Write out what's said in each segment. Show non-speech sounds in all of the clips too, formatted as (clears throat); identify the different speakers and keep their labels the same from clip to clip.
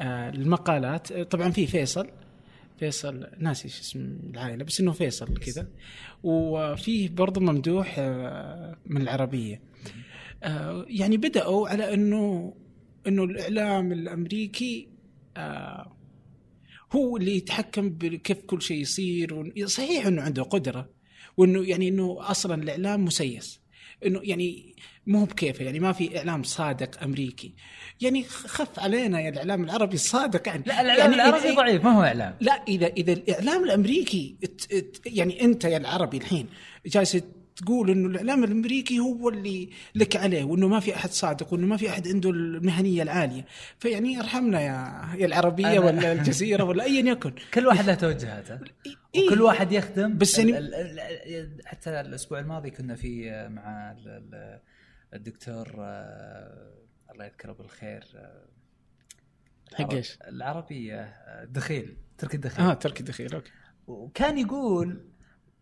Speaker 1: آه، المقالات. آه، طبعا في فيصل. فيصل ناسي شو اسم العائلة بس إنه فيصل كذا. وفيه برضه ممدوح آه، من العربية. يعني بدأوا على إنه إنه الإعلام الأمريكي هو اللي يتحكم بكيف كل شيء يصير. صحيح إنه عنده قدرة وإنه يعني إنه أصلا الإعلام مسيس. إنه يعني مو بكيفه يعني ما في إعلام صادق أمريكي. يعني خف علينا يا الإعلام العربي الصادق يعني.
Speaker 2: لا الإعلام
Speaker 1: يعني
Speaker 2: العربي ضعيف ما هو إعلام.
Speaker 1: لا إذا إذا الإعلام الأمريكي ات- ات- يعني أنت يا العربي الحين جالس تقول إنه الإعلام الأمريكي هو اللي لك عليه وإنه ما في أحد صادق وإنه ما في أحد عنده المهنية العالية. فيعني ارحمنا يا يا
Speaker 2: العربية
Speaker 1: ولا الجزيرة ولا ايا يكن. (laughs)
Speaker 2: كل واحد له توجهاته.
Speaker 1: إيه.
Speaker 2: وكل واحد يخدم
Speaker 1: بس يعني-
Speaker 2: ال- ال- ال- حتى الأسبوع الماضي كنا في مع ال- ال- الدكتور آه، الله يذكره بالخير آه،
Speaker 1: حق إيش؟
Speaker 2: العربية آه، دخيل تركي الدخيل
Speaker 1: آه تركي دخيل أوكي
Speaker 2: وكان يقول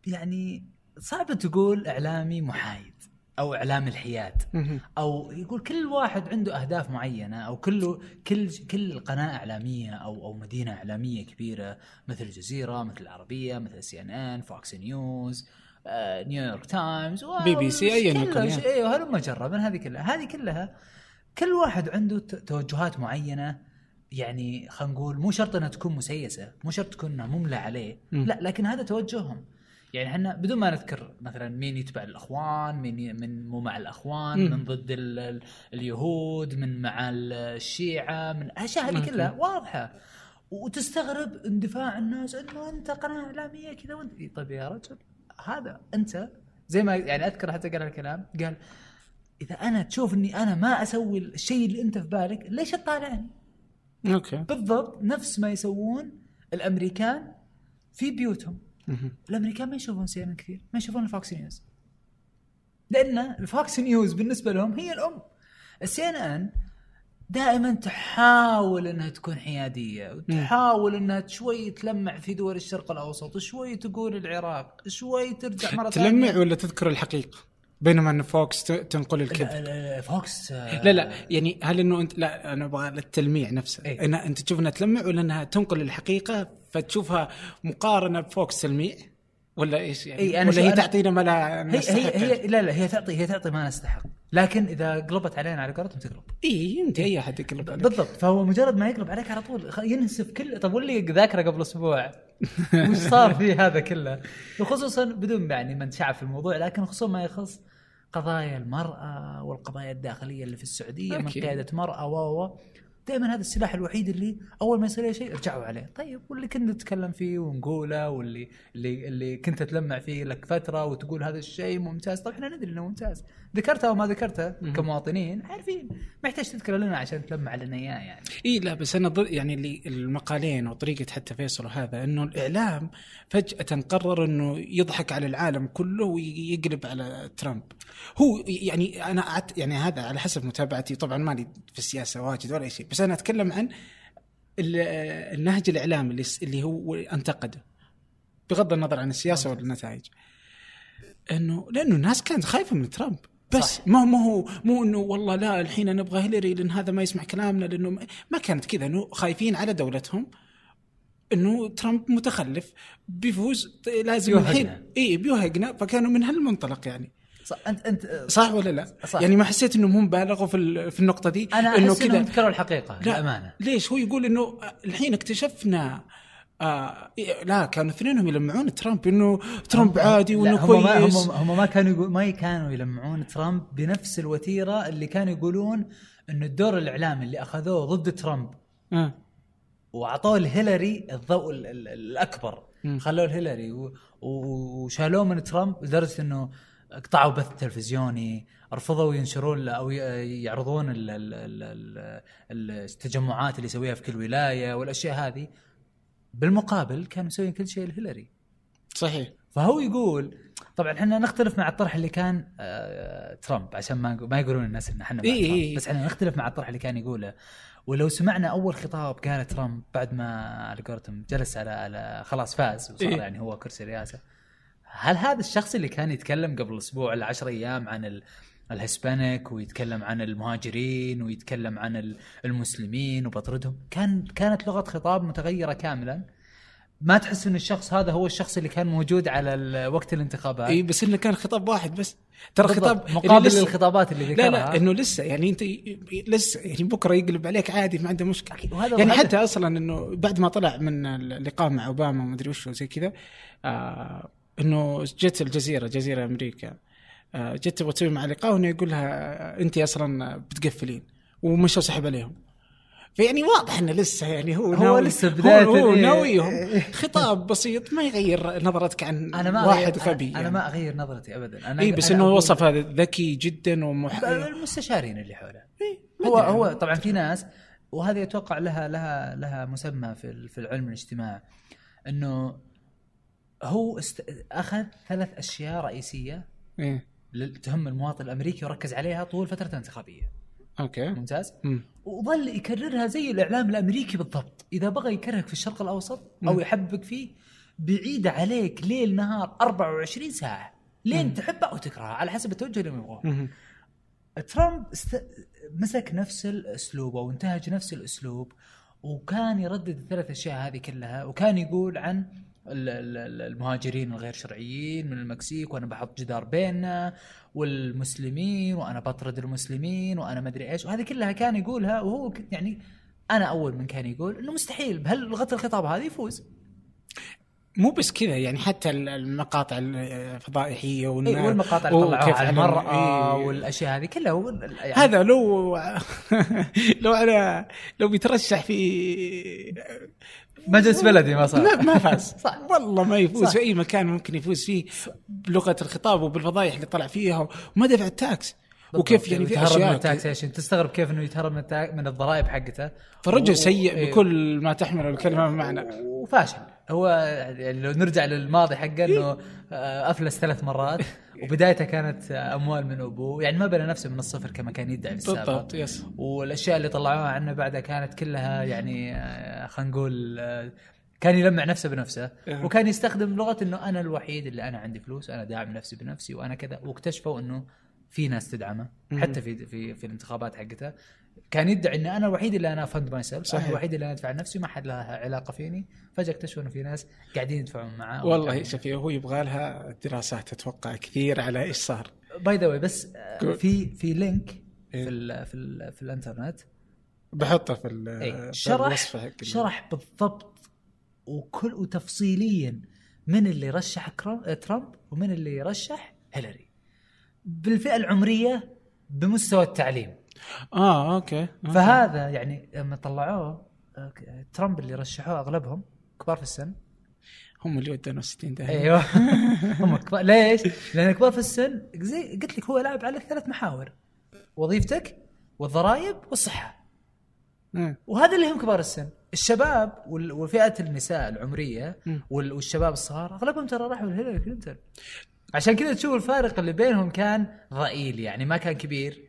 Speaker 2: يعني صعب تقول إعلامي محايد أو إعلام الحياد. أو يقول كل واحد عنده أهداف معينة أو كل كل كل قناة إعلامية أو أو مدينة إعلامية كبيرة مثل الجزيرة مثل العربية مثل CNN Fox News آه، New
Speaker 1: York Times BBC، أياً يكن،
Speaker 2: أيوه هلم جرا من هذه كلها. هذه كلها كل واحد عنده توجهات معينة. يعني خلينا نقول مو شرط إنها تكون مسيسة مو شرط تكون إنها مملى عليه.
Speaker 1: مم.
Speaker 2: لا لكن هذا توجههم. يعني إحنا بدون ما نذكر مثلا مين يتبع الأخوان مين من مو مع الأخوان
Speaker 1: مم.
Speaker 2: من ضد ال ال اليهود من مع ال- الشيعة من الاشياء هذه. كلها واضحة. وتستغرب اندفاع الناس إنه أنت قناة إعلامية كذا وانت طيب يا رجل. هذا أنت زي ما يعني أذكر حتى قال الكلام قال إذا أنا تشوف إني أنا ما أسوي الشيء اللي أنت في بالك ليش تطالعني؟
Speaker 1: okay
Speaker 2: بالضبط نفس ما يسوون الأمريكان في بيوتهم. الأمريكان ما يشوفون CNN كثير ما يشوفون ال Fox News لأن ال Fox News بالنسبة لهم هي الأم ال CNN دائما تحاول إنها تكون حيادية وتحاول إنها شوي تلمع في دول الشرق الأوسط شوي تقول العراق شوي ترجع مرة
Speaker 1: تلمع
Speaker 2: ثانية.
Speaker 1: ولا تذكر الحقيقة بينما إن Fox تنقل الكذب
Speaker 2: لا، لا، لا، Fox
Speaker 1: لا لا يعني هل إنه انت لا أنا أبغى التلميع نفسه
Speaker 2: إيه.
Speaker 1: إيه؟ أنت تشوف إنها تلمع ولا إنها تنقل الحقيقة فتشوفها مقارنة ب Fox تلميع ولا إيش يعني
Speaker 2: إيه، أنا
Speaker 1: ولا هي تعطينا ما لا
Speaker 2: هي؟ هي هي لا لا هي تعطي هي تعطي ما نستحق لكن إذا قلبت علينا على قولتهم تقلب.
Speaker 1: إي يمدي أي أحد يقلب عليك.
Speaker 2: بالضبط. فهو مجرد ما يقلب عليك على طول ينسف كل طب واللي ذاكره قبل أسبوع؟ (laughs) وش صار فيه هذا كله؟ وخصوصا بدون يعني من شعب في الموضوع لكن خصوصا ما يخص قضايا المرأة والقضايا الداخلية اللي في السعودية من. قيادة مرأة و دائما هذا السلاح الوحيد اللي أول ما يصير أي شيء ارجعوا عليه. طيب واللي كنا نتكلم فيه ونقوله واللي اللي اللي كنت تلمع فيه لك فترة وتقول هذا الشيء ممتاز. طيب إحنا ندري إنه ممتاز. ذكرته أو ما ذكرته كمواطنين عارفين. ما يحتاج تذكره لنا عشان تلمع لنا إياه يعني.
Speaker 1: إي لا بس أنا ضد يعني اللي المقالين وطريقة حتى فيصل وهذا إنه الإعلام فجأة قرر إنه يضحك على العالم كله ويقلب على ترامب. هو يعني أنا يعني هذا على حسب متابعتي طبعا مالي في السياسة واجد ولا شيء بس أنا أتكلم عن ال- النهج الإعلامي اللي اللي هو أنتقده بغض النظر عن السياسة والنتائج. انه لأنه الناس كانت خايفة من ترامب. بس
Speaker 2: صح.
Speaker 1: ما ما هو مو إنه والله لا الحين نبغى هيلاري لأن هذا ما يسمع كلامنا لأنه ما- كانت كذا إنه خايفين على دولتهم إنه ترامب متخلف بيفوز لازم. الحين إي بيوهقنا فكانوا من هالمنطلق يعني
Speaker 2: صح انت انت
Speaker 1: صح ولا لا؟
Speaker 2: صح.
Speaker 1: يعني ما حسيت إنهم هم بالغوا في في النقطة دي
Speaker 2: أنا
Speaker 1: إنه
Speaker 2: أحس إنهم ذكروا الحقيقة
Speaker 1: لا
Speaker 2: للأمانة
Speaker 1: ليش هو يقول إنه الحين اكتشفنا آه إيه، لا كانوا اثنينهم يلمعون ترامب إنه ترامب عادي وإنه
Speaker 2: هم ما
Speaker 1: كويس
Speaker 2: هم, هم ما كانوا يقول ما كانوا يلمعون ترامب بنفس الوتيرة اللي كانوا يقولون إنه الدور الإعلامي اللي أخذوه ضد ترامب
Speaker 1: آه.
Speaker 2: وأعطوه لهيلاري الضوء ال- ال-
Speaker 1: الأكبر.
Speaker 2: خلوه لهيلاري وشالوه من ترامب لدرجة إنه قطعوا بث تلفزيوني رفضوا ينشرون أو يعرضون ال- ال- ال- ال- التجمعات اللي يسويها في كل ولاية والأشياء هذه بالمقابل كانوا مسويين كل شيء لهيلاري
Speaker 1: صحيح
Speaker 2: فهو يقول طبعا إحنا نختلف مع الطرح اللي كان آه ترامب عشان ما ما يقولون الناس إن إحنا
Speaker 1: إيه إيه.
Speaker 2: بس إحنا نختلف مع الطرح اللي كان يقوله ولو سمعنا أول خطاب قاله ترامب بعد ما على قولتهم جلس على على خلاص فاز وصار
Speaker 1: إيه.
Speaker 2: يعني هو كرسي رئاسة هل هذا الشخص اللي كان يتكلم قبل أسبوع ولا 10 أيام عن ال الهسبانيك ويتكلم عن المهاجرين ويتكلم عن ال- المسلمين وبطردهم. كان كانت لغة خطاب متغيرة كاملا. ما تحس إن الشخص هذا هو الشخص اللي كان موجود على وقت الانتخابات؟
Speaker 1: اي بس إنه كان خطاب واحد بس. ترى خطاب
Speaker 2: مقابل
Speaker 1: لسه-
Speaker 2: للخطابات اللي
Speaker 1: لا
Speaker 2: ذكرها.
Speaker 1: لا إنه لسه يعني أنت لسه يعني بكرة يقلب عليك عادي ما عنده
Speaker 2: مشكلة.
Speaker 1: يعني حتى أصلا إنه بعد ما طلع من اللقاء مع أوباما وما أدري وش وزي كذا آه إنه جت الجزيرة جزيرة أمريكا. جت تبغى تسوي مع لقاء وانه يقول لها آه، انت أصلا بتقفلين ومشوا سحب عليهم فيعني واضح إنه لسه يعني هو
Speaker 2: هو
Speaker 1: ناوي
Speaker 2: لسه بداية
Speaker 1: هو, هو
Speaker 2: إيه.
Speaker 1: ناويهم خطاب بسيط ما يغير نظرتك عن
Speaker 2: أنا ما
Speaker 1: واحد غبي
Speaker 2: أنا, أنا
Speaker 1: يعني.
Speaker 2: ما أغير نظرتي ابدا أنا
Speaker 1: اي بس
Speaker 2: أنا إنه
Speaker 1: وصف هذا ذكي جدا ومح...
Speaker 2: المستشارين اللي حوله
Speaker 1: إيه،
Speaker 2: هو هو. طبعا في ناس وهذه أتوقع لها لها لها مسمى في في العلم الاجتماع إنه هو است... أخذ ثلاث أشياء رئيسية
Speaker 1: إيه.
Speaker 2: تهم المواطن الأمريكي وركز عليها طول فترة الانتخابيه
Speaker 1: okay
Speaker 2: ممتاز
Speaker 1: مم.
Speaker 2: وظل يكررها زي الإعلام الأمريكي بالضبط إذا بغى يكرهك في الشرق الأوسط أو
Speaker 1: مم.
Speaker 2: يحببك فيه بعيد عليك ليل نهار 24 ساعة لين. تحبه أو تكرهه على حسب التوجه اللي يبغاه. ترامب است... مسك نفس الأسلوب أو انتهج نفس الأسلوب وكان يردد الثلاث أشياء هذه كلها وكان يقول عن المهاجرين الغير شرعيين من المكسيك وأنا بحط جدار بيننا والمسلمين وأنا بطرد المسلمين وأنا ما أدري إيش. وهذه كلها كان يقولها وهو يعني أنا أول من كان يقول إنه مستحيل بهاللغه الخطاب هذه يفوز.
Speaker 1: مو بس كذا يعني حتى ال- المقاطع الفضائحيه
Speaker 2: إيه والمقاطع اللي طلعوها على المرأة
Speaker 1: إيه.
Speaker 2: والأشياء هذه كلها يعني
Speaker 1: هذا لو (laughs) لو على لو بيترشح في
Speaker 2: مجلس بلدي ما صار
Speaker 1: ما, ما فاز (laughs)
Speaker 2: صح.
Speaker 1: والله ما يفوز
Speaker 2: صح.
Speaker 1: في أي مكان ممكن يفوز فيه بلغة الخطاب وبالفضايح اللي طلع فيها وما دفع ال tax وكيف يعني في
Speaker 2: يتهرب من
Speaker 1: أشياء
Speaker 2: ال taxation تستغرب كيف إنه يتهرب من. من الضرائب حقته
Speaker 1: فالرجل
Speaker 2: و-
Speaker 1: سيء
Speaker 2: إيه.
Speaker 1: بكل ما تحمل الكلمة بمعنى
Speaker 2: وفاشل هو يعني لو نرجع للماضي حقه إنه آه، أفلس ثلاث مرات. (laughs) وبدايته كانت آه، أموال من أبوه. يعني ما بنى نفسه من الصفر كما كان يدعي في السابق.
Speaker 1: بالضبط يس
Speaker 2: والأشياء اللي طلعوها عنه بعدها كانت كلها يعني آه، خلينا نقول كان يلمع نفسه بنفسه. وكان يستخدم لغة إنه أنا الوحيد اللي أنا عندي فلوس أنا داعم نفسي بنفسي وأنا كذا. واكتشفوا إنه في ناس تدعمه
Speaker 1: مم.
Speaker 2: حتى في في في الانتخابات حقته. كان يدعي إن أنا الوحيد اللي أنا fund myself أنا
Speaker 1: صحيح.
Speaker 2: الوحيد اللي أنا أدفع نفسي ما حد لها علاقة فيني. فجأة اكتشفوا إنه في ناس قاعدين يدفعون معاه.
Speaker 1: والله شوفي هو يبغى لها دراسات أتوقع كثير على إيش صار.
Speaker 2: by the way بس آه،. في في link
Speaker 1: إيه.
Speaker 2: في ال في ال في الإنترنت.
Speaker 1: بحطه في ال- في
Speaker 2: شرح شرح بالضبط وكل وتفصيليا من اللي رشح ترامب ومن اللي يرشح هيلاري. بالفئة العمرية بمستوى التعليم.
Speaker 1: آه أوكي. أوكي.
Speaker 2: فهذا يعني لما طلعوه ترامب اللي رشحوه أغلبهم كبار في السن.
Speaker 1: هم اللي ودونا 60 ده
Speaker 2: أيوه. (laughs) هم كبار. ليش؟ لأن كبار في السن زي قلت لك هو لاعب على ثلاث محاور. وظيفتك والضرائب والصحة.
Speaker 1: مم.
Speaker 2: وهذا اللي هم كبار السن. الشباب وفئة النساء. وال- والشباب الصغار أغلبهم ترى راحوا لهيلاري كلينتون. عشان كذا تشوف الفارق اللي بينهم كان ضئيل يعني ما كان كبير.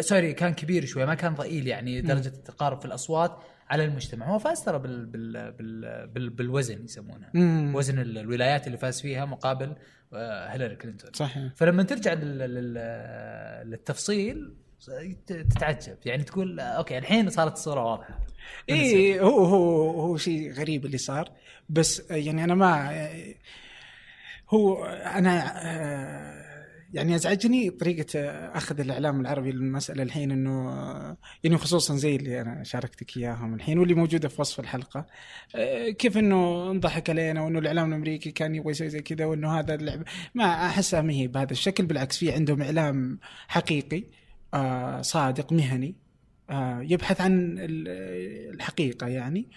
Speaker 2: sorry كان كبير شوي ما كان ضئيل يعني درجة التقارب في الأصوات على المجتمع. هو فاز ترى بال بال بال بال بالوزن يسمونها.
Speaker 1: مم.
Speaker 2: وزن ال- الولايات اللي فاز فيها مقابل آه، هيلاري كلينتون.
Speaker 1: صحيح.
Speaker 2: فلما ترجع لل... لل... للتفصيل تتعجب. يعني تقول أوكي الحين صارت الصورة واضحة.
Speaker 1: اي هو هو هو شيء غريب اللي صار. بس يعني أنا ما هو أنا آه، يعني ازعجني طريقة أخذ الإعلام العربي للمسألة الحين إنه آه، يعني خصوصا زي اللي أنا شاركتك إياهم الحين واللي موجودة في وصف الحلقة آه، كيف إنه انضحك علينا وإنه الإعلام الأمريكي كان يبغى يسوي زي كذا وإنه هذا اللعب ما أحسها ما هي بهذا الشكل بالعكس في عندهم إعلام حقيقي آه، صادق مهني آه، يبحث عن ال- الحقيقة يعني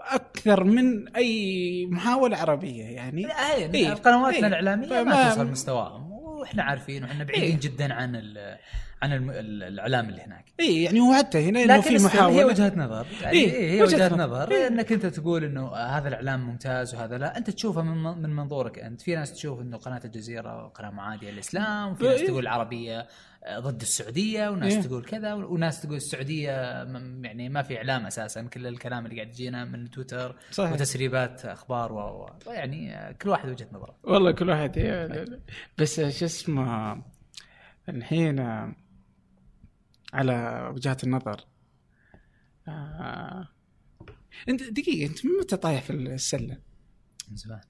Speaker 1: أكثر من أي محاولة عربية يعني
Speaker 2: هي
Speaker 1: إيه.
Speaker 2: قنواتنا
Speaker 1: إيه.
Speaker 2: الإعلامية ما, توصل مستواهم وإحنا عارفين وإحنا بعيدين
Speaker 1: إيه.
Speaker 2: جدا عن ال... عن الإعلام اللي هناك
Speaker 1: إي يعني هو حتى هنا
Speaker 2: إنه
Speaker 1: في
Speaker 2: still هي
Speaker 1: محاولة
Speaker 2: وجهة نظر يعني
Speaker 1: إيه،
Speaker 2: إيه هي
Speaker 1: وجهة
Speaker 2: وجهة
Speaker 1: نظر.
Speaker 2: نظر
Speaker 1: إيه.
Speaker 2: إنك أنت تقول إنه هذا الإعلام ممتاز وهذا لا أنت تشوفه من من منظورك أنت في ناس تشوف إنه قناة الجزيرة قناة معاديه للاسلام وفي ناس
Speaker 1: إيه.
Speaker 2: تقول العربيه آه، ضد السعودية وناس
Speaker 1: إيه.
Speaker 2: تقول كذا وناس تقول السعودية يعني ما في إعلام أساسا كل الكلام اللي قاعد يجينا من تويتر
Speaker 1: صحيح.
Speaker 2: وتسريبات أخبار و... يعني آه، كل واحد وجهة نظره
Speaker 1: والله كل واحد يعني بس شو اسمه الحين آه، على وجهات النظر. آه، انت دقيقة انت من متى طايح في السلة؟
Speaker 2: من زمان.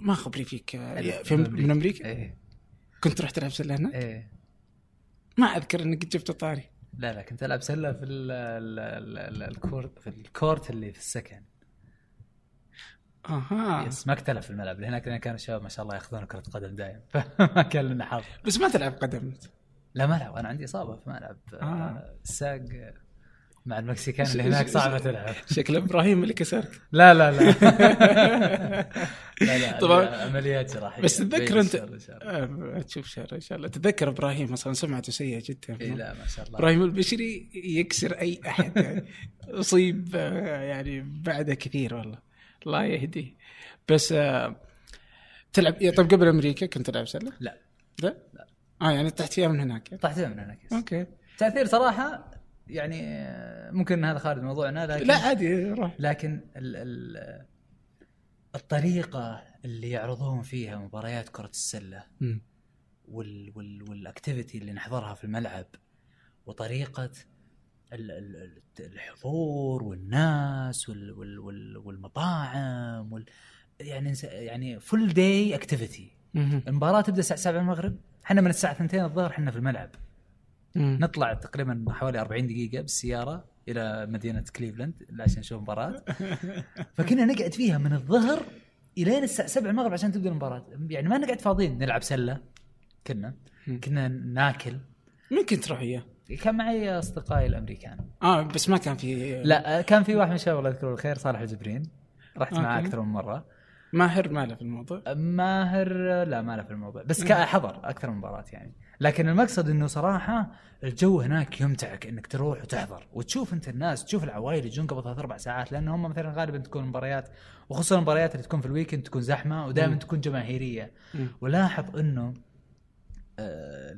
Speaker 1: ما خبري فيك آه، في من أمريكا؟
Speaker 2: إيه
Speaker 1: كنت تروح تلعب سلة هناك؟
Speaker 2: إيه
Speaker 1: ما أذكر إنك جبت طاري.
Speaker 2: لا لا كنت ألعب سلة في ال ال ال ال الكورت في الكورت اللي في السكن.
Speaker 1: أها.
Speaker 2: yes ما في الملعب. هناك لأن كانوا الشباب ما شاء الله يأخذون كرة قدم دايم فما (laughs) كان لنا حظ.
Speaker 1: بس ما تلعب قدم. انت
Speaker 2: لا ما العب أنا عندي إصابة في ملعب.
Speaker 1: آه.
Speaker 2: الساق مع المكسيكان اللي هناك صعبة تلعب. (laughs)
Speaker 1: شكل إبراهيم اللي كسرك.
Speaker 2: لا لا لا. (laughs) لا لا
Speaker 1: طبعاً.
Speaker 2: عمليات جراحيه
Speaker 1: بس تتذكر
Speaker 2: بين
Speaker 1: انت. آه، تشوف شر إن شاء الله. تتذكر إبراهيم أصلا سمعته سيئة جدا
Speaker 2: إي لا ما شاء الله.
Speaker 1: إبراهيم البشري يكسر أي أحد. (laughs) اصيب آه، يعني بعده كثير والله. الله يهديه. بس آه، تلعب طيب قبل أمريكا كنت تلعب سله؟
Speaker 2: لا؟
Speaker 1: لا؟ آه يعني طحت فيها من هناك.
Speaker 2: طحت من هناك yes.
Speaker 1: أوكي
Speaker 2: تأثير صراحة يعني آه، ممكن هذا خارج موضوعنا لكن
Speaker 1: لا عادي روح
Speaker 2: لكن ال ال الطريقة اللي يعرضون فيها مباريات كرة السلة
Speaker 1: مم.
Speaker 2: وال وال وال activity اللي نحضرها في الملعب وطريقة ال- ال- ال- الحضور والناس وال وال وال والمطاعم وال يعني يعني full day
Speaker 1: activity.
Speaker 2: المباراة تبدأ الساعة 7 المغرب إحنا من الساعة 2 الظهر إحنا في الملعب
Speaker 1: مم.
Speaker 2: نطلع تقريبا حوالي 40 دقيقة بالسيارة إلى مدينة كليفلاند عشان نشوف مباراة (laughs) فكنا نقعد فيها من الظهر الين الساعة 7 المغرب عشان تبدأ المباراة يعني ما نقعد فاضيين نلعب سلة كنا
Speaker 1: مم.
Speaker 2: كنا ناكل
Speaker 1: مين كنت تروح إياه؟
Speaker 2: كان معي أصدقائي الأمريكان
Speaker 1: آه بس ما كان في
Speaker 2: لا كان في واحد من الشباب الله يذكره بالخير صالح الجبرين رحت معاه. أكثر من مرة
Speaker 1: ماهر ما له في الموضوع؟
Speaker 2: ماهر لا ما له في الموضوع. بس حضر أكثر من مباراة يعني. لكن المقصد إنه صراحة الجو هناك يمتعك إنك تروح وتحضر وتشوف أنت الناس تشوف العوائل يجون قبل ثلاث أربع ساعات لأن هم مثلا غالبا تكون مباريات وخصوصا المباريات اللي تكون في ال weekend تكون زحمة ودائما. تكون
Speaker 1: جماهيرية.
Speaker 2: ولاحظ إنه آه،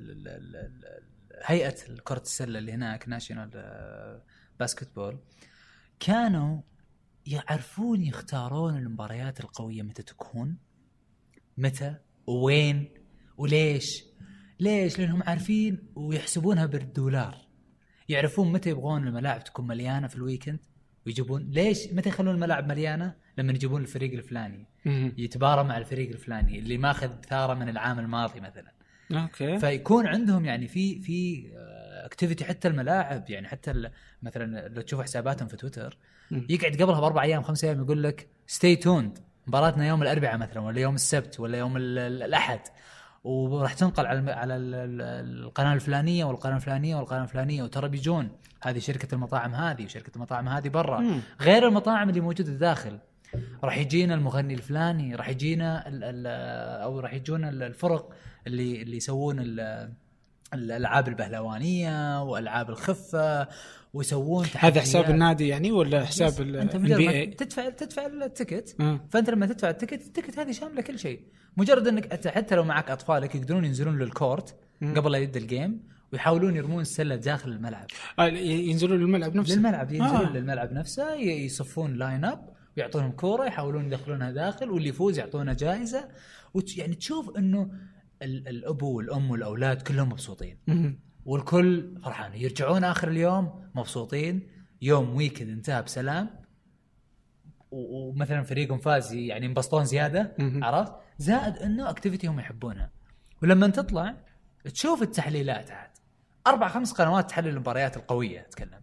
Speaker 2: هيئة كره السلة اللي هناك national basketball كانوا يعرفون يختارون المباريات القوية متى تكون؟ متى؟ وين؟ وليش؟ ليش؟ لأنهم عارفين ويحسبونها بالدولار. يعرفون متى يبغون الملاعب تكون مليانة في ال weekend؟ ويجيبون ليش؟ متى يخلون الملاعب مليانة؟ لما يجيبون الفريق الفلاني. يتبارى مع الفريق الفلاني اللي ماخذ ثاره من العام الماضي مثلا.
Speaker 1: أوكي.
Speaker 2: فيكون عندهم يعني في في activity حتى الملاعب يعني حتى مثلا لو تشوف حساباتهم في تويتر. يقعد قبلها بأربع أيام خمس أيام يقول لك stay tuned مباراتنا يوم الأربعاء مثلا ولا يوم السبت ولا يوم ال- ال- الأحد وراح تنقل على على ال- ال- القناة الفلانية والقناة الفلانية والقناة الفلانية وترى بيجون هذه شركة المطاعم هذه وشركة المطاعم هذه برا. غير المطاعم اللي موجودة داخل راح يجينا المغني الفلاني راح يجينا ال ال أو راح يجونا ال- الفرق اللي اللي يسوون الألعاب البهلوانية وألعاب الخفة ويسوون
Speaker 1: هذا حساب. النادي يعني ولا حساب ال
Speaker 2: انت مجرد ما
Speaker 1: NBA؟
Speaker 2: تدفع تدفع ال ticket
Speaker 1: آه.
Speaker 2: فأنت لما تدفع ال ticket ال ticket هذه شاملة كل شيء مجرد إنك حتى لو معك أطفالك يقدرون ينزلون لل court قبل لا يبدا ال game ويحاولون يرمون السلة داخل الملعب
Speaker 1: آه، ينزلون للملعب نفسه
Speaker 2: للملعب ينزلون
Speaker 1: آه.
Speaker 2: للملعب نفسه يصفون line up ويعطونهم كورة يحاولون يدخلونها داخل واللي يفوز يعطونه جائزة وت... يعني تشوف إنه ال- الأبو والأم والأولاد كلهم مبسوطين. والكل فرحان. يرجعون آخر اليوم مبسوطين. يوم weekend انتهى بسلام. ومثلا فريقهم فاز يعني ينبسطون
Speaker 1: زيادة.
Speaker 2: عرفت؟ زائد إنه activity هم يحبونها. ولما تطلع تشوف التحليلات عاد. أربع خمس قنوات تحلل المباريات القوية
Speaker 1: أتكلم.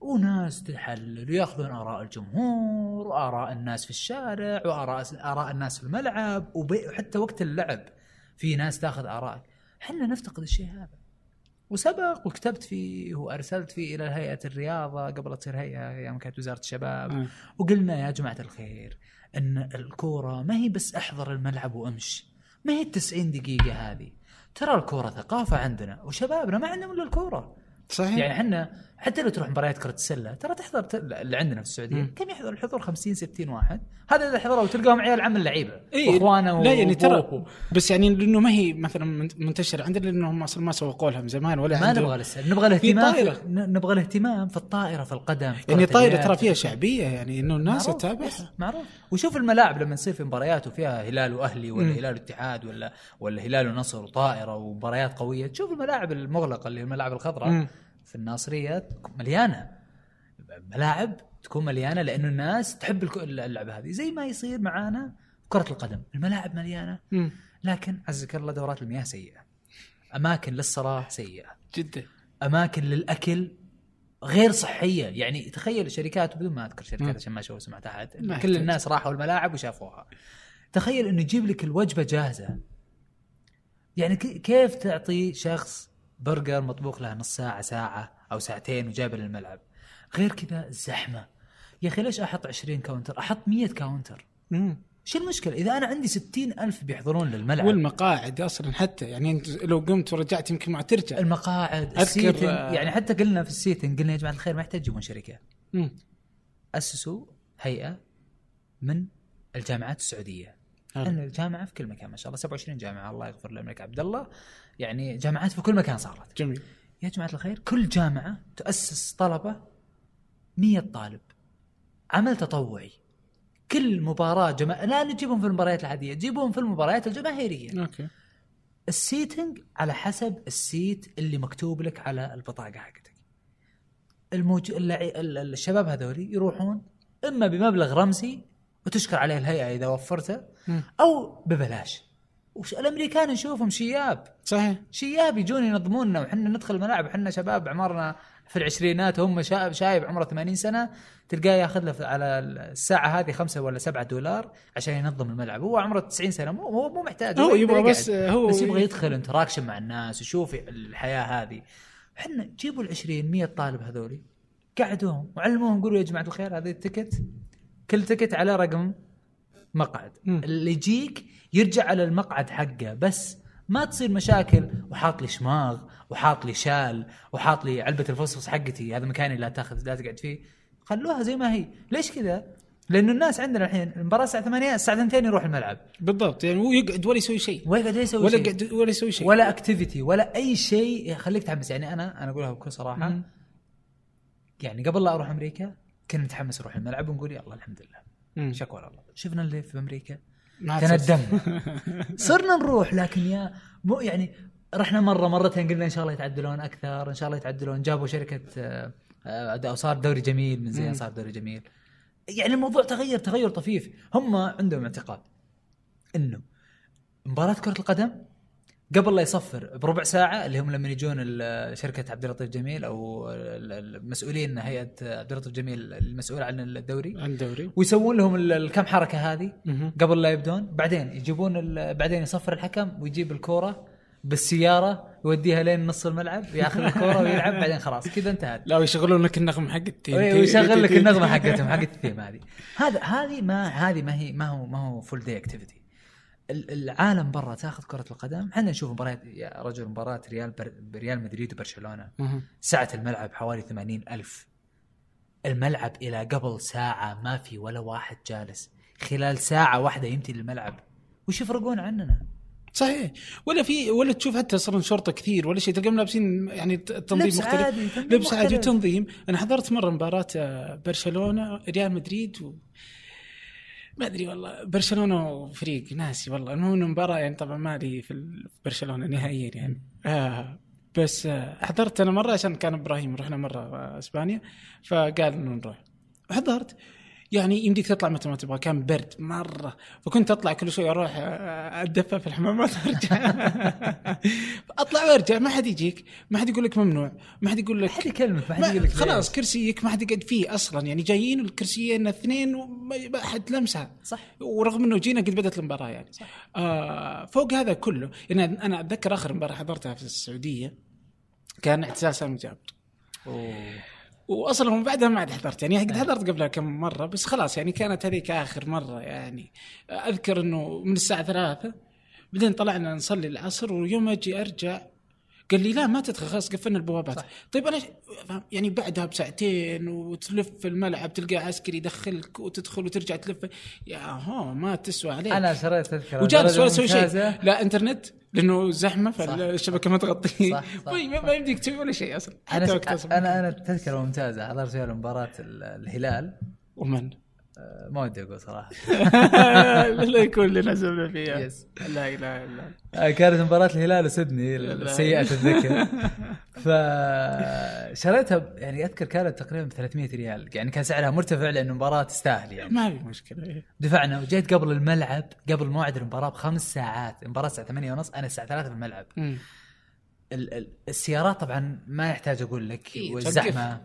Speaker 2: وناس تحلل ويأخذون آراء الجمهور وآراء الناس في الشارع واراء آراء الناس في الملعب وحتى وقت اللعب. في ناس تاخذ آرائك. إحنا نفتقد الشيء هذا. وسبق وكتبت فيه وأرسلت فيه إلى هيئة الرياضة قبل تصير هيئة أيام كانت وزارة الشباب.
Speaker 1: آه.
Speaker 2: وقلنا يا جماعة الخير إن الكورة ما هي بس أحضر الملعب وامشي ما هي 90 دقيقة هذه. ترى الكورة ثقافة عندنا وشبابنا ما عندهم إلا الكورة.
Speaker 1: صحيح.
Speaker 2: يعني إحنا حتى لو تروح مباريات كرة السلة ترى تحضر اللي عندنا في السعودية
Speaker 1: مم.
Speaker 2: كم يحضر الحضور 50 60 واحد هذا اذا حضروا تلقاهم عيال عم اللعيبة
Speaker 1: إيه
Speaker 2: واخوانه
Speaker 1: لا يعني ترى. بس يعني لأنه ما هي مثلا من- منتشرة عندنا لانهم أصلا ما سوقوا لها من زمان ولا
Speaker 2: ما نبغى لسه نبغى الاهتمام نبغى الاهتمام في الطائرة في القدم في
Speaker 1: يعني
Speaker 2: اليد.
Speaker 1: ترى فيها شعبية يعني إنه الناس
Speaker 2: معروف،
Speaker 1: تتابعها
Speaker 2: معروف وشوف الملاعب لما يصير في مباريات وفيها هلال وأهلي ولا
Speaker 1: مم.
Speaker 2: هلال واتحاد ولا ولا هلال ونصر وطائرة ومباريات قوية تشوف الملاعب المغلقة اللي هي الملاعب الخضراء. في الناصرية مليانة. ملاعب تكون مليانة لأنه الناس تحب اللعبة هذه. زي ما يصير معانا كرة القدم. الملاعب
Speaker 1: مليانة.
Speaker 2: لكن عزك الله دورات المياه سيئة. أماكن للصلاه سيئة.
Speaker 1: جدا.
Speaker 2: أماكن للأكل غير صحية. يعني تخيل شركات بدون ما أذكر شركات. عشان ما أشوف سمعه
Speaker 1: أحد
Speaker 2: كل. الناس راحوا الملاعب وشافوها. تخيل إنه يجيب لك الوجبة جاهزة. يعني كيف تعطي شخص برجر مطبوخ له نص ساعة ساعة أو ساعتين وجايبه للملعب. غير كذا الزحمه يا أخي ليش أحط 20 counter؟ أحط 100 counter.
Speaker 1: مم.
Speaker 2: شو المشكلة؟ إذا أنا عندي 60 ألف بيحضرون للملعب.
Speaker 1: والمقاعد أصلا حتى يعني أنت لو قمت ورجعت يمكن ما ترجع.
Speaker 2: المقاعد
Speaker 1: أذكر،
Speaker 2: ال seating
Speaker 1: آه،
Speaker 2: يعني حتى قلنا في ال seating قلنا يا جماعة الخير ما يحتاج تجيبون شركة.
Speaker 1: مم.
Speaker 2: أسسوا هيئة من الجامعات السعودية.
Speaker 1: حلو.
Speaker 2: لأن الجامعة في كل مكان ما شاء الله. 27 جامعة. الله يغفر للملك عبد الله. يعني جامعات في كل مكان صارت.
Speaker 1: جميل.
Speaker 2: يا جماعة الخير كل جامعة تؤسس طلبة 100 طالب. عمل تطوعي. كل مباراة جما... لا نجيبهم في المباريات العادية جيبهم في المباريات الجماهيرية.
Speaker 1: أوكي.
Speaker 2: ال seating على حسب ال seat اللي مكتوب لك على البطاقة حقتك. الموج... اللعي... ال- ال- الشباب هذولي يروحون إما بمبلغ رمزي وتشكر عليه الهيئة إذا وفرته. أو ببلاش. وش الأمريكان نشوفهم شياب.
Speaker 1: صحيح.
Speaker 2: شياب يجون ينظموننا وحنا ندخل الملاعب وحنا شباب عمرنا في العشرينات هم شاب شايب عمره 80 سنة تلقاه ياخذ له على الساعة هذه خمسة ولا سبعة دولار عشان ينظم الملعب. هو عمره 90 سنة مو هو مو محتاج
Speaker 1: هو يبغى. بس هو
Speaker 2: بس يبغى يدخل انتراكشن مع الناس يشوف الحياة هذه. إحنا جيبوا ال 20 100 طالب هذولي قعدوهم وعلموهم قولوا يا جماعة الخير هذه التكت كل ticket على رقم مقعد.
Speaker 1: مم.
Speaker 2: اللي يجيك يرجع على المقعد حقه بس ما تصير مشاكل وحاط لي شماغ وحاط لي شال وحاط لي علبة الفصفص حقتي هذا مكاني لا تاخذ لا تقعد فيه. خلوها زي ما هي. ليش كذا؟ لأنه الناس عندنا الحين المباراه الساعة 8 الساعة 2 يروح الملعب.
Speaker 1: بالضبط يعني هو يقعد ولا يسوي شيء.
Speaker 2: ولا قاعد يسوي
Speaker 1: ولا
Speaker 2: شيء.
Speaker 1: يقعد ولا يسوي شيء.
Speaker 2: ولا activity ولا أي شيء يخليك تحمس. يعني أنا أنا أقولها بكل صراحة.
Speaker 1: مم.
Speaker 2: يعني قبل لا أروح أمريكا كنا نتحمس نروح الملعب ونقول يلا الحمد لله. شكوى الله شفنا اللي في
Speaker 1: أمريكا.
Speaker 2: تندمنا (laughs) صرنا نروح لكن يا مو يعني رحنا مرة مرتين قلنا إن شاء الله يتعدلون أكثر إن شاء الله يتعدلون. جابوا شركة آه، آه، أو صار دوري جميل من زين. صار دوري جميل. يعني الموضوع تغير تغير طفيف. هم عندهم اعتقاد إنه مباراة كرة القدم قبل لا يصفر بربع ساعة اللي هم لما يجون شركة عبد اللطيف جميل أو ال- المسؤولين هيئة عبد اللطيف جميل المسؤول عن الدوري.
Speaker 1: عن دوري
Speaker 2: ويسوون لهم ال- الكم حركة هذه. قبل لا يبدون. بعدين يجيبون بعدين يصفر الحكم ويجيب الكورة بالسيارة يوديها لين نص الملعب وياخذ الكورة ويلعب بعدين خلاص كذا انتهت.
Speaker 1: لا ويشغلون لك النغمة حق التيم
Speaker 2: إيه، ويشغل لك النغمة حقتهم حقت الثيم هذه (laughs) هذا هذه ما هذه ما هي ما هو ما هو full day activity العالم برا تاخذ كرة القدم. إحنا نشوف مباريات يا رجل مباراة ريال بر... ريال مدريد
Speaker 1: وبرشلونة.
Speaker 2: سعه الملعب حوالي 80 ألف. الملعب إلى قبل ساعة ما في ولا واحد جالس. خلال ساعة واحدة يمتلي الملعب. وش يفرقون عننا؟
Speaker 1: صحيح. ولا في ولا تشوف حتى أصلا شرطة كثير ولا شيء تلقاهم لابسين يعني تنظيم
Speaker 2: لبس
Speaker 1: مختلف.
Speaker 2: عادي،
Speaker 1: لبس عادي. وتنظيم. أنا حضرت مرة مباراة آه، برشلونة ريال مدريد و... ما أدري والله. برشلونة وفريق ناسي والله. إنه مباراة يعني طبعا ما لي في برشلونة نهائيا يعني. آه بس آه حضرت أنا مرة عشان كان إبراهيم رحنا مرة آه، إسبانيا فقال إنه نروح. حضرت. يعني يمديك تطلع متى ما تبغى كان برد مرة. فكنت أطلع كل شوي أروح آه، أتدفى في الحمامات وأرجع. (laughs) أطلع وأرجع ما حد يجيك ما حد يقول لك ممنوع ما حد يقول
Speaker 2: ما
Speaker 1: لك
Speaker 2: حد يكلمك ما حد
Speaker 1: ما
Speaker 2: يقول لك
Speaker 1: خلاص. كرسيك ما حد يقعد فيه أصلا. يعني جايين الكرسيين اثنين وما ما حد لمسها.
Speaker 2: صح.
Speaker 1: ورغم إنه جينا قد بدأت المباراة يعني. صح. آه فوق هذا كله يعني أنا أتذكر آخر مباراة حضرتها في السعودية كان اعتزال سامي جابر. واصلا من بعدها ما عاد حضرت يعني قد
Speaker 2: نعم.
Speaker 1: حضرت قبلها كم مرة بس خلاص يعني كانت هذيك آخر مرة يعني أذكر إنه من الساعة ثلاثة بعدين طلعنا نصلي العصر ويوم أجي أرجع قال لي لا ما تدخل خلاص قفلنا البوابات.
Speaker 2: صح.
Speaker 1: طيب أنا؟ يعني بعدها بساعتين وتلف الملعب تلقى عسكري يدخلك وتدخل وترجع تلف. يا هو ما تسوى عليك.
Speaker 2: أنا شريت تذكرة.
Speaker 1: وجالس ولا تسوي شيء. لا إنترنت لأنه زحمة فالشبكة ما تغطي.
Speaker 2: صح، صح، (laughs)
Speaker 1: ما- ما يمديك تسوي ولا شيء أصلا.
Speaker 2: أنا. أنا أنا تذكرة ممتازة. حضرت فيها مباراة ال- الهلال.
Speaker 1: ومن؟
Speaker 2: ما ودي أقول صراحة. (laughs)
Speaker 1: لا يكون لنا زمنا فيها.
Speaker 2: يس.
Speaker 1: لا إله إلا الله.
Speaker 2: آه، كانت مباراة الهلال وسيدني
Speaker 1: لا.
Speaker 2: سيئة الذكر. (laughs) فشريتها يعني أذكر كانت تقريبا ب 300 ريال. يعني كان سعرها مرتفع لأنه مباراة تستاهل يعني.
Speaker 1: ما في مشكلة.
Speaker 2: دفعنا وجيت قبل الملعب قبل موعد المباراة بخمس ساعات. المباراة الساعة 8 ونص أنا الساعة 3 في الملعب.
Speaker 1: مم.
Speaker 2: ال- ال- السيارات طبعا ما يحتاج أقول لك
Speaker 1: إيه،
Speaker 2: والزحمة.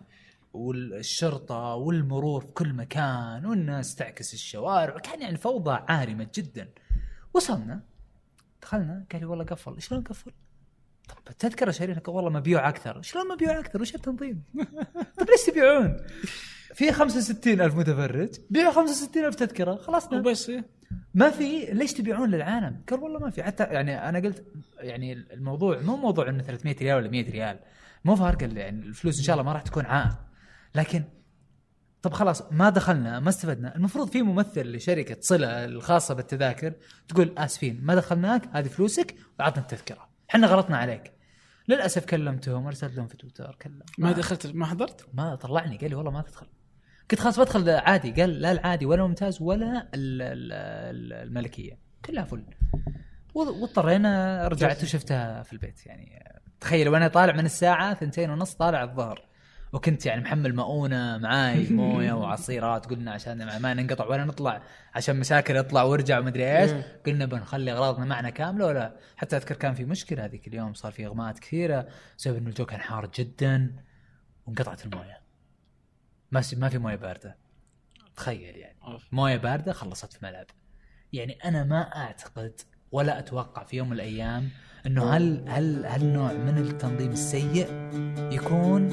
Speaker 2: والشرطة والمرور في كل مكان والناس تعكس الشوارع كان يعني فوضى عارمة جدا. وصلنا. دخلنا. قال لي والله قفل. شلون قفل؟ طب تذكر شارينا والله مبيوع أكثر. شلون مبيوع أكثر؟ وش التنظيم؟ (laughs) طب ليش تبيعون؟ في 65 ألف متفرج. بيعوا 65 ألف تذكرة. خلصنا
Speaker 1: وبس.
Speaker 2: ما في. ليش تبيعون للعالم؟ قال والله ما في. حتى يعني أنا قلت يعني الموضوع مو موضوع إنه 300 ريال ولا 100 ريال. مو فارقه يعني الفلوس إن شاء الله ما راح تكون عائق. لكن طب خلاص ما دخلنا ما استفدنا. المفروض في ممثل لشركة صلة الخاصة بالتذاكر تقول آسفين ما دخلناك هذه فلوسك وعطنا التذكرة. إحنا غلطنا عليك. للأسف كلمتهم ارسلت لهم في تويتر كلم
Speaker 1: ما دخلت ما حضرت؟
Speaker 2: ما طلعني قال لي والله ما تدخل. قلت خلاص بدخل عادي قال لا العادي ولا ممتاز ولا ال- ال- ال- الملكية. كلها فل. واضطرينا رجعت وشفتها في البيت. يعني تخيل وأنا طالع من الساعة ثنتين ونص طالع الظهر. وكنت يعني محمل مؤونة معاي (laughs) موية وعصيرات قلنا عشان ما ننقطع ولا نطلع عشان مشاكل يطلع وارجع ومدري
Speaker 1: إيش.
Speaker 2: قلنا بنخلي أغراضنا معنا كاملة ولا؟ حتى أذكر كان في مشكلة هذيك اليوم صار في إغماءات كثيرة بسبب إنه الجو كان حار جدا وانقطعت الموية. ما ما في موية باردة. تخيل يعني. موية باردة خلصت في ملعب. يعني أنا ما أعتقد ولا أتوقع في يوم من الأيام إنه هل هل هالنوع من التنظيم السيء يكون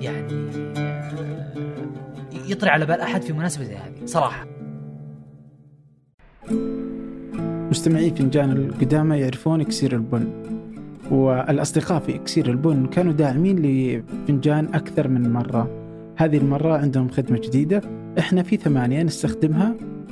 Speaker 2: يعني آه، يطري على بال أحد في مناسبة زي هذه؟ صراحة.
Speaker 1: مستمعي فنجان القدامى يعرفون إكسير البن والأصدقاء في إكسير البن كانوا داعمين لفنجان أكثر من مرة. هذه المرة عندهم خدمة جديدة إحنا في ثمانية نستخدمها.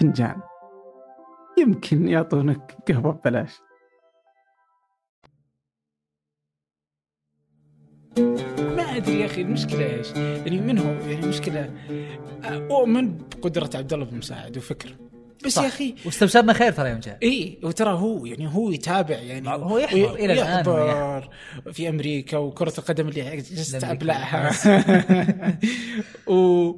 Speaker 1: فنجان يمكن يعطونك قهوة ببلاش ما أدري يا أخي المشكلة إيش؟ يعني من هو؟ يعني المشكلة أؤمن بقدرة عبد الله بن مساعد وفكر بس
Speaker 2: صح.
Speaker 1: يا أخي
Speaker 2: واستبشرنا خير ترى يوم جاء
Speaker 1: اي وترى هو يعني هو يتابع يعني
Speaker 2: هو يحضر الآن هو
Speaker 1: يحضر في أمريكا وكرة القدم اللي جلست. ابلعها (laughs) (laughs) و...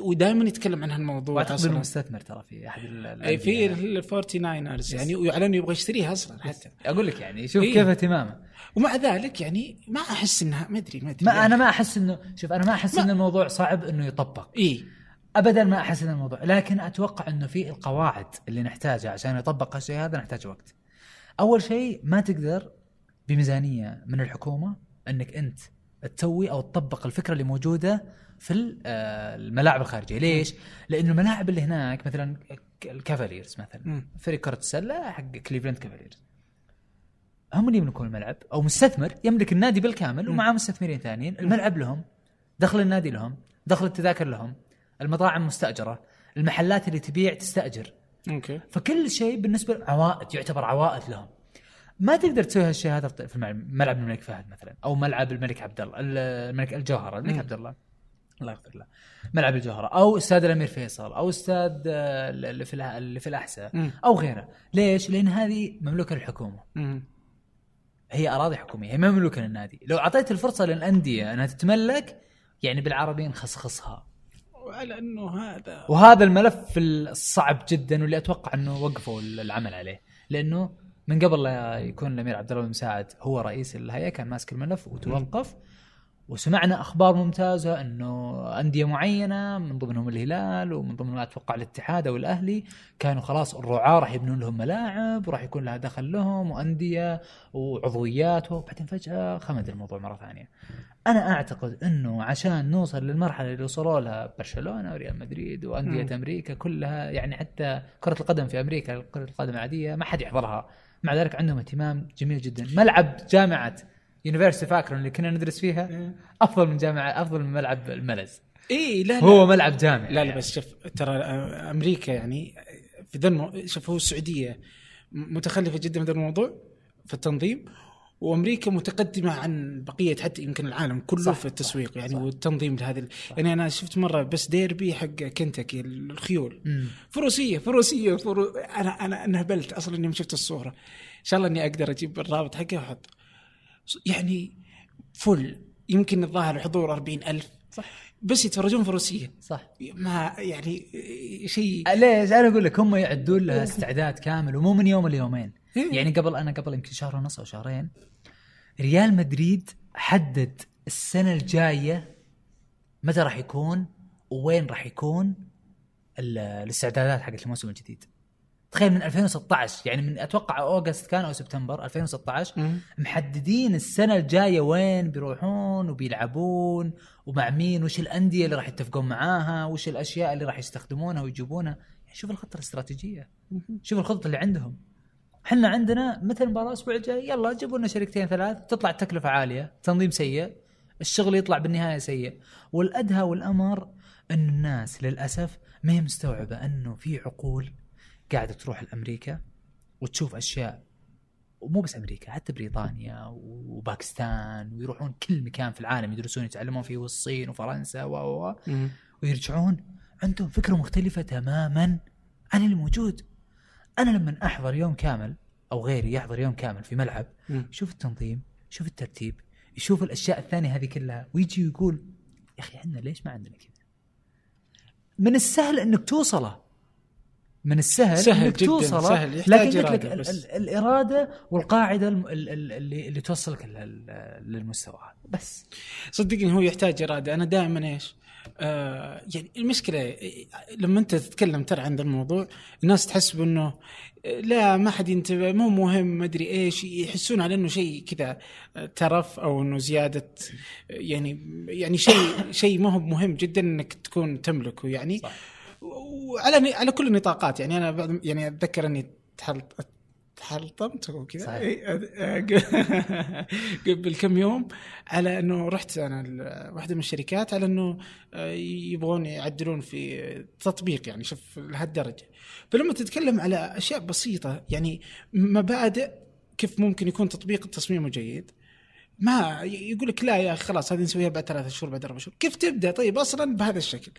Speaker 1: ودائما يتكلم عن هالموضوع.
Speaker 2: واعتقد
Speaker 1: أصلاً.
Speaker 2: انه مستثمر ترى في أحد
Speaker 1: أي في
Speaker 2: الأندية.
Speaker 1: الفورتي ناينرز يعني ويعلن يبغى يشتريها أصلا حتى.
Speaker 2: أقول لك يعني شوف
Speaker 1: إيه.
Speaker 2: كيف اهتمامه.
Speaker 1: ومع ذلك يعني ما أحس إنها ما أدري ما أدري
Speaker 2: ما أنا ما أحس إنه شوف أنا ما أحس
Speaker 1: ما-
Speaker 2: إن الموضوع صعب إنه يطبق.
Speaker 1: اي
Speaker 2: ابدا ما أحس إن الموضوع لكن أتوقع إنه في القواعد اللي نحتاجها عشان يطبق هالشيء هذا نحتاج وقت. أول شيء ما تقدر بميزانية من الحكومة إنك أنت تسوي أو تطبق الفكرة اللي موجودة في آه، الملاعب الخارجية. ليش؟ لأنه الملاعب اللي هناك مثلا الكافاليرز مثلا. فريق كرة السلة حق كليفلاند كافاليرز هم اللي يملكون الملعب أو مستثمر يملك النادي بالكامل ومعاه مستثمرين ثانيين. الملعب لهم دخل النادي لهم دخل التذاكر لهم المطاعم مستأجرة المحلات اللي تبيع تستأجر.
Speaker 1: أوكي.
Speaker 2: فكل شيء بالنسبة عوائد يعتبر عوائد لهم. ما تقدر تسوي هالشيء هذا في ملعب الملك فهد مثلا أو ملعب الملك عبد الله الملك الجوهره الملك. عبد الله. الله يغفر له. ملعب الجوهرة أو استاد الأمير فيصل أو استاد آه، اللي في اللي في الأحساء
Speaker 1: مم.
Speaker 2: أو غيره. ليش؟ لأن هذه مملوكة للحكومة.
Speaker 1: مم.
Speaker 2: هي أراضي حكومية هي مملوكة للنادي. لو أعطيت الفرصة للأندية أنها تتملك يعني بالعربي نخصخصها
Speaker 1: وعلى انه هذا
Speaker 2: وهذا الملف الصعب جدا واللي أتوقع إنه وقفوا العمل عليه. لأنه من قبل لا يكون الأمير عبد الله بن مساعد هو رئيس الهيئة كان ماسك الملف وتوقف. وسمعنا أخبار ممتازة إنه أندية معينة من ضمنهم الهلال ومن ضمنهم أتوقع الاتحاد أو الأهلي كانوا خلاص الرعاة راح يبنون لهم ملاعب وراح يكون لها دخل لهم وأندية وعضويات وبعدين فجأة خمد الموضوع مرة ثانية. أنا أعتقد إنه عشان نوصل للمرحلة اللي وصلوا لها برشلونة وريال مدريد وأندية
Speaker 1: مم.
Speaker 2: أمريكا كلها يعني حتى كرة القدم في أمريكا كره القدم العادية ما حد يحضرها مع ذلك عندهم اهتمام جميل جدا ملعب جامعة يونيفرسيتي فاكرون اللي كنا ندرس فيها أفضل من جامعة أفضل من ملعب الملز.
Speaker 1: اي لا لا.
Speaker 2: هو ملعب جامعي.
Speaker 1: لا لا بس شوف ترى آه، أمريكا يعني في ذا المو... شوف هو السعودية متخلفة جدا في ذا الموضوع في التنظيم وأمريكا متقدمة عن بقية حتى يمكن العالم كله
Speaker 2: صح،
Speaker 1: في التسويق
Speaker 2: صح،
Speaker 1: يعني
Speaker 2: صح.
Speaker 1: والتنظيم لهذه ال- يعني أنا شفت مرة بس ديربي حق كنتاكي الخيول.
Speaker 2: مم.
Speaker 1: فروسية فروسية فرو... أنا أنا أنهبلت أصلا اني شفت الصورة. إن شاء الله إني أقدر أجيب الرابط حقه واحط يعني full يمكن الظاهر الحضور أربعين ألف.
Speaker 2: صح.
Speaker 1: بس يتفرجون فروسيه
Speaker 2: صح.
Speaker 1: ما يعني شيء.
Speaker 2: ليش أنا أقول لك هم يعدون لها استعداد كامل ومو من يوم ليومين.
Speaker 1: إيه.
Speaker 2: يعني قبل أنا قبل يمكن شهر ونص أو شهرين ريال مدريد حدد السنة الجاية متى راح يكون وين راح يكون ال- الاستعدادات حقت الموسم الجديد. تخيل من 2016 يعني من أتوقع أوغست كان أو سبتمبر 2016
Speaker 1: مم.
Speaker 2: محددين السنة الجاية وين بيروحون وبيلعبون ومع مين وش الأندية اللي راح يتفقون معاها وش الأشياء اللي راح يستخدمونها ويجيبونها. يعني شوف الخطة الاستراتيجية. شوف الخطة اللي عندهم. إحنا عندنا مثل المباراه الأسبوع الجاي يلا جيبوا لنا شركتين ثلاث تطلع التكلفة عالية تنظيم سيء الشغل يطلع بالنهاية سيء. والأدهى والأمر إن الناس للأسف ما هي مستوعبة إنه في عقول قاعدة تروح لأمريكا وتشوف أشياء ومو بس أمريكا حتى بريطانيا وباكستان ويروحون كل مكان في العالم يدرسون يتعلمون فيه والصين وفرنسا و. ويرجعون عندهم فكرة مختلفة تماما عن اللي موجود أنا لما أحضر يوم كامل أو غيري يحضر يوم كامل في ملعب. يشوف التنظيم يشوف الترتيب يشوف الأشياء الثانية هذه كلها ويجي ويقول يا أخي إحنا ليش ما عندنا كذا من السهل إنك توصله من السهل
Speaker 1: سهل
Speaker 2: إنك
Speaker 1: جداً،
Speaker 2: توصله
Speaker 1: سهل. يحتاج
Speaker 2: لكن قلت لك الإرادة والقاعدة الم- ال- ال- اللي اللي توصلك لل- للمستوى هذا. بس.
Speaker 1: صدقني هو يحتاج إرادة. أنا دائما إيش؟ آه يعني المشكلة لما أنت تتكلم ترى عن ذا الموضوع الناس تحس بأنه آه، لا ما حد ينتبه مو مهم ما أدري إيش يحسون على إنه شيء كذا آه، ترف أو إنه زيادة آه، يعني يعني شيء شيء ما هو مهم جدا إنك تكون تملكه يعني.
Speaker 2: صح.
Speaker 1: وعلى على كل النطاقات. يعني أنا بعد يعني أتذكر إني تحلط تحلطمت وكذا. إيه، (laughs) قبل كم يوم على إنه رحت أنا واحدة من الشركات على إنه آه، يبغون يعدلون في تطبيق يعني شوف لهالدرجة. فلما تتكلم على أشياء بسيطة يعني مبادئ كيف ممكن يكون تطبيق تصميمه جيد ما يقول لك لا يا أخي خلاص هذه نسويها بعد ثلاثة شهور بعد أربع شهور، كيف تبدأ؟ طيب أصلا بهذا الشكل؟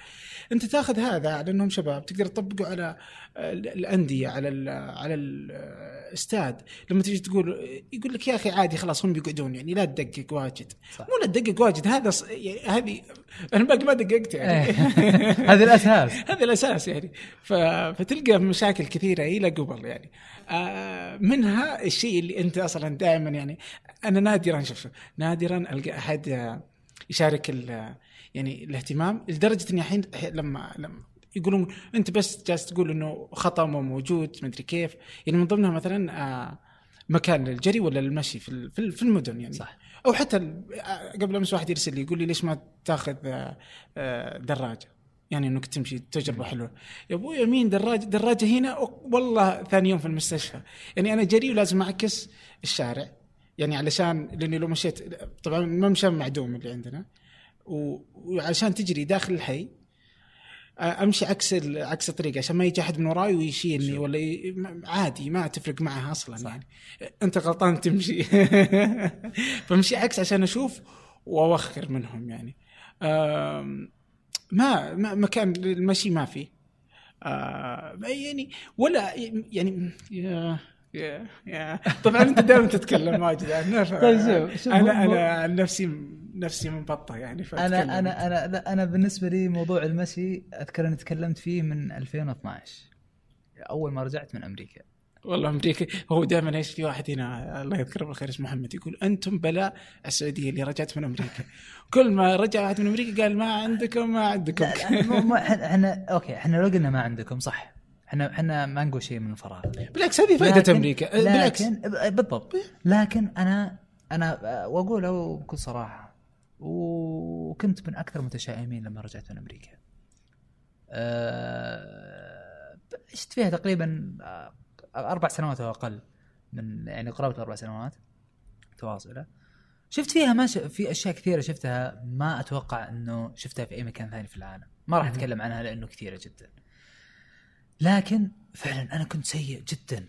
Speaker 1: أنت تاخذ هذا على انهم شباب تقدر تطبقه على ال- الأندية على ال على الأستاد، لما تجي تقول يقول لك يا أخي عادي خلاص هم بيقعدون يعني لا تدقق واجد،
Speaker 2: صح.
Speaker 1: مو لا تدقق واجد هذا ص- يعني هذه (laughs) أنا باقي ما دققت يعني. (laughs)
Speaker 2: هذا الأساس.
Speaker 1: هذا الأساس يعني. ف... فتلقى مشاكل كثيرة إلى قبل يعني. آه منها الشيء اللي أنت أصلا دائما يعني أنا نادرا شوف شوف، نادرا ألقى أحد آه، يشارك ال... يعني الاهتمام لدرجة إني الحين لما لما يقولون أنت بس جالس تقول إنه خطأ مو موجود ما أدري كيف يعني من ضمنها مثلا آه مكان للجري ولا للمشي في في ال- في المدن يعني.
Speaker 2: صح.
Speaker 1: أو حتى آه، قبل أمس واحد يرسل لي يقول لي ليش ما تأخذ آه، آه، دراجة؟ يعني إنك تمشي تجربة حلوة. يا أبوي مين دراجه دراجة هنا والله ثاني يوم في المستشفى. يعني أنا جري ولازم أعكس الشارع. يعني علشان لأني لو مشيت طبعا الممشى معدوم اللي عندنا. وعشان تجري داخل الحي أمشي عكس عكس الطريق عشان ما يجي أحد من وراي ويشيلني ولا ي... عادي ما تفرق معها أصلا صح. يعني. أنت غلطان تمشي. (laughs) فأمشي عكس عشان أشوف وأوخر منهم يعني. ما ما مكان المشي ما في. يعني ولا يعني طبعا أنت دائما تتكلم واجد عنه ف-
Speaker 2: طيب شوف- شوف أنا
Speaker 1: أنا عن نفسي نفسي منبطة يعني.
Speaker 2: أنا أنا أنا لا أنا بالنسبة لي موضوع المشي أذكر أني تكلمت فيه من 2012 أول ما رجعت من أمريكا.
Speaker 1: والله أمريكا هو دائما إيش في واحد هنا الله يذكره بالخير اسمه محمد يقول أنتم بلاء السعودية اللي رجعت من أمريكا. كل ما رجع واحد من أمريكا قال ما عندكم ما عندكم.
Speaker 2: إحنا أوكي إحنا لو قلنا ما عندكم صح. إحنا إحنا ما نقول شيء من فراغ
Speaker 1: بالعكس هذه فائدة
Speaker 2: لكن-
Speaker 1: أمريكا بالعكس
Speaker 2: لكن ب- بالضبط لكن أنا أنا وأقوله بكل صراحة وكنت من أكثر المتشائمين لما رجعت من أمريكا. أه، عشت فيها تقريبا آه، أربع سنوات أو أقل من يعني قرابه أربع سنوات متواصله. شفت فيها ما ش... في أشياء كثيرة شفتها ما أتوقع إنه شفتها في أي مكان ثاني في العالم، ما راح. أتكلم عنها لأنه كثيرة جدا. لكن فعلا أنا كنت سيء جدا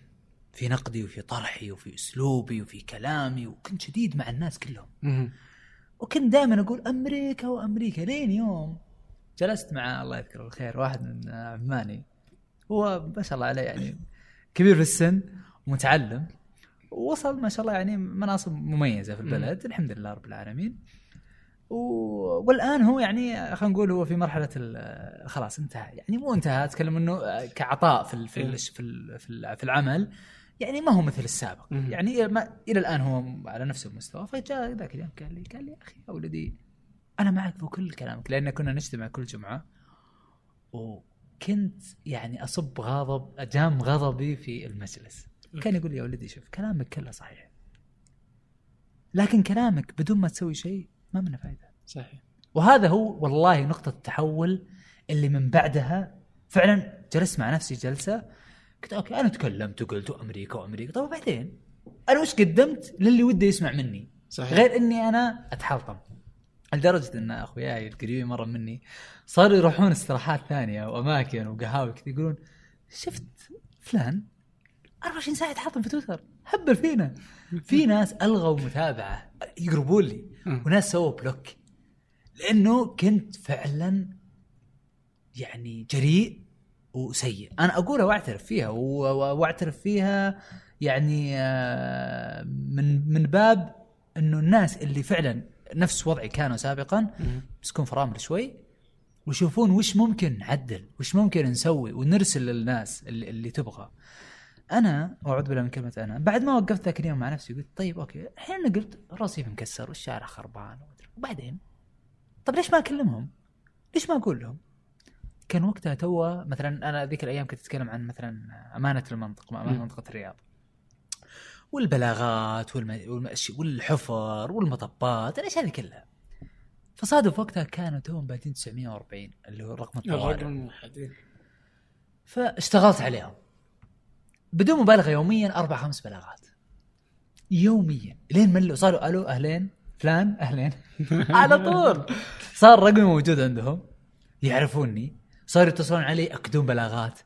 Speaker 2: في نقدي وفي طرحي وفي أسلوبي وفي كلامي وكنت شديد مع الناس كلهم. وكنت دائما أقول أمريكا وأمريكا لين يوم جلست مع الله يذكره بالخير واحد من عماني هو ما شاء الله عليه يعني كبير في السن ومتعلم. ووصل ما شاء الله يعني مناصب مميزة في البلد الحمد لله رب العالمين. و... والآن هو يعني خلينا نقول هو في مرحلة. خلاص انتهى. يعني مو انتهى أتكلم إنه كعطاء في ال... في ال... في ال... في. في العمل. يعني ما هو مثل السابق.
Speaker 1: مم.
Speaker 2: يعني ما... إلى الآن هو على نفس المستوى. فجاء ذاك اليوم قال لي قال لي يا أخي يا ولدي أنا معك في كل كلامك لأن كنا نجتمع كل جمعة. وكنت يعني أصب غضب أجام غضبي في المجلس. كان يقول لي يا ولدي شوف كلامك كله صحيح. لكن كلامك بدون ما تسوي شيء ما منه فائده
Speaker 1: صحيح.
Speaker 2: وهذا هو والله نقطة التحول اللي من بعدها فعلا جلست مع نفسي جلسة قلت أوكي أنا تكلمت وقلت أمريكا وأمريكا. طيب وبعدين؟ أنا وش قدمت للي وده يسمع مني؟
Speaker 1: صحيح.
Speaker 2: غير إني أنا أتحلطم. لدرجة إن أخوياي القريبين مرة مني صاروا يروحون استراحات ثانية وأماكن وقهاوي كذا يقولون شفت فلان؟ 24 ساعة يتحطم في تويتر. هبل فينا. في ناس ألغوا متابعة يقربون لي. وناس سووا بلوك. لأنه كنت فعلا يعني جريء وسيء. أنا اقولها وأعترف فيها وأعترف فيها يعني آه، من من باب إنه الناس اللي فعلا نفس وضعي كانوا سابقا. يمسكون فرامل شوي ويشوفون وش ممكن نعدل وش ممكن نسوي ونرسل للناس اللي, اللي تبغى. أنا واعوذ بالله من كلمة أنا. بعد ما وقفت ذاك اليوم مع نفسي قلت طيب أوكي. الحين أنا قلت الرصيف مكسر والشارع خربان وبعدين؟ طب ليش ما أكلمهم؟ ليش ما أقول لهم؟ كان وقتها تو مثلا أنا ذيك الأيام كنت أتكلم عن مثلا أمانة المنطقة امانه. منطقة الرياض. والبلاغات والم... والحفر والمطبات الأشياء هذه كلها. فصادف وقتها كانوا توهم بادين 940 اللي هو رقم الطوارئ.
Speaker 1: الرقم
Speaker 2: فاشتغلت عليهم. بدون مبالغة يوميا أربع خمس بلاغات. يوميا. لين ملوا صاروا ألو أهلين فلان أهلين. (laughs) على طول. صار رقمي موجود عندهم. يعرفوني. صاروا يتصلون علي أكدون بلاغات.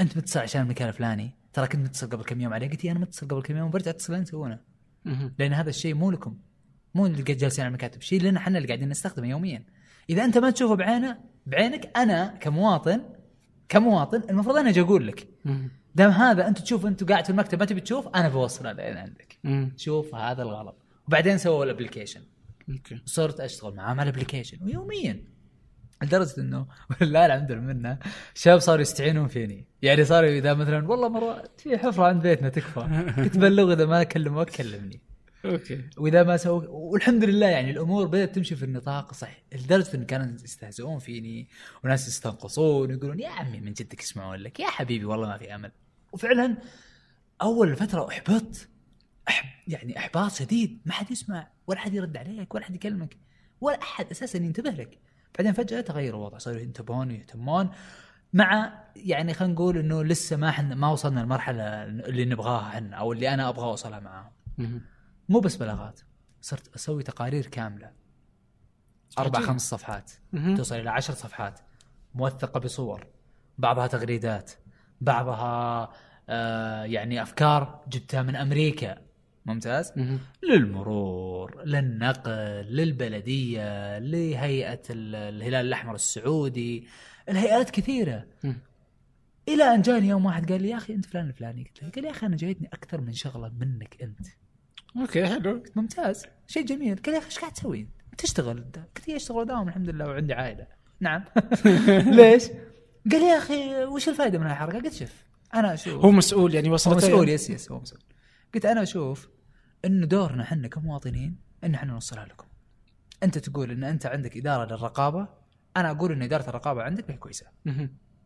Speaker 2: أنت متصل عشان المكان الفلاني ترى كنت متصل قبل كم يوم عليه. قلت أنا متصل قبل كم يوم برجع اتصل أنت
Speaker 1: مهم.
Speaker 2: لأن هذا الشيء مو لكم. مو اللي قاعد جالسين على المكاتب. شيء لنا إحنا اللي قاعدين نستخدمه يوميا. إذا أنت ما تشوفه بعينه بعينك أنا كمواطن كمواطن المفروض أنا أجي أقول لك. دام هذا أنت تشوف أنت قاعد في المكتب ما تبي تشوف أنا بوصل هذا عندك.
Speaker 1: مهم.
Speaker 2: شوف هذا الغلط. وبعدين سووا الـ
Speaker 1: application أوكي.
Speaker 2: صرت أشتغل معاه على الـ application ويوميا. لدرجة إنه (laughs) ولله الحمد منه. شباب صاروا يستعينون فيني. يعني صاروا إذا مثلا والله مرة في حفرة عند بيتنا تكفى. (laughs) كنت بلغ إذا ما كلموك كلمني
Speaker 1: أوكي.
Speaker 2: وإذا ما سووا والحمد لله يعني الأمور بدأت تمشي في النطاق الصحيح. لدرجة إن كانوا يستهزئون فيني وناس يستنقصون ويقولون يا عمي من جدك يسمعون لك؟ يا حبيبي والله ما في أمل. وفعلا أول فترة احبطت أحب يعني إحباط شديد. ما حد يسمع ولا حد يرد عليك ولا حد يكلمك ولا أحد أساسا ينتبه لك. بعدين فجأة تغير الوضع صاروا ينتبهون ويهتمون. مع يعني خلينا نقول إنه لسه ما حن ما وصلنا المرحله اللي نبغاها إحنا أو اللي أنا أبغى أوصلها معاهم. مو بس بلاغات صرت أسوي تقارير كاملة.
Speaker 1: أربع.
Speaker 2: خمس صفحات. توصل إلى عشر صفحات. موثقة بصور. بعضها تغريدات. بعضها آه يعني أفكار جبتها من أمريكا. ممتاز؟
Speaker 1: مهم.
Speaker 2: للمرور للنقل للبلدية لهيئة ال- الهلال الأحمر السعودي الهيئات كثيرة.
Speaker 1: مم.
Speaker 2: إلى أن جاني يوم واحد قال لي يا أخي أنت فلان الفلاني. قلت له قال يا أخي أنا جايتني أكثر من شغلة منك أنت.
Speaker 1: أوكي حلو.
Speaker 2: ممتاز شيء جميل. قال يا أخي إيش قاعد تسوي؟ تشتغل قلت أشتغل وداوم الحمد لله وعندي عائلة. نعم. (laughs) (laughs) ليش؟ قال يا أخي وش الفائدة من هالحركه؟ قلت شوف أنا أشوف.
Speaker 1: هو مسؤول يعني
Speaker 2: هو
Speaker 1: وصلت
Speaker 2: مسؤول yes yes هو مسؤول. قلت أنا أشوف انه دورنا إحنا كمواطنين إن إحنا نوصلها لكم. أنت تقول إن أنت عندك إدارة للرقابة أنا أقول إن إدارة الرقابة عندك هي
Speaker 1: كويسة.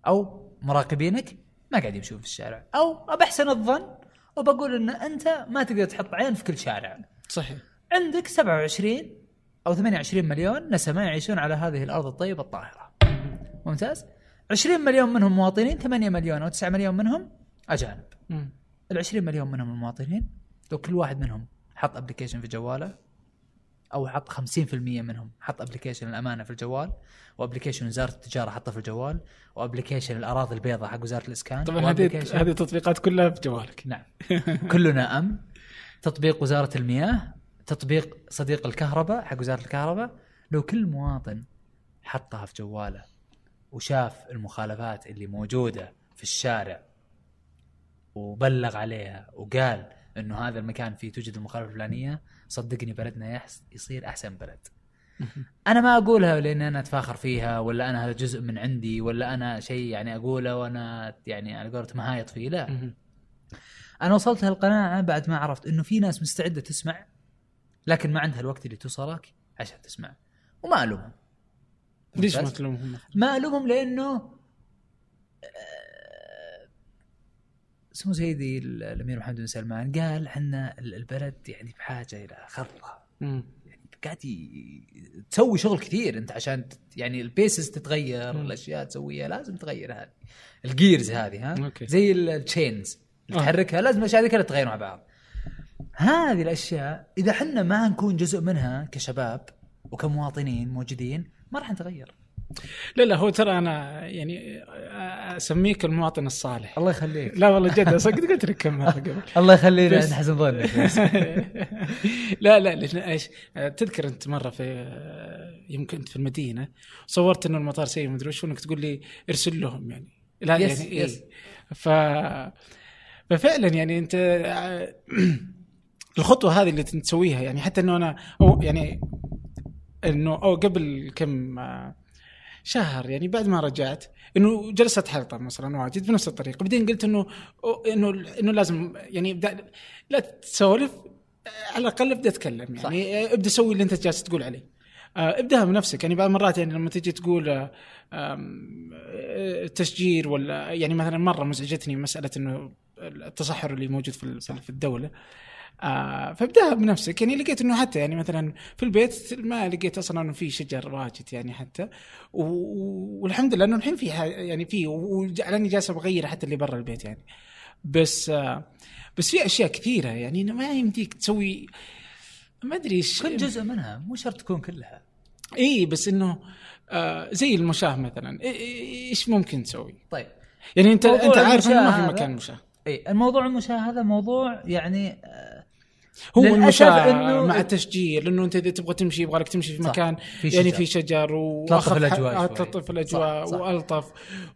Speaker 2: أو مراقبينك ما قاعد يمشون في الشارع. أو أبحسن الظن وبقول إن أنت ما تقدر تحط عين في كل شارع.
Speaker 1: صحيح.
Speaker 2: عندك 27 أو 28 مليون نسمة يعيشون على هذه الأرض الطيبة الطاهرة. ممتاز؟ 20 مليون منهم مواطنين 8 مليون أو 9 مليون منهم
Speaker 1: أجانب.
Speaker 2: ال 20 مليون منهم المواطنين لو كل واحد منهم حط application في جواله أو حط 50% منهم حط application الأمانة في الجوال و application وزارة التجارة حطه في الجوال و application الأراضي البيضاء حق وزارة الإسكان
Speaker 1: طبعا هذه هذه التطبيقات كلها بجوالك
Speaker 2: نعم. كلنا امن تطبيق وزارة المياه تطبيق صديق الكهرباء حق وزارة الكهرباء لو كل مواطن حطها في جواله وشاف المخالفات اللي موجودة في الشارع وبلغ عليها وقال إنه هذا المكان فيه توجد المخالفة الفلانية صدقني بلدنا يحس يصير أحسن بلد. أنا ما أقولها لأن أنا أتفاخر فيها ولا أنا هذا جزء من عندي ولا أنا شيء يعني أقوله وأنا يعني على قولتهم هايط فيه لا. أنا وصلت للقناعه بعد ما عرفت إنه في ناس مستعدة تسمع لكن ما عندها الوقت اللي توصلك عشان تسمع. وما ألومهم.
Speaker 1: ليش ما؟ تلومهم؟
Speaker 2: ما ألومهم لأنه آه، سمو سيدي ال- الأمير محمد بن سلمان قال حنا ال- البلد يعني بحاجة إلى خطه
Speaker 1: مم.
Speaker 2: قاعد تسوي شغل كثير أنت عشان يعني الـ basis تتغير
Speaker 1: مم.
Speaker 2: الأشياء تسويها لازم تغير هذه الـ gears هذه ها
Speaker 1: أوكي.
Speaker 2: زي ال- الـ chains اللي
Speaker 1: آه.
Speaker 2: تحركها لازم الأشياء هذه كلها تتغير مع بعض هذه الأشياء إذا حنا ما نكون جزء منها كشباب وكمواطنين موجودين ما راح نتغير
Speaker 1: لا لا هو ترى أنا يعني أسميك المواطن الصالح
Speaker 2: الله يخليك
Speaker 1: لا والله جد صدق قلت لك كم مرة قبل (laughs)
Speaker 2: الله يخلينا
Speaker 1: بس-
Speaker 2: حسن ظنك. (laughs)
Speaker 1: لا لا لأن إيش تذكر أنت مرة في يمكن أنت في المدينة صورت إنه المطار سيء مدري وش وإنك تقول لي ارسل لهم يعني لا
Speaker 2: يس،
Speaker 1: يعني
Speaker 2: يس.
Speaker 1: إيه. ف ففعلا يعني أنت (clears throat) الخطوة هذه اللي تسويها يعني حتى إنه أنا أو يعني إنه أو قبل كم آه، شهر يعني بعد ما رجعت إنه جلست حلقه مثلا واجد بنفس الطريقة. بعدين قلت إنه إنه إنه لازم يعني ابدا لا تسولف على الأقل ابدأ اتكلم يعني. صح. ابدأ سوي اللي أنت جالس تقول عليه. آه، ابدأها بنفسك يعني. بعض المرات يعني لما تجي تقول آه، آه، تشجير ولا يعني مثلا مرة مزعجتني مسألة إنه التصحر اللي موجود في الدولة. آه فابداها بنفسك. يعني لقيت إنه حتى يعني مثلا في البيت ما لقيت أصلا إنه في شجر واجد يعني حتى. و- والحمد لله إنه الحين في يعني في وجعلني جالس بغير حتى اللي برا البيت يعني. بس آه بس في أشياء كثيرة يعني ما يمديك تسوي ما أدري إيش.
Speaker 2: كل جزء منها مو شرط تكون كلها.
Speaker 1: إي بس إنه آه زي المشاة مثلا. إيش ممكن تسوي؟
Speaker 2: طيب.
Speaker 1: يعني
Speaker 2: أنت
Speaker 1: أنت عارف إنه ما
Speaker 2: المشاة
Speaker 1: في
Speaker 2: هذا-
Speaker 1: مكان مشاة.
Speaker 2: إي الموضوع المشاهده موضوع يعني آه،
Speaker 1: هو المشاة
Speaker 2: إنه-
Speaker 1: مع التشجير لأنه أنت إذا تبغى تمشي يبغى لك تمشي في. مكان
Speaker 2: في
Speaker 1: يعني. في شجر
Speaker 2: تلطف
Speaker 1: وأخف-
Speaker 2: الأجواء
Speaker 1: آه،. تلطف
Speaker 2: الأجواء.
Speaker 1: وألطف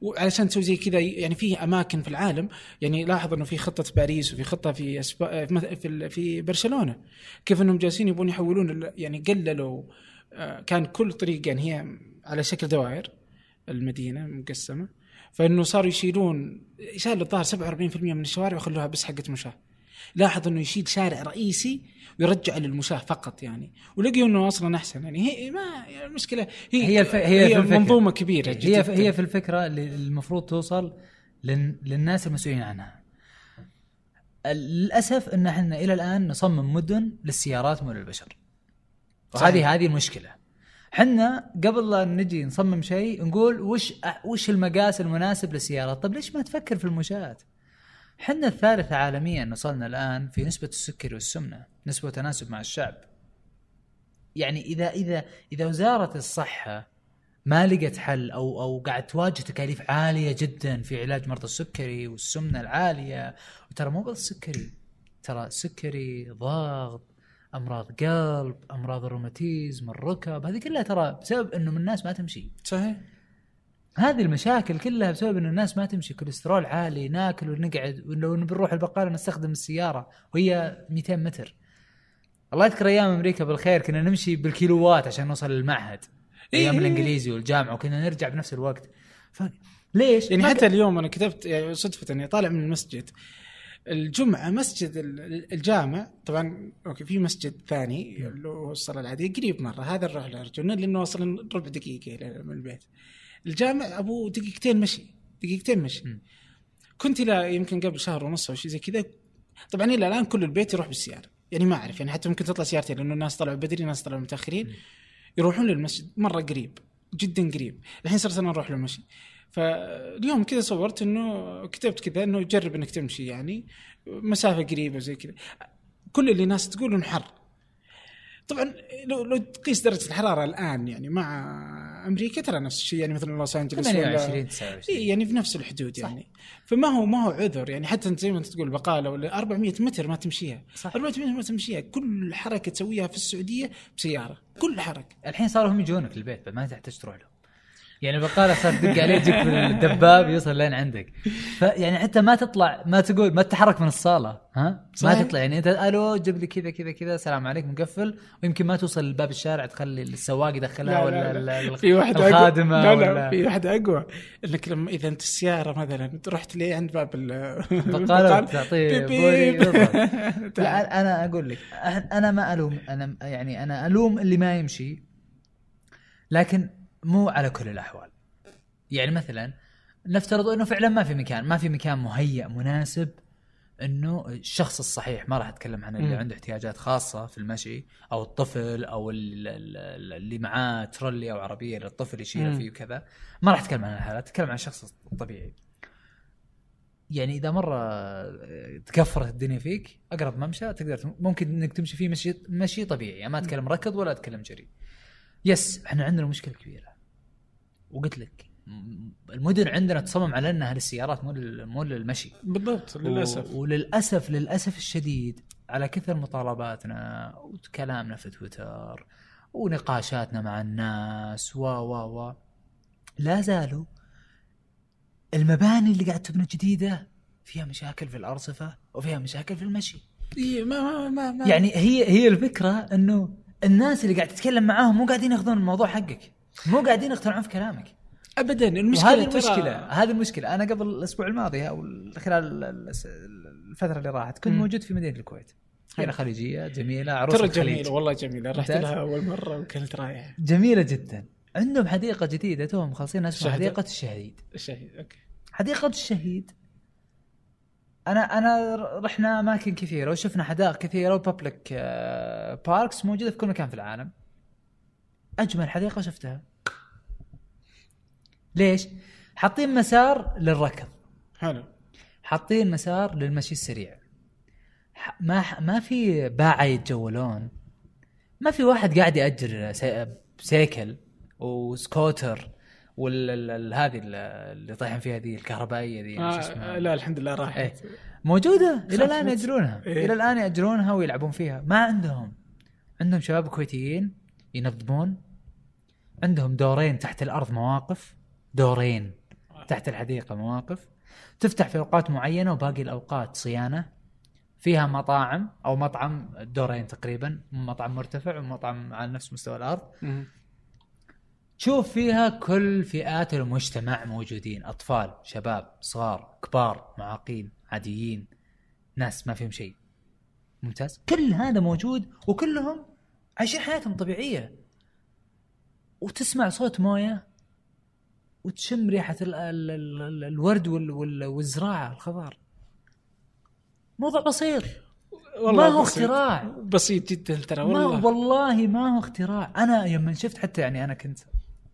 Speaker 1: وعلشان تسوي زي كذا يعني في أماكن في العالم يعني لاحظ إنه في خطة باريس وفي خطة في أسبا... في مث- في ال- في برشلونة كيف إنهم جالسين يبون يحولون ال- يعني قللوا آه، كان كل طريق يعني هي على شكل دوائر المدينة مقسمه فإنه صاروا يشيلون شالوا الظاهر 47% من الشوارع ويخلوها بس حقت مشاة لاحظ إنه يشيل شارع رئيسي ويرجع للمشاه فقط يعني. ولقيوا إنه أصلا أحسن يعني. هي ما المشكلة. هي
Speaker 2: هي الف... هي, في الفكرة.
Speaker 1: منظومة كبيرة
Speaker 2: هي
Speaker 1: جداً.
Speaker 2: في... هي في الفكرة اللي المفروض توصل لل... للناس المسؤولين عنها. للأسف إن إحنا إلى الآن نصمم مدن للسيارات مو للبشر وهذه
Speaker 1: صحيح.
Speaker 2: هذه المشكلة. إحنا قبل لا نجي نصمم شيء نقول وش وش المقاس المناسب للسيارات؟ طب ليش ما تفكر في المشاة إحنا الثالثة عالميا وصلنا الآن في نسبة السكري والسمنة نسبة تناسب مع الشعب. يعني إذا إذا إذا وزارة الصحة ما لقت حل أو أو قاعد تواجه تكاليف عالية جدا في علاج مرضى السكري والسمنة العالية وترى مو بس السكري ترى سكري ضغط أمراض قلب أمراض الروماتيزم الركب هذه كلها ترى بسبب إنه من الناس ما تمشي.
Speaker 1: صحيح.
Speaker 2: هذه المشاكل كلها بسبب إنه الناس ما تمشي كوليسترول عالي ناكل ونقعد ولو بنروح البقالة نستخدم السيارة وهي 200 متر. الله يذكر أيام أمريكا بالخير كنا نمشي بالكيلوات عشان نوصل للمعهد. أيام
Speaker 1: إيه.
Speaker 2: الإنجليزي والجامعة وكنا نرجع بنفس الوقت. فليش؟
Speaker 1: يعني
Speaker 2: ما
Speaker 1: حتى اليوم أنا كتبت يعني صدفة اني طالع من المسجد. الجمعة مسجد ال- الجامع طبعا أوكي في مسجد ثاني اللي هو الصلاة العادية قريب مرة. هذا نروح له ارجونا لأنه أصلا ربع دقيقه من البيت. الجامع أبو دقيقتين مشي دقيقتين مشي.
Speaker 2: مم.
Speaker 1: كنت إلى يمكن قبل شهر ونص أو شيء زي كذا. طبعا إلى الآن كل البيت يروح بالسيارة. يعني ما أعرف يعني حتى ممكن تطلع سيارتين لأنه الناس طلعوا بدري ناس طلعوا متأخرين. يروحون للمسجد مرة قريب جدا قريب. الحين صرت أنا أروح له مشي فاليوم كذا صورت إنه كتبت كذا إنه جرب إنك تمشي يعني مسافة قريبة زي كذا. كل اللي ناس تقول انه حر. طبعا لو لو تقيس درجة الحرارة الآن يعني مع أمريكا ترى نفس الشيء يعني مثلا لوس أنجلوس ولا
Speaker 2: 28 29
Speaker 1: إيه يعني في نفس الحدود يعني. فما هو ما هو عذر يعني حتى أنت زي ما أنت تقول بقالة ولا 400 متر ما تمشيها.
Speaker 2: صح.
Speaker 1: 400 متر ما تمشيها. كل حركة تسويها في السعودية بسيارة. كل حركة.
Speaker 2: الحين صاروا هم يجونك البيت ما تحتاج تروح له يعني البقاله صار تدق عليه يجيك بالدباب يوصل لين عندك. فيعني حتى ما تطلع ما تقول ما تتحرك من الصالة ها؟
Speaker 1: صحيح.
Speaker 2: ما تطلع. يعني أنت ألو جيب لي كذا كذا كذا السلام عليكم مقفل ويمكن ما توصل لباب الشارع تخلي السواق يدخلها
Speaker 1: لا،
Speaker 2: ولا
Speaker 1: لا، لا.
Speaker 2: ال-
Speaker 1: في واحدة
Speaker 2: الخادمة
Speaker 1: لا لا
Speaker 2: ولا
Speaker 1: في واحدة أقوى. انك لما إذا أنت السيارة مثلا رحت لي عند باب ال-
Speaker 2: بقالة تعطيه. (laughs) لا أنا أقول لك أنا ما ألوم أنا يعني أنا ألوم اللي ما يمشي. لكن مو على كل الأحوال. يعني مثلا نفترض إنه فعلا ما في مكان ما في مكان مهيأ مناسب إنه الشخص الصحيح ما راح أتكلم عن اللي. عنده احتياجات خاصة في المشي أو الطفل أو ال- ال- اللي معاه ترولي أو عربية للطفل يشيله. فيه وكذا. ما راح أتكلم عن الحالات أتكلم عن الشخص الطبيعي يعني إذا مرة تكفرت الدنيا فيك أقرب ممشى تقدر ممكن إنك تمشي فيه مشي مشي طبيعي. يعني ما أتكلم ركض ولا أتكلم جري. يس إحنا عندنا مشكلة كبيرة. وقلت لك المدن عندنا تصمم على إنها للسيارات مو مو للمشي.
Speaker 1: بالضبط للأسف.
Speaker 2: و- وللأسف للأسف الشديد على كثر مطالباتنا وكلامنا في تويتر ونقاشاتنا مع الناس و و و لا زالوا المباني اللي قاعد تبنى جديدة فيها مشاكل في الأرصفة وفيها مشاكل في المشي.
Speaker 1: ما ما ما, ما
Speaker 2: يعني هي هي الفكرة إنه الناس اللي قاعد تتكلم معاهم مو قاعدين ياخذون الموضوع حقك. مو قاعدين يقتنعون في كلامك.
Speaker 1: ابدا
Speaker 2: المشكلة
Speaker 1: ترى-
Speaker 2: المشكلة هذه المشكلة. أنا قبل الأسبوع الماضي أو خلال ال- الفترة اللي راحت كنت
Speaker 1: مم.
Speaker 2: موجود في مدينة الكويت.
Speaker 1: حلو.
Speaker 2: خليجية جميلة عروس
Speaker 1: ترى جميلة والله جميلة. رحت. لها أول مرة وكانت رائعة.
Speaker 2: جميلة جدا. عندهم حديقة جديدة توهم مخلصين اسمها. حديقة الشهيد.
Speaker 1: الشهيد أوكي.
Speaker 2: حديقة الشهيد. أنا أنا رحنا أماكن كثيرة وشفنا حدائق كثيرة و public parks موجودة في كل مكان في العالم. أجمل حديقة شفتها. ليش؟ حاطين مسار للركض.
Speaker 1: حلو.
Speaker 2: حاطين مسار للمشي السريع. ما ما في باعة يتجولون. ما في واحد قاعد يأجر سي- سيكل وسكوتر وهذه اللي طايحين فيها ذي الكهربائية ذي
Speaker 1: آه
Speaker 2: اسمها.
Speaker 1: لا الحمد لله راحت.
Speaker 2: إيه. موجودة؟ إلى
Speaker 1: الآن.
Speaker 2: يأجرونها.
Speaker 1: إيه.
Speaker 2: إلى الآن يأجرونها ويلعبون فيها. ما عندهم. عندهم شباب كويتيين ينظمون. عندهم دورين تحت الأرض مواقف. دورين تحت الحديقة مواقف تفتح في أوقات معينة وباقي الأوقات صيانة. فيها مطاعم أو مطعم دورين تقريبا مطعم مرتفع ومطعم على نفس مستوى
Speaker 1: الأرض.
Speaker 2: تشوف فيها كل فئات المجتمع موجودين أطفال شباب صغار كبار معاقين عاديين ناس ما فيهم شيء. ممتاز. كل هذا موجود وكلهم عايشين حياتهم طبيعية. وتسمع صوت موية وتشم ريحة ال ال ال ال الورد وال وال والزراعة الخضار موضوع بسيط ما هو
Speaker 1: بسيط.
Speaker 2: اختراع.
Speaker 1: بسيط جدا ترى
Speaker 2: ما
Speaker 1: والله
Speaker 2: والله ما هو اختراع أنا يوم شفت حتى يعني أنا كنت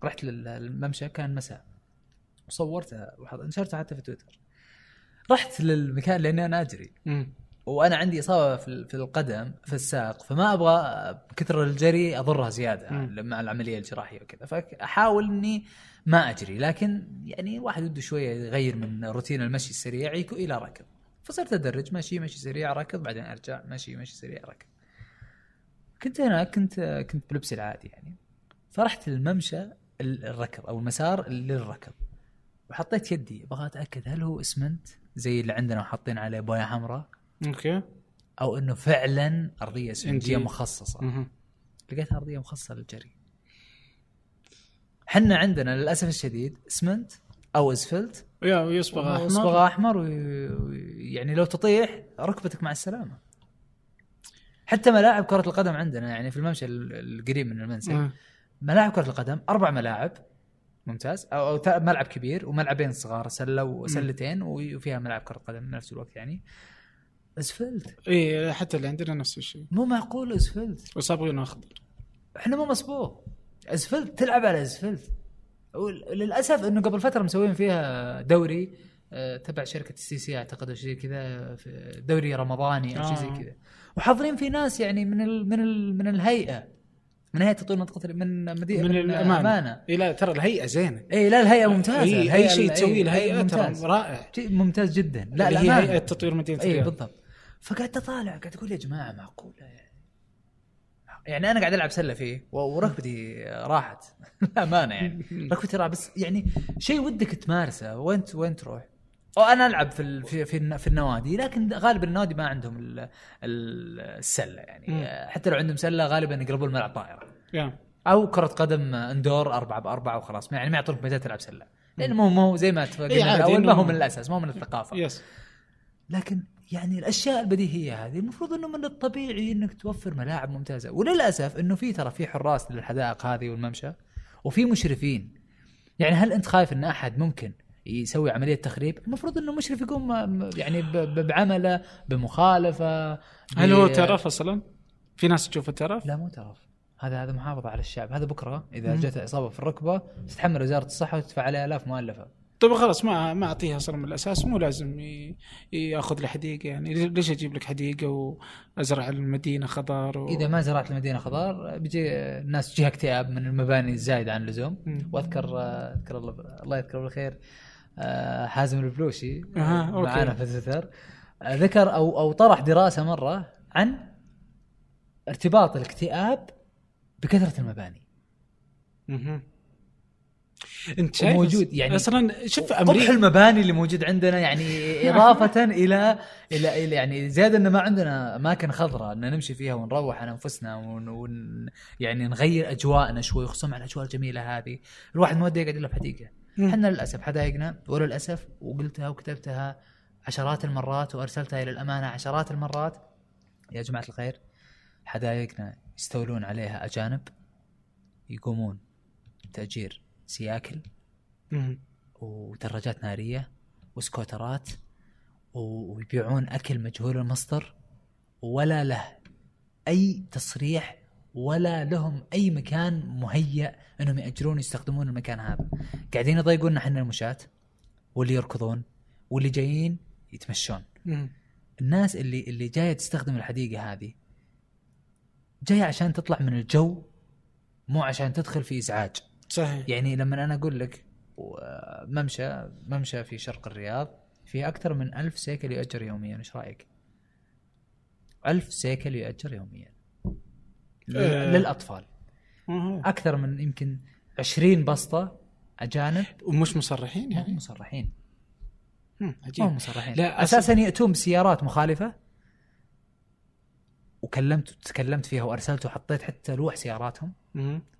Speaker 2: رحت لل- للممشى كان مساء وصورتها نشرتها حتى في تويتر رحت للمكان لأني أنا أجري
Speaker 1: مم.
Speaker 2: وأنا عندي إصابة في ال- في القدم في الساق فما أبغى بكثر الجري أضرها زيادة
Speaker 1: مم.
Speaker 2: مع العملية الجراحية وكذا فأحاول إني ما اجري لكن يعني واحد وده شوية يغير من روتين المشي السريع إلى ركض. فصرت أدرج ماشي ماشي سريع ركض بعدين أرجع ماشي ماشي سريع ركض. كنت هناك كنت كنت بلبسي العادي يعني. فرحت للممشى ال- الركض أو المسار للركض. وحطيت يدي أبغى أتأكد هل هو اسمنت؟ زي اللي عندنا وحاطين عليه بويه حمراء.
Speaker 1: أوكي.
Speaker 2: أو إنه فعلا
Speaker 1: أرضية
Speaker 2: إسفنجية
Speaker 1: مخصصة.
Speaker 2: لقيتها أرضية مخصصة للجري. حنا عندنا للأسف الشديد اسمنت أو اسفلت
Speaker 1: ويصبغ أحمر.
Speaker 2: صبغه أحمر ويعني لو تطيح ركبتك مع السلامة. حتى ملاعب كرة القدم عندنا يعني في الممشى ال- القريب من المنزل
Speaker 1: مم.
Speaker 2: ملاعب كرة القدم أربع ملاعب ممتاز أو, أو ملعب كبير وملعبين صغار سله وسلتين وفيها ملعب كرة قدم بنفس الوقت يعني. اسفلت
Speaker 1: اي حتى اللي عندنا نفس الشيء.
Speaker 2: مو معقول اسفلت
Speaker 1: وصابغينه أخضر.
Speaker 2: إحنا مو مصبوغ. اسفلت تلعب على اسفلت وللاسف إنه قبل فترة مسوين فيها دوري آه، تبع شركة ال CC أعتقد أو شيء كذا في دوري رمضاني أو شيء زي
Speaker 1: آه.
Speaker 2: كذا. وحاضرين في ناس يعني من ال من ال من الهيئة. من هيئة تطوير منطقة من مدينة
Speaker 1: من الامانه إي لا ترى الهيئة زينة.
Speaker 2: إي لا الهيئة
Speaker 1: ممتازة.
Speaker 2: أي
Speaker 1: اي شيء تسويه
Speaker 2: الهيئة.
Speaker 1: ترى رائع.
Speaker 2: ممتاز جدا. لا
Speaker 1: هي
Speaker 2: الأمانة.
Speaker 1: هيئة تطوير مدينه إي
Speaker 2: بالضبط. فقعدت أطالع قاعد أقول يا جماعة معقولة يعني؟ يعني أنا قاعد ألعب سلة فيه وركبتي راحت. (laughs) امانه يعني. (laughs) ركبتي راحت. بس يعني شيء ودك تمارسه. وين وين تروح؟ وأنا ألعب في في في, في النوادي لكن غالبا النوادي ما عندهم ال- ال- السلة يعني.
Speaker 1: مم.
Speaker 2: حتى لو عندهم سلة غالبا يقلبون الملعب
Speaker 1: طائرة.
Speaker 2: أو كرة قدم إندور أربعة بأربعة وخلاص. يعني ما يعطونك مجال تلعب سلة. لأنه مو مو زي ما اتفقنا
Speaker 1: إيه
Speaker 2: الأول ما هو من الأساس ما هو من الثقافة.
Speaker 1: يس.
Speaker 2: لكن يعني الأشياء البديهية هذه المفروض إنه من الطبيعي إنك توفر ملاعب ممتازة وللأسف إنه في ترى في حراس للحدائق هذه والممشى وفي مشرفين يعني هل أنت خايف إن أحد ممكن يسوي عملية تخريب المفروض إنه مشرف يقوم يعني بعمله بمخالفة
Speaker 1: هل هو ترف أصلا؟ في ناس تشوفه ترف؟
Speaker 2: لا مو ترف هذا هذا محافظة على الشعب هذا بكرة
Speaker 1: إذا.
Speaker 2: جت إصابة في الركبة تتحمل وزارة الصحة وتدفع عليها آلاف مؤلفة
Speaker 1: طيب خلاص ما ما أعطيها أصلا من الأساس مو لازم يأخذ له حديقة يعني ليش أجيب لك حديقة وأزرع المدينة خضار و...
Speaker 2: إذا ما زرعت المدينة خضار بيجي الناس تجيها اكتئاب من المباني الزايده عن اللزوم. وأذكر أذكر الله الله يذكره بالخير آه، حازم البلوشي آه،. معانا في تويتر ذكر أو أو طرح دراسة مرة عن ارتباط الاكتئاب بكثرة المباني.
Speaker 1: انت شايف
Speaker 2: وموجود يعني
Speaker 1: أصلا شوف
Speaker 2: قبح
Speaker 1: أمريكا
Speaker 2: المباني اللي موجود عندنا يعني إضافة إلى إلى يعني زيادة انه ما عندنا أماكن خضراء إن نمشي فيها ونروح عن أنفسنا ون, ون يعني نغير أجواءنا شوي خصوصا مع الأجواء الجميلة هذه. الواحد مودي يقعد الا في
Speaker 1: حديقة.
Speaker 2: إحنا للأسف حدائقنا وللأسف وقلتها وكتبتها عشرات المرات وأرسلتها إلى الأمانة عشرات المرات. يا جماعة الخير حدائقنا يستولون عليها أجانب يقومون تاجير سياكل. ودراجات نارية وسكوترات ويبيعون أكل مجهول المصدر ولا له أي تصريح ولا لهم أي مكان مهيأ إنهم يأجرون يستخدمون المكان هذا قاعدين يضايقونا إحنا المشاة واللي يركضون واللي جايين يتمشون. الناس اللي اللي جاية تستخدم الحديقة هذه جاية عشان تطلع من الجو مو عشان تدخل في إزعاج
Speaker 1: صحيح.
Speaker 2: يعني لما أنا أقول لك ممشى ممشى في شرق الرياض فيه أكثر من ألف سيكل يؤجر يوميا إيش رأيك؟ ألف سيكل يؤجر يوميا.
Speaker 1: آه. للأطفال.
Speaker 2: أكثر من يمكن 20 بسطة أجانب.
Speaker 1: ومش مصرحين يعني؟
Speaker 2: مصرحين. هم مصرحين.
Speaker 1: لا
Speaker 2: أساسا يأتون بسيارات مخالفة. وكلمت تكلمت فيها وارسلت وحطيت حتى لوح سياراتهم.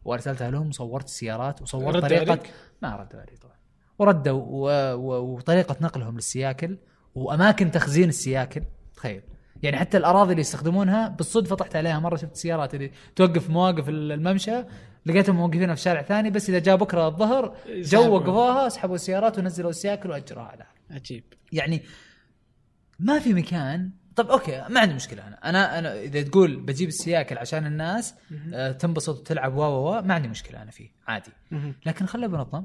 Speaker 2: وأرسلتها لهم وصورت السيارات وصورت طريقة
Speaker 1: عليك؟
Speaker 2: ما ردوا علي طبعا وردوا و... و... وطريقة نقلهم للسياكل وأماكن تخزين السياكل تخيل يعني حتى الأراضي اللي يستخدمونها بالصدفة طحت عليها مرة شفت السيارات اللي توقف مواقف ال- الممشى لقيتهم موقفينها في شارع ثاني بس إذا جاء بكرة الظهر جو. وقفوها سحبوا السيارات ونزلوا السياكل وأجروها على
Speaker 1: عجيب
Speaker 2: يعني ما في مكان طب أوكي ما عندي مشكلة. أنا أنا أنا إذا تقول بجيب السياكل عشان الناس آه تنبسط وتلعب و ما عندي مشكلة أنا فيه عادي. لكن خله بنظم.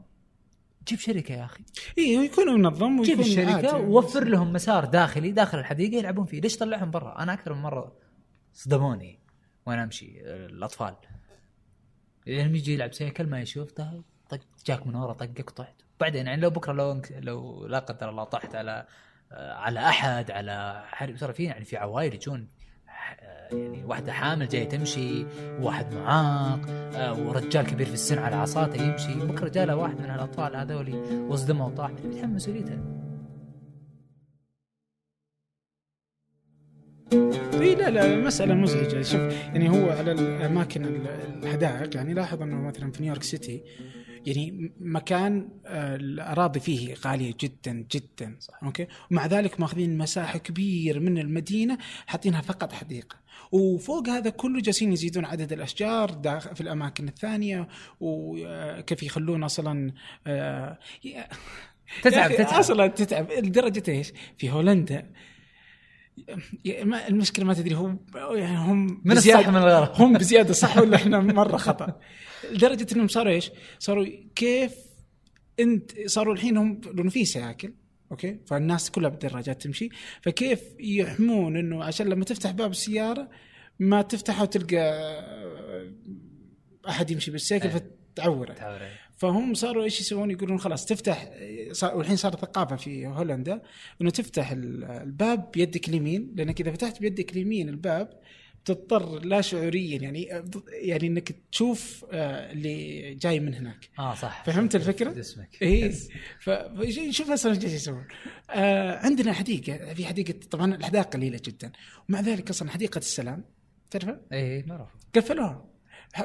Speaker 2: جيب شركة يا أخي.
Speaker 1: اي ويكون منظم
Speaker 2: جيب
Speaker 1: ويكون
Speaker 2: الشركة
Speaker 1: عادي.
Speaker 2: ووفر لهم مسار داخلي داخل الحديقة يلعبون فيه. ليش طلعهم برا؟ أنا أكثر من مرة صدموني وأنا أمشي آه، الأطفال. لما يجي يلعب سيكل ما يشوف طق جاك من ورا طقك طحت بعدين يعني لو بكرة لو لو لا قدر الله طحت على على أحد على ترى في يعني في عوائل يجون آه، يعني واحدة حامل جاية تمشي واحد معاق آه، ورجال كبير في السن على عصاته يمشي. بكرة جاله واحد من هالأطفال هذولي وصدمه وطاح من بيتحمل مسؤوليته.
Speaker 1: إي لا لا المسألة مزعجة. شوف يعني هو على الأماكن ال- الحدائق يعني لاحظ أنه مثلا في نيويورك City يعني مكان آه، الأراضي فيه غالية جدا جدا. صح. أوكي؟ ومع ذلك ماخذين مساحة كبير من المدينة حاطينها فقط حديقة. وفوق هذا كله جالسين يزيدون عدد الأشجار داخل في الأماكن الثانية وكيف يخلون أصلا آه،
Speaker 2: تتعب تتعب.
Speaker 1: أصلا تتعب. لدرجة إيش؟ في هولندا. المشكلة ما تدري هم يعني هم
Speaker 2: من الصح من الغلط.
Speaker 1: هم بزيادة صح (laughs) ولا إحنا مرة خطأ؟ لدرجة إنهم صاروا إيش؟ صاروا كيف انت صاروا الحين هم لأنه في سياكل أوكي فالناس كلها بالدراجات تمشي فكيف يحمون إنه عشان لما تفتح باب السيارة ما تفتحه وتلقى أحد يمشي بالسيكل
Speaker 2: إيه.
Speaker 1: فتعوره
Speaker 2: تعور عليه.
Speaker 1: فهم صاروا إيش يسوون يقولون خلاص تفتح صار والحين صار ثقافة في هولندا إنه تفتح ال- الباب بيدك اليمين لأنك إذا فتحت بيدك اليمين الباب تضطر لا شعوريا يعني يعني إنك تشوف آه، اللي جاي من هناك.
Speaker 2: آه صح.
Speaker 1: فهمت الفكرة؟
Speaker 2: جسمك.
Speaker 1: اي. فشوف أصلا إيش يسوون. آه عندنا حديقة في حديقة طبعا الأحداث قليلة جدا. ومع ذلك أصلا حديقة السلام تعرفها؟
Speaker 2: اي معروف
Speaker 1: قفلوها.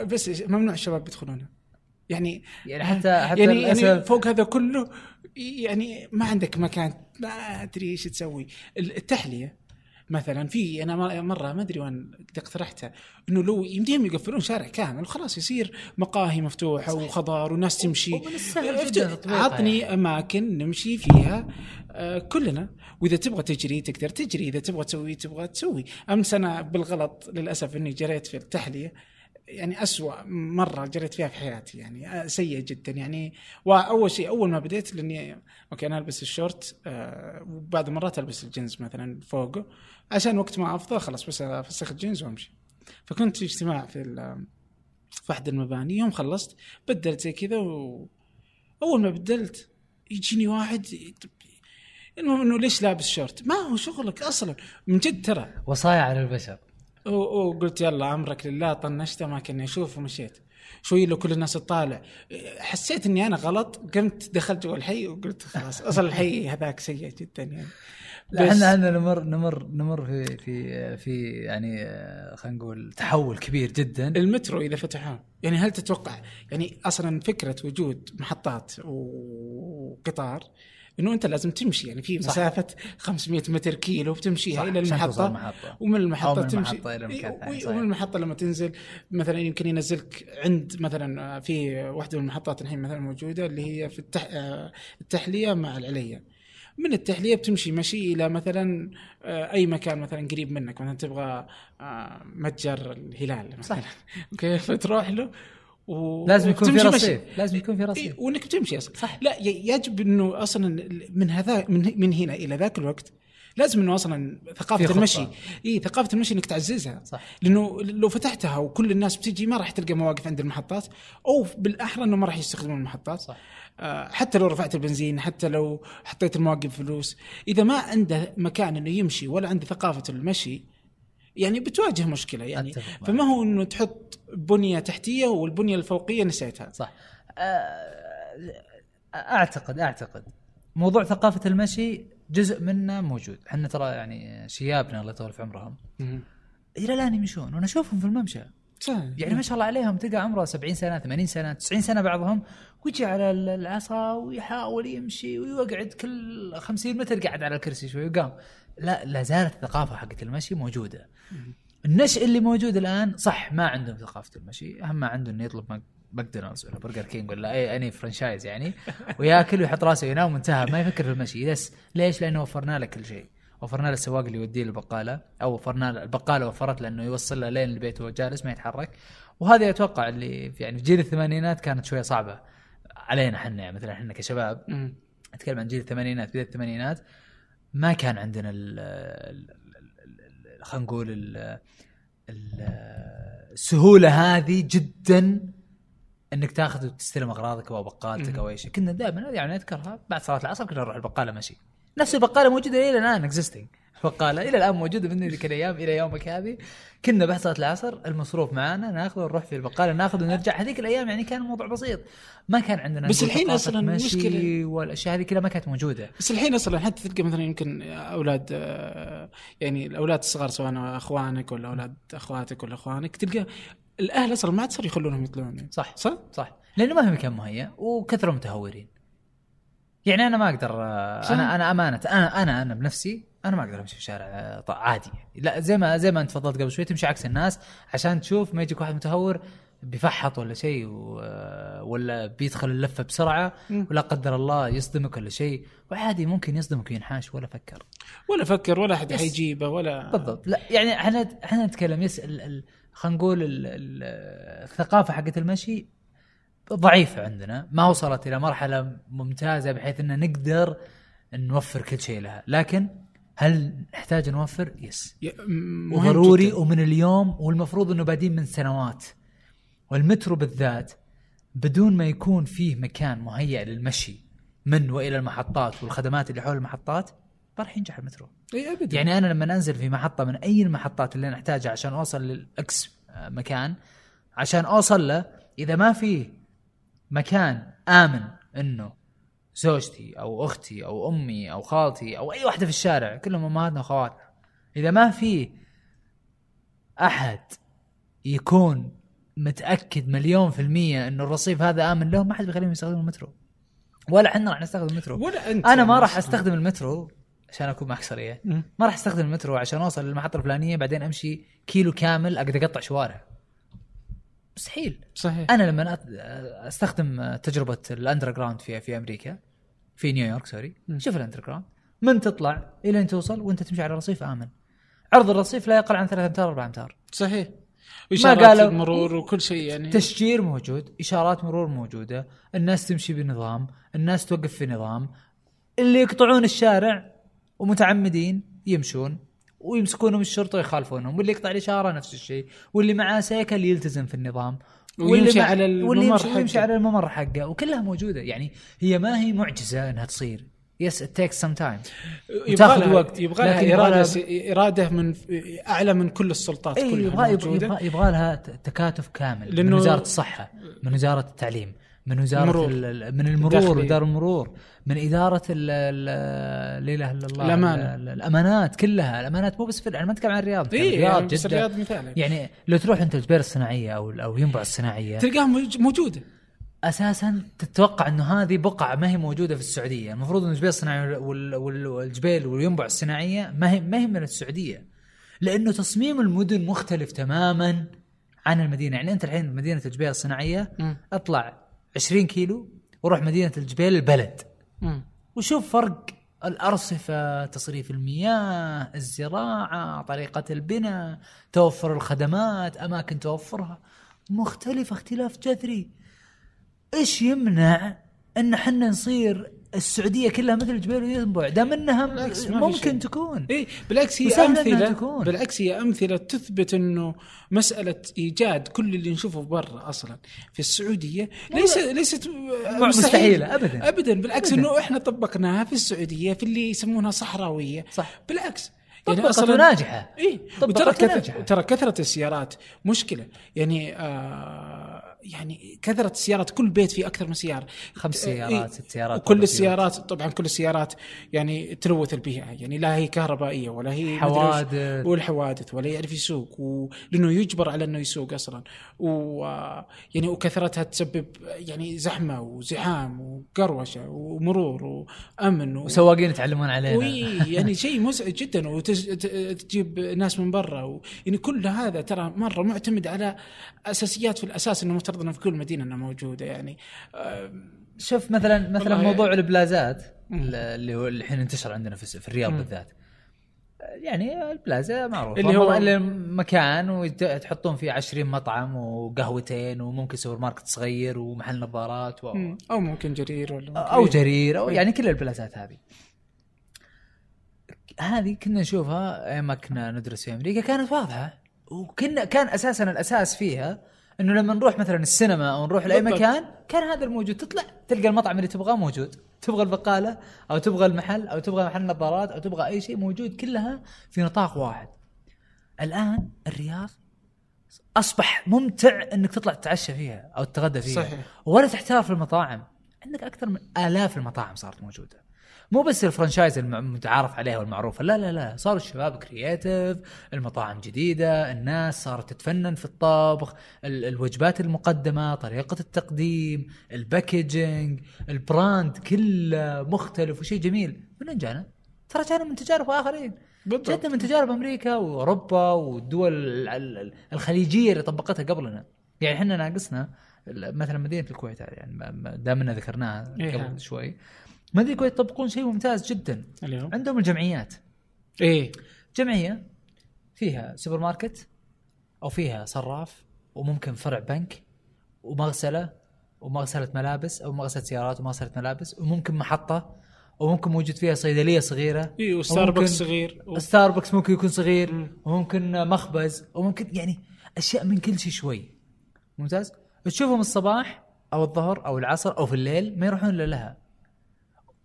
Speaker 1: بس ممنوع الشباب يدخلونها. يعني
Speaker 2: يعني حتى حتى
Speaker 1: يعني, يعني فوق هذا كله يعني ما عندك مكان ما أدري إيش تسوي. التحلية مثلا في أنا مرة ما أدري وين قد اقترحتها إنه لو يمديهم يقفلون شارع كامل وخلاص يصير مقاهي مفتوحة وخضار وناس تمشي. عطني
Speaker 2: يعني.
Speaker 1: أماكن نمشي فيها آه كلنا. وإذا تبغى تجري تقدر تجري إذا تبغى تسوي تبغى تسوي. أمس أنا بالغلط للأسف إني جريت في التحلية. يعني أسوأ مرة جريت فيها في حياتي يعني آه، سيء جدا يعني وأول شيء أول ما بديت لأني أوكي أنا ألبس الشورت آه، وبعض المرات ألبس الجينز مثلا فوقه عشان وقت ما أفضى خلاص بس أفسخ الجينز وأمشي. فكنت في اجتماع في في أحد المباني يوم خلصت بدلت زي كذا وأول ما بدلت يجيني واحد المهم إنه ليش لابس شورت؟ ما هو شغلك أصلا من جد ترى.
Speaker 2: وصايا على البشر.
Speaker 1: وقلت يلا أمرك لله طنشته ما كنا أشوف ومشيت. شوي لو كل الناس تطالع. حسيت إني أنا غلط قمت دخلت جوا الحي وقلت خلاص أصلا الحي هذاك سيء جدا يعني.
Speaker 2: لا إحنا عندنا نمر نمر نمر في في في يعني آه، خلينا نقول تحول كبير جدا.
Speaker 1: المترو إذا فتحوه. يعني هل تتوقع؟ يعني أصلا فكرة وجود محطات وقطار إنه أنت لازم تمشي يعني في
Speaker 2: صح.
Speaker 1: مسافة 500 متر كيلو بتمشيها
Speaker 2: إلى
Speaker 1: المحطة
Speaker 2: المحطة.
Speaker 1: ومن
Speaker 2: المحطة من
Speaker 1: تمشي
Speaker 2: المحطة إلى مكان
Speaker 1: إيه،
Speaker 2: صحيح.
Speaker 1: ومن المحطة لما تنزل مثلا يمكن ينزلك عند مثلا في واحدة من المحطات الحين مثلا موجودة اللي هي في التح... آه، التحلية مع العليه من التحلية بتمشي مشي إلى مثلا آه، أي مكان مثلا قريب منك مثلا تبغى آه، متجر الهلال مثلا (laughs) أوكي فتروح له و...
Speaker 2: لازم يكون في. رصيف. لازم يكون في
Speaker 1: إيه،
Speaker 2: رصيف.
Speaker 1: وإنك بتمشي أصلا. صح. لا يجب إنه أصلا من هذا من, من هنا إلى ذاك الوقت لازم
Speaker 2: إنه
Speaker 1: أصلا
Speaker 2: ثقافة.
Speaker 1: المشي. اي ثقافة المشي إنك تعززها.
Speaker 2: صح.
Speaker 1: لأنه لو فتحتها وكل الناس بتجي ما راح تلقى مواقف عند المحطات أو بالأحرى إنه ما راح يستخدمون المحطات.
Speaker 2: صح.
Speaker 1: آه، حتى لو رفعت البنزين حتى لو حطيت المواقف فلوس. إذا ما عنده مكان إنه يمشي ولا عنده ثقافة المشي يعني بتواجه مشكلة يعني. فما هو إنه تحط بنية تحتية والبنية الفوقية نسيتها.
Speaker 2: صح. آه، أعتقد أعتقد موضوع ثقافة المشي جزء منه موجود. إحنا ترى يعني شيابنا الله يطول في عمرهم. إلى الآن يمشون وأنا أشوفهم في الممشى.
Speaker 1: صح.
Speaker 2: يعني ما شاء الله عليهم تلقى عمره 70 سنة 80 سنة 90 سنة بعضهم ويجي على ال- العصا ويحاول يمشي ويقعد كل 50 متر قاعد على الكرسي شوي وقام. لا لا زالت الثقافة حقت المشي موجودة. النشء اللي موجود الآن صح ما عندهم ثقافة المشي أهم ما عنده إنه يطلب ماك- ماكدونالدز ولا برجر كينج ولا اي any franchise يعني (laughs) وياكل ويحط راسه ينام وانتهى ما يفكر في المشي بس ليش؟ لأنه وفرنا له كل شيء وفرنا له السواق اللي يوديه البقاله أو وفرنا له البقالة وفرت له إنه يوصل له لين البيت وهو جالس ما يتحرك وهذه أتوقع اللي في يعني في جيل الثمانينات كانت شوية صعبة علينا إحنا يعني مثلا إحنا كشباب. أتكلم عن جيل الثمانينات بداية الثمانينات ما كان عندنا ال- خلينا نقول ال- ال- السهولة هذه جدا إنك تاخذ وتستلم أغراضك أو بقالتك أو أي شيء. كنا دائما يعني اذكرها بعد صلاة العصر كنا نروح البقالة مشي نفس البقالة موجودة إلى الآن اكزيستنج بقاله إلى الآن موجوده من ذيك الأيام إلى يومك هذه. كنا بعد صلاة العصر المصروف معانا ناخذه ونروح في البقالة ناخذ ونرجع. هذيك الأيام يعني كان الموضوع بسيط. ما كان عندنا
Speaker 1: بس الحين
Speaker 2: مشي
Speaker 1: المشكلة-
Speaker 2: والأشياء هذه كلها ما كانت موجودة.
Speaker 1: بس الحين أصلا حتى تلقى مثلا يمكن أولاد آه، يعني الأولاد الصغار سواء أخوانك ولا أولاد أخواتك ولا أخوانك تلقى الأهل أصلا ما عاد صار يخلونهم يطلعون.
Speaker 2: صح
Speaker 1: صح؟
Speaker 2: صح. لأنه ما في مكان مهيأ وكثروا متهورين. يعني أنا ما أقدر آه،. أنا أنا أمانة أنا أنا أنا بنفسي أنا ما أقدر أمشي في الشارع آه، عادي يعني. لا زي ما زي ما أنت تفضلت قبل شوي تمشي عكس الناس عشان تشوف ما يجيك واحد متهور بيفحط ولا شيء آه، ولا بيدخل اللفة
Speaker 1: بسرعة.
Speaker 2: ولا قدر الله يصدمك ولا شيء وعادي ممكن يصدمك وينحاش ولا فكر
Speaker 1: ولا فكر ولا
Speaker 2: أحد.
Speaker 1: حيجيبه ولا
Speaker 2: بالضبط لا يعني إحنا إحنا نتكلم yes خلينا نقول ال- ال- الثقافة حقت المشي ضعيفة عندنا ما وصلت إلى مرحلة ممتازة بحيث إن نقدر نوفر كل شيء لها لكن هل نحتاج نوفر؟
Speaker 1: yes
Speaker 2: وضروري
Speaker 1: جداً.
Speaker 2: ومن اليوم والمفروض إنه بادين من سنوات. والمترو بالذات بدون ما يكون فيه مكان مهيأ للمشي من وإلى المحطات والخدمات اللي حول المحطات ما راح ينجح المترو.
Speaker 1: إي ابدا.
Speaker 2: يعني أنا لما أنزل في محطة من أي المحطات اللي أنا أحتاجها عشان أوصل للإكس مكان عشان أوصل له إذا ما في مكان آمن إنه زوجتي أو أختي أو أمي أو خالتي أو أي واحدة في الشارع كلهم أمهاتنا وأخواتنا. إذا ما في أحد يكون متأكد مليون في المية إنه الرصيف هذا آمن لهم ما حد بيخليهم يستخدموا المترو. ولا إحنا راح نستخدم المترو.
Speaker 1: ولا أنت
Speaker 2: أنا ما راح
Speaker 1: نفسك.
Speaker 2: أستخدم المترو عشان أكون معك صريح. ما راح أستخدم المترو عشان أوصل للمحطة الفلانية بعدين أمشي كيلو كامل أقدر أقطع شوارع. مستحيل.
Speaker 1: صحيح.
Speaker 2: أنا لما أستخدم تجربة ال underground في في أمريكا في نيويورك
Speaker 1: sorry.
Speaker 2: شوف ال underground من تطلع إلى أن توصل وأنت تمشي على رصيف آمن. عرض الرصيف لا يقل عن ثلاثة امتار أربع امتار
Speaker 1: صحيح. واشارات
Speaker 2: قالوا-
Speaker 1: المرور وكل شيء يعني.
Speaker 2: تشجير موجود إشارات مرور موجودة. الناس تمشي بنظام الناس توقف في نظام. اللي يقطعون الشارع ومتعمدين يمشون ويمسكونهم الشرطة ويخالفونهم. واللي يقطع الإشارة نفس الشيء. واللي معاه سيكل يلتزم في النظام.
Speaker 1: ويمشي على الممر حقه.
Speaker 2: على الممر حقه وكلها موجودة. يعني هي ما هي معجزة إنها تصير. yes it takes
Speaker 1: some
Speaker 2: time
Speaker 1: لها
Speaker 2: وقت،
Speaker 1: يبغى لها إرادة إرادة من أعلى من كل السلطات
Speaker 2: اي
Speaker 1: كلها
Speaker 2: يبغى يبغى. يبغى, يبغى لها تكاتف كامل من وزارة الصحة من وزارة التعليم. من وزارة
Speaker 1: المرور.
Speaker 2: ال- من المرور. واداره المرور من إدارة لا إله إلا الله
Speaker 1: الأمانة.
Speaker 2: ال- الأمانات كلها الأمانات مو بس في أنا ما اتكلم عن الرياض
Speaker 1: اي
Speaker 2: الرياض
Speaker 1: يعني
Speaker 2: جدا
Speaker 1: الرياض مثال
Speaker 2: يعني لو تروح أنت الجبير الصناعية أو أو ينبع الصناعية
Speaker 1: تلقاها موج- موجودة
Speaker 2: أساسا تتوقع إنه هذه بقعة ما هي موجودة في السعودية، المفروض إن الجبيل الصناعي وال- وال- والجبيل والينبع الصناعية ما هي ما هي من السعودية. لأنه تصميم المدن مختلف تماما عن المدينة، يعني أنت الحين مدينة الجبيل
Speaker 1: الصناعية.
Speaker 2: اطلع 20 كيلو وروح مدينة الجبيل البلد.
Speaker 1: مم.
Speaker 2: وشوف فرق الأرصفة تصريف المياه الزراعة طريقة البناء توفر الخدمات أماكن توفرها. مختلفة اختلاف جذري. إيش يمنع أن حنا نصير السعودية كلها مثل جبيل وينبع دام
Speaker 1: إنها.
Speaker 2: ممكن تكون
Speaker 1: اي بالعكس هي أمثلة
Speaker 2: تكون.
Speaker 1: بالعكس هي أمثلة تثبت إنه مسألة إيجاد كل اللي نشوفه برا أصلا في السعودية ليس ليست
Speaker 2: مستحيلة، أبداً.
Speaker 1: ابدا بالعكس
Speaker 2: أبداً.
Speaker 1: إنه إحنا طبقناها في السعودية في اللي يسمونها صحراوية
Speaker 2: صح.
Speaker 1: بالعكس. اي
Speaker 2: طبقت
Speaker 1: وترى كثر
Speaker 2: وناجحة.
Speaker 1: ترى كثرة السيارات مشكلة يعني آه يعني كثرة السيارات كل بيت فيه أكثر من سيارة
Speaker 2: خمس سيارات،
Speaker 1: إيه.
Speaker 2: ست سيارات،
Speaker 1: وكل
Speaker 2: أربع
Speaker 1: السيارات طبعا كل السيارات يعني تلوث البيئة يعني لا هي كهربائية ولا هي.
Speaker 2: حوادث.
Speaker 1: والحوادث ولا يعرف يسوق و... لأنه يجبر على إنه يسوق أصلا و يعني وكثرتها تسبب يعني زحمة وزحام وقروشة ومرور وأمن و...
Speaker 2: وسواقين يتعلمون علينا
Speaker 1: وي يعني شيء مزعج جدا وتجيب ناس من برا و... يعني كل هذا ترى مرة معتمد على أساسيات في الأساس إنه مفترض إنه في كل مدينة إنها موجودة يعني
Speaker 2: شوف مثلا مثلا موضوع البلازات
Speaker 1: مم.
Speaker 2: اللي هو الحين انتشر عندنا في في الرياض. بالذات يعني البلازا معروف
Speaker 1: اللي هو-
Speaker 2: مكان وتحطون فيه 20 مطعم وقهوتين وممكن سوبر ماركت صغير ومحل نظارات و...
Speaker 1: أو ممكن جرير ولا ممكن أو.
Speaker 2: جرير أو
Speaker 1: إيه.
Speaker 2: يعني كل البلازات هذه هذه كنا نشوفها أيام ما كنا ندرس في أمريكا كانت واضحة وكنا كان أساسا الأساس فيها إنه لما نروح مثلا السينما أو نروح
Speaker 1: لأي.
Speaker 2: مكان كان هذا الموجود. تطلع تلقى المطعم اللي تبغاه موجود. تبغى البقالة أو تبغى المحل أو تبغى محل نظارات أو تبغى أي شيء موجود كلها في نطاق واحد. الآن الرياض أصبح ممتع إنك تطلع تتعشى فيها أو تتغدى فيها.
Speaker 1: صحيح.
Speaker 2: ولا تحتار في المطاعم. عندك أكثر من آلاف المطاعم صارت موجودة. مو بس ال franchise الم- المتعارف عليها والمعروفة لا لا لا صار الشباب creative المطاعم جديدة الناس صارت تتفنن في الطبخ ال- الوجبات المقدمة طريقة التقديم ال packaging ال brand كله مختلف وشيء جميل من وين جانا؟ ترى جانا من تجارب آخرين
Speaker 1: بالضبط.
Speaker 2: جتنا من تجارب أمريكا وأوروبا والدول ال- ال- الخليجية اللي طبقتها قبلنا يعني إحنا ناقصنا مثلا مدينة الكويت يعني دامنا ذكرناها
Speaker 1: إيه.
Speaker 2: قبل شوي مدينه الكويت يطبقون شيء ممتاز جدا.
Speaker 1: اليوم؟
Speaker 2: عندهم الجمعيات.
Speaker 1: إيه.
Speaker 2: جمعية فيها سوبر ماركت أو فيها صراف وممكن فرع بنك ومغسلة ومغسلة ملابس أو مغسلة سيارات ومغسلة ملابس وممكن محطة وممكن موجود فيها صيدلية صغيرة.
Speaker 1: إيه وستاربكس صغير. و-
Speaker 2: ستاربكس ممكن يكون صغير.
Speaker 1: مم.
Speaker 2: وممكن مخبز وممكن يعني أشياء من كل شيء شوي. ممتاز؟ تشوفهم الصباح أو الظهر أو العصر أو في الليل ما يروحون إلا لها.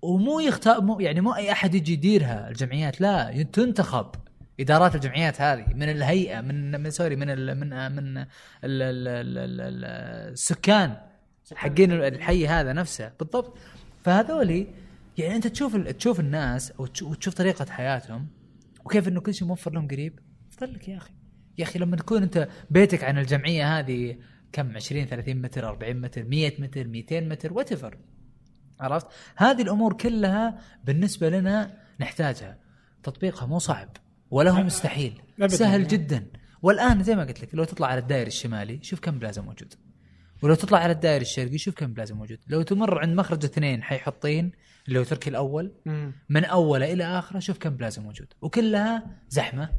Speaker 2: ومو يختار مو يعني مو أي أحد يجي يديرها الجمعيات لا تنتخب. إدارات الجمعيات هذه من الهيئة من من سوري من ال من من ال ال ال ال ال السكان حقين الحي. هذا نفسه. بالضبط. فهذولي يعني أنت تشوف تشوف الناس وتش- وتشوف طريقة حياتهم وكيف إنه كل شيء موفر لهم قريب. أفضل لك يا أخي. يا أخي لما تكون أنت بيتك عن الجمعية هذه كم؟ 20 30 متر 40 متر 100 متر 200 متر وات عرفت؟ هذه الأمور كلها بالنسبة لنا نحتاجها. تطبيقها مو صعب ولا هو مستحيل. سهل جدا. والآن زي ما قلت لك لو تطلع على الدائري الشمالي شوف كم بلازا موجود. ولو تطلع على الدائري الشرقي شوف كم بلازا موجود. لو تمر عند مخرج اثنين حي حطين اللي هو تركي
Speaker 1: الأول.
Speaker 2: من أوله إلى آخره شوف كم بلازا موجود. وكلها زحمة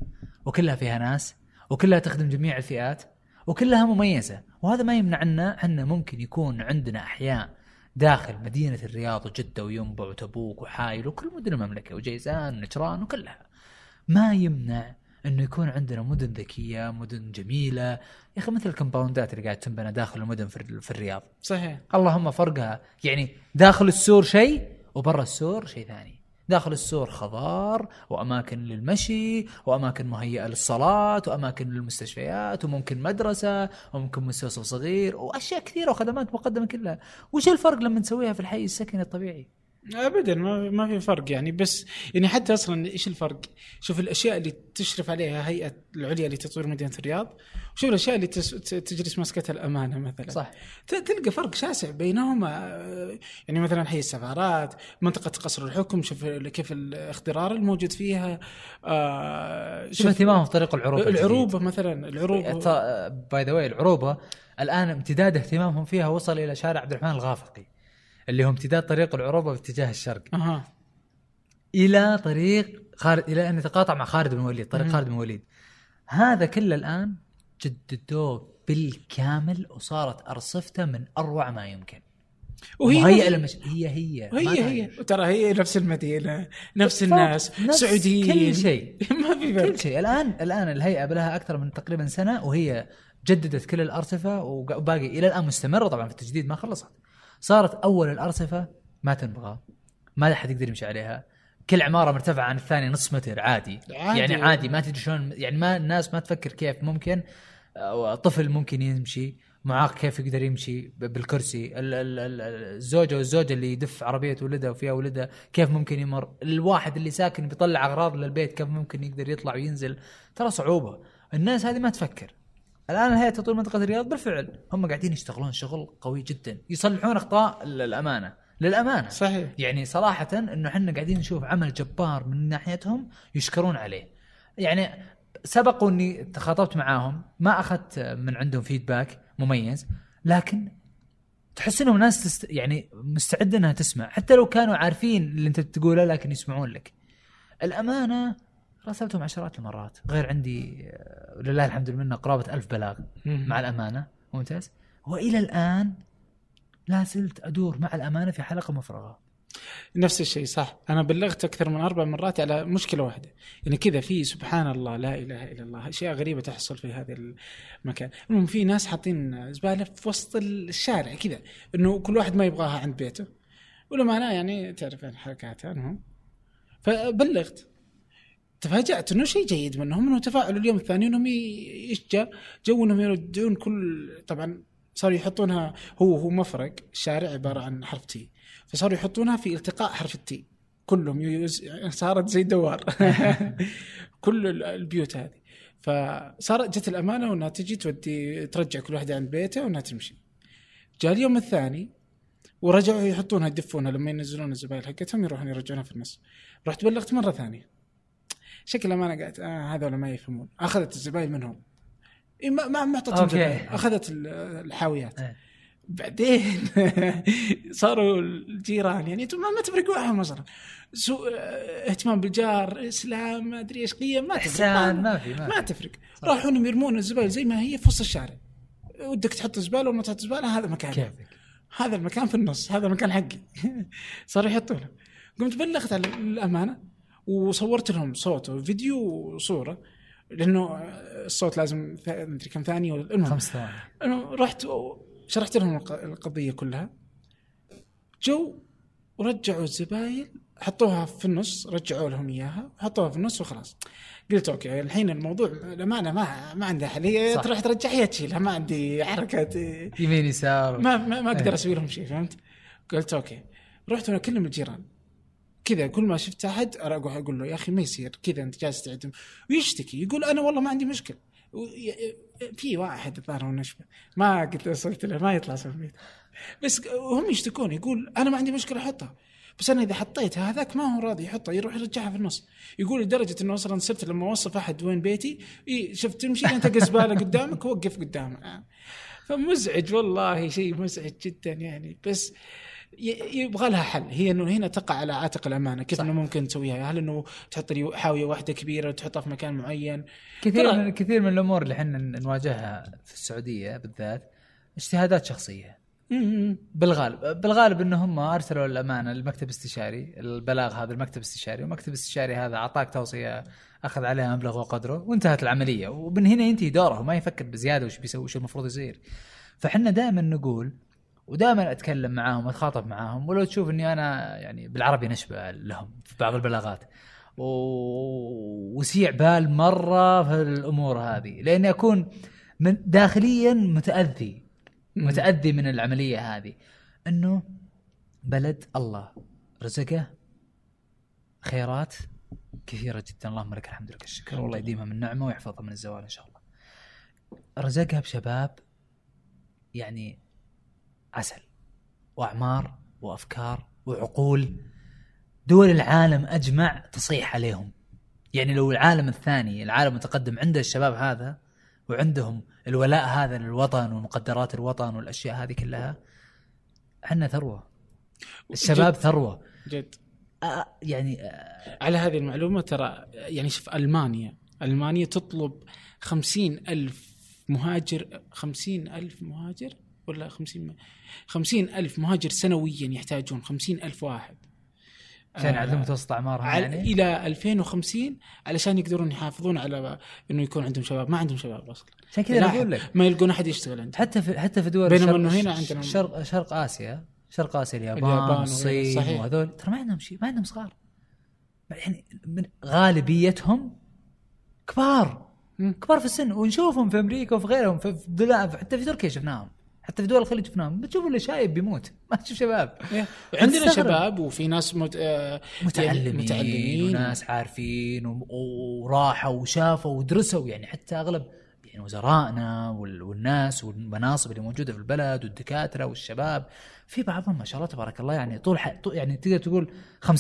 Speaker 2: وكلها فيها ناس وكلها تخدم جميع الفئات وكلها مميزة. وهذا ما يمنع عنا إحنا ممكن يكون عندنا أحياء داخل مدينة الرياض وجدة وينبع وتبوك وحايل وكل مدن المملكة وجيزان ونجران وكلها. ما يمنع إنه يكون عندنا مدن ذكية مدن جميلة. يا أخي مثل الكمباوندات اللي قاعد تنبنى داخل المدن في في الرياض.
Speaker 1: صحيح.
Speaker 2: اللهم فرقها. يعني داخل السور شيء وبرا السور شيء ثاني. داخل السور خضار وأماكن للمشي وأماكن مهيئة للصلاة وأماكن للمستشفيات وممكن مدرسة وممكن مستوصف صغير وأشياء كثيرة وخدمات مقدمة كلها. وش الفرق لما نسويها في الحي السكني الطبيعي؟
Speaker 1: ابدا ما ما في فرق يعني. بس يعني حتى أصلا إيش الفرق؟ شوف الأشياء اللي تشرف عليها هيئة العليا لتطوير مدينة الرياض وشوف الأشياء اللي تجلس مسكتها الأمانة مثلا.
Speaker 2: صح.
Speaker 1: تلقى فرق شاسع بينهما. يعني مثلا حي السفارات منطقة قصر الحكم شوف كيف الاخضرار الموجود فيها. آه،
Speaker 2: شوف اهتمامهم في طريق العروبه
Speaker 1: العروبة مثلا العروبة.
Speaker 2: by the way العروبة الآن امتداد اهتمامهم فيها وصل إلى شارع عبد الرحمن الغافقي. اللي هو امتداد طريق العروبة باتجاه الشرق.
Speaker 1: أها.
Speaker 2: إلى طريق خالد إلى أن يتقاطع مع خالد بن وليد طريق. خالد بن وليد. هذا كله الآن جددوه بالكامل وصارت أرصفته من أروع ما يمكن.
Speaker 1: وهي
Speaker 2: مهيئه للمش... هي هي.
Speaker 1: هي. هي. ترى هي نفس المدينة نفس. الناس
Speaker 2: نفس
Speaker 1: سعوديين.
Speaker 2: كل شيء. (laughs)
Speaker 1: ما في فرق.
Speaker 2: كل شيء. الآن الآن الهيئة لها أكثر من تقريبا سنة وهي جددت كل الأرصفة وباقي إلى الآن مستمرة. طبعا في التجديد ما خلصت. صارت أول الارصفه ما تنبغى. ما حد يقدر يمشي عليها. كل عمارة مرتفعة عن الثانية نص متر عادي,
Speaker 1: عادي.
Speaker 2: يعني عادي ما تدري شلون يعني ما الناس ما تفكر كيف ممكن آه، طفل ممكن يمشي معاق كيف يقدر يمشي بالكرسي ال- ال- ال- الزوجة والزوجه اللي يدف عربية ولدها وفيها ولدها كيف ممكن يمر؟ الواحد اللي ساكن بيطلع أغراض للبيت كيف ممكن يقدر يطلع وينزل؟ ترى صعوبة. الناس هذه ما تفكر. الآن هيئه تطوير منطقة الرياض بالفعل. هم قاعدين يشتغلون شغل قوي جدا. يصلحون أخطاء ال- الأمانة. للأمانة.
Speaker 1: صحيح.
Speaker 2: يعني صراحة إنه إحنا قاعدين نشوف عمل جبار من ناحيتهم يشكرون عليه. يعني سبق إني تخاطبت معاهم. ما أخذت من عندهم فيدباك مميز. لكن تحس إنهم ناس تست يعني مستعدة إنها تسمع. حتى لو كانوا عارفين اللي أنت تقوله لكن يسمعون لك. الأمانة راسلتهم عشرات المرات. غير عندي لله الحمد منه قرابة ألف بلاغ مع الأمانة. ممتاز. وإلى الآن لا زلت أدور مع الأمانة في حلقة مفرغة.
Speaker 1: نفس الشيء صح. أنا بلغت أكثر من أربع مرات على مشكلة واحدة. يعني كذا في سبحان الله لا إله إلا الله أشياء غريبة تحصل في هذا المكان. المهم في ناس حاطين زبالة في وسط الشارع كذا إنه كل واحد ما يبغاها عند بيته. ولا معناه يعني تعرف يعني حركاتها المهم. فبلغت. تفاجأت إنه شيء جيد منهم إنه تفاعلوا اليوم الثاني إنهم إيش جاء؟ جو إنهم يردون كل طبعا صاروا يحطونها هو هو مفرق الشارع عبارة عن حرف T فصاروا يحطونها في التقاء حرف ال T كلهم يوز... صارت زي دوار (laughs) كل ال- البيوت هذه. فصارت جت الأمانة وإنها تجي تودي ترجع كل واحدة عند بيتها وإنها تمشي. جاء اليوم الثاني ورجعوا يحطونها يدفونها لما ينزلون الزباين حقتهم يروحون يرجعونها في النص. رحت بلغت مرة ثانية. شكل الامانه قالت آه هذول ما يفهمون. أخذت الزباين منهم. إيه ما ما ما اعطتهم
Speaker 2: أوكي.
Speaker 1: زباين. أخذت ال- الحاويات.
Speaker 2: إيه.
Speaker 1: بعدين (laughs) صاروا الجيران يعني أنتم ما, ما تفرق معهم أصلا. سوء آه، اهتمام بالجار إسلام ما أدري إيش قيم ما تفرق.
Speaker 2: إحسان ما في ما,
Speaker 1: ما. تفرق. راحوا انهم يرمون الزباله زي ما هي في وسط الشارع. ودك تحط زباله وما تحط زباله هذا مكان.
Speaker 2: كيفك؟
Speaker 1: هذا المكان في النص هذا المكان حقي. (laughs) صاروا يحطونه. قمت بلغت على الأمانة. وصورت لهم صوت وفيديو وصورة لأنه الصوت لازم مدري كم ثانية ولا- المهم.
Speaker 2: خمس ثواني.
Speaker 1: رحت شرحت لهم الق- القضية كلها. جو ورجعوا الزباين حطوها في النص رجعوا لهم إياها وحطوها في النص وخلاص. قلت okay الحين الموضوع الامانه ما ما عندها حل هي. تروح ترجع هي تشيلها ما عندي حركه
Speaker 2: يمين يسار.
Speaker 1: ما ما, ما أقدر
Speaker 2: إيه.
Speaker 1: أسوي لهم شيء فهمت؟ قلت okay. رحت أنا اكلم الجيران. كذا كل ما شفت أحد أروح أقول له يا أخي ما يصير. كذا أنت جالس تعدم ويشتكي يقول أنا والله ما عندي مشكلة. في واحد الظاهر هو نشبه. ما قد وصلت له ما يطلع البيت بس هم يشتكون يقول أنا ما عندي مشكلة احطها بس أنا إذا حطيتها هذاك ما هو راضي يحطها يروح يرجعها في النص. يقول لدرجة إنه أصلا صرت لما أوصف أحد وين بيتي شفت تمشي أنت زباله قدامك وقف قدامه. آه. فمزعج والله شيء مزعج جدا يعني. بس ي- يبغى لها حل. هي إنه هنا تقع على عاتق الأمانة. كيف. إنه ممكن تسويها؟ هل إنه تحط لي حاوية واحدة كبيرة وتحطها في مكان معين؟
Speaker 2: كثير من كثير من الأمور اللي إحنا نواجهها في السعودية بالذات اجتهادات
Speaker 1: شخصية.
Speaker 2: بالغالب بالغالب إن هم أرسلوا الأمانة للمكتب الاستشاري البلاغ هذا المكتب الاستشاري والمكتب الاستشاري هذا أعطاك توصية أخذ عليها مبلغ وقدره وانتهت العملية. ومن هنا ينتهي دوره وما يفكر بزيادة وش بيسوي وش المفروض يصير. فحنا دائما نقول ودائما أتكلم معاهم واتخاطب معاهم ولو تشوف إني أنا يعني بالعربي نشبة لهم في بعض البلاغات. و... وسيع بال مرة في الأمور هذه لأني أكون من داخليا
Speaker 1: متأذي
Speaker 2: متأذي من العملية هذه. إنه بلد الله رزقه خيرات كثيرة جدا. اللهم لك الحمد لك الشكر. والله يديمها من نعمة ويحفظها من الزوال إن شاء الله. رزقها بشباب يعني عسل وأعمار وأفكار وعقول. دول العالم أجمع تصيح عليهم. يعني لو العالم الثاني العالم المتقدم عنده الشباب هذا وعندهم الولاء هذا للوطن ومقدرات الوطن والأشياء هذه كلها إحنا ثروة. الشباب
Speaker 1: جد.
Speaker 2: ثروة.
Speaker 1: جد.
Speaker 2: آه يعني آه
Speaker 1: على هذه المعلومة ترى يعني شوف ألمانيا. ألمانيا تطلب خمسين ألف مهاجر خمسين ألف مهاجر ولا خمسين خمسين ألف مهاجر سنويا يحتاجون خمسين ألف واحد.
Speaker 2: عشان
Speaker 1: آه،
Speaker 2: يعدلون متوسط
Speaker 1: أعمارهم
Speaker 2: يعني؟
Speaker 1: إلى 2050 علشان يقدرون يحافظون على إنه يكون عندهم شباب. ما عندهم شباب أصلا.
Speaker 2: عشان كذا أقول لك.
Speaker 1: ما يلقون أحد يشتغل عندهم.
Speaker 2: حتى في حتى في دول
Speaker 1: بينما
Speaker 2: شرق-
Speaker 1: إنه هنا عندنا-
Speaker 2: شرق شرق آسيا شرق آسيا اليابان,
Speaker 1: اليابان
Speaker 2: الصين. وهذول ترى ما عندهم شيء ما عندهم صغار. يعني من غالبيتهم كبار. كبار في السن. ونشوفهم في أمريكا وفي غيرهم في حتى في تركيا شفناهم. حتى في دول الخليج شفناهم بتشوف اللي شايب بيموت. (laughs) ما تشوف شباب.
Speaker 1: إيه. عندنا. شباب وفي ناس مت... آه،
Speaker 2: متعلمين,
Speaker 1: يعني متعلمين
Speaker 2: وناس عارفين و- وراحوا وشافوا ودرسوا. يعني حتى أغلب يعني وزرائنا وال- والناس والمناصب اللي موجودة في البلد والدكاترة والشباب في بعضهم ما شاء الله تبارك الله يعني طول, ح... طول يعني تقدر تقول 50%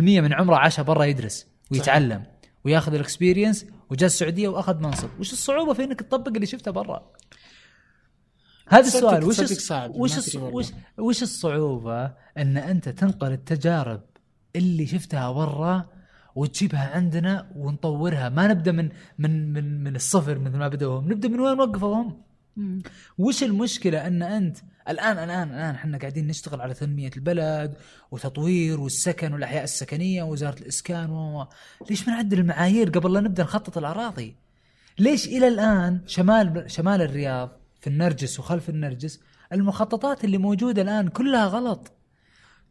Speaker 2: من عمره عاشها برا يدرس ويتعلم وياخذ الاكسبيرينس وجاء السعودية وأخذ منصب، وش الصعوبة في إنك تطبق اللي شفته برا؟ هذا السؤال وش
Speaker 1: صعب،
Speaker 2: وش. وش وش الصعوبة؟ أن أنت تنقل التجارب اللي شفتها برا وتجيبها عندنا ونطورها. ما نبدأ من من من من الصفر مثل ما بدأوا هم نبدأ من وين وقفوا هم وش المشكلة أن انت الان الان الآن إحنا قاعدين نشتغل على تنمية البلد وتطوير والسكن والأحياء السكنية ووزارة الإسكان و- ليش ما نعدل المعايير قبل لا نبدأ نخطط الأراضي؟ ليش إلى الآن شمال شمال الرياض في النرجس وخلف النرجس المخططات اللي موجودة الآن كلها غلط.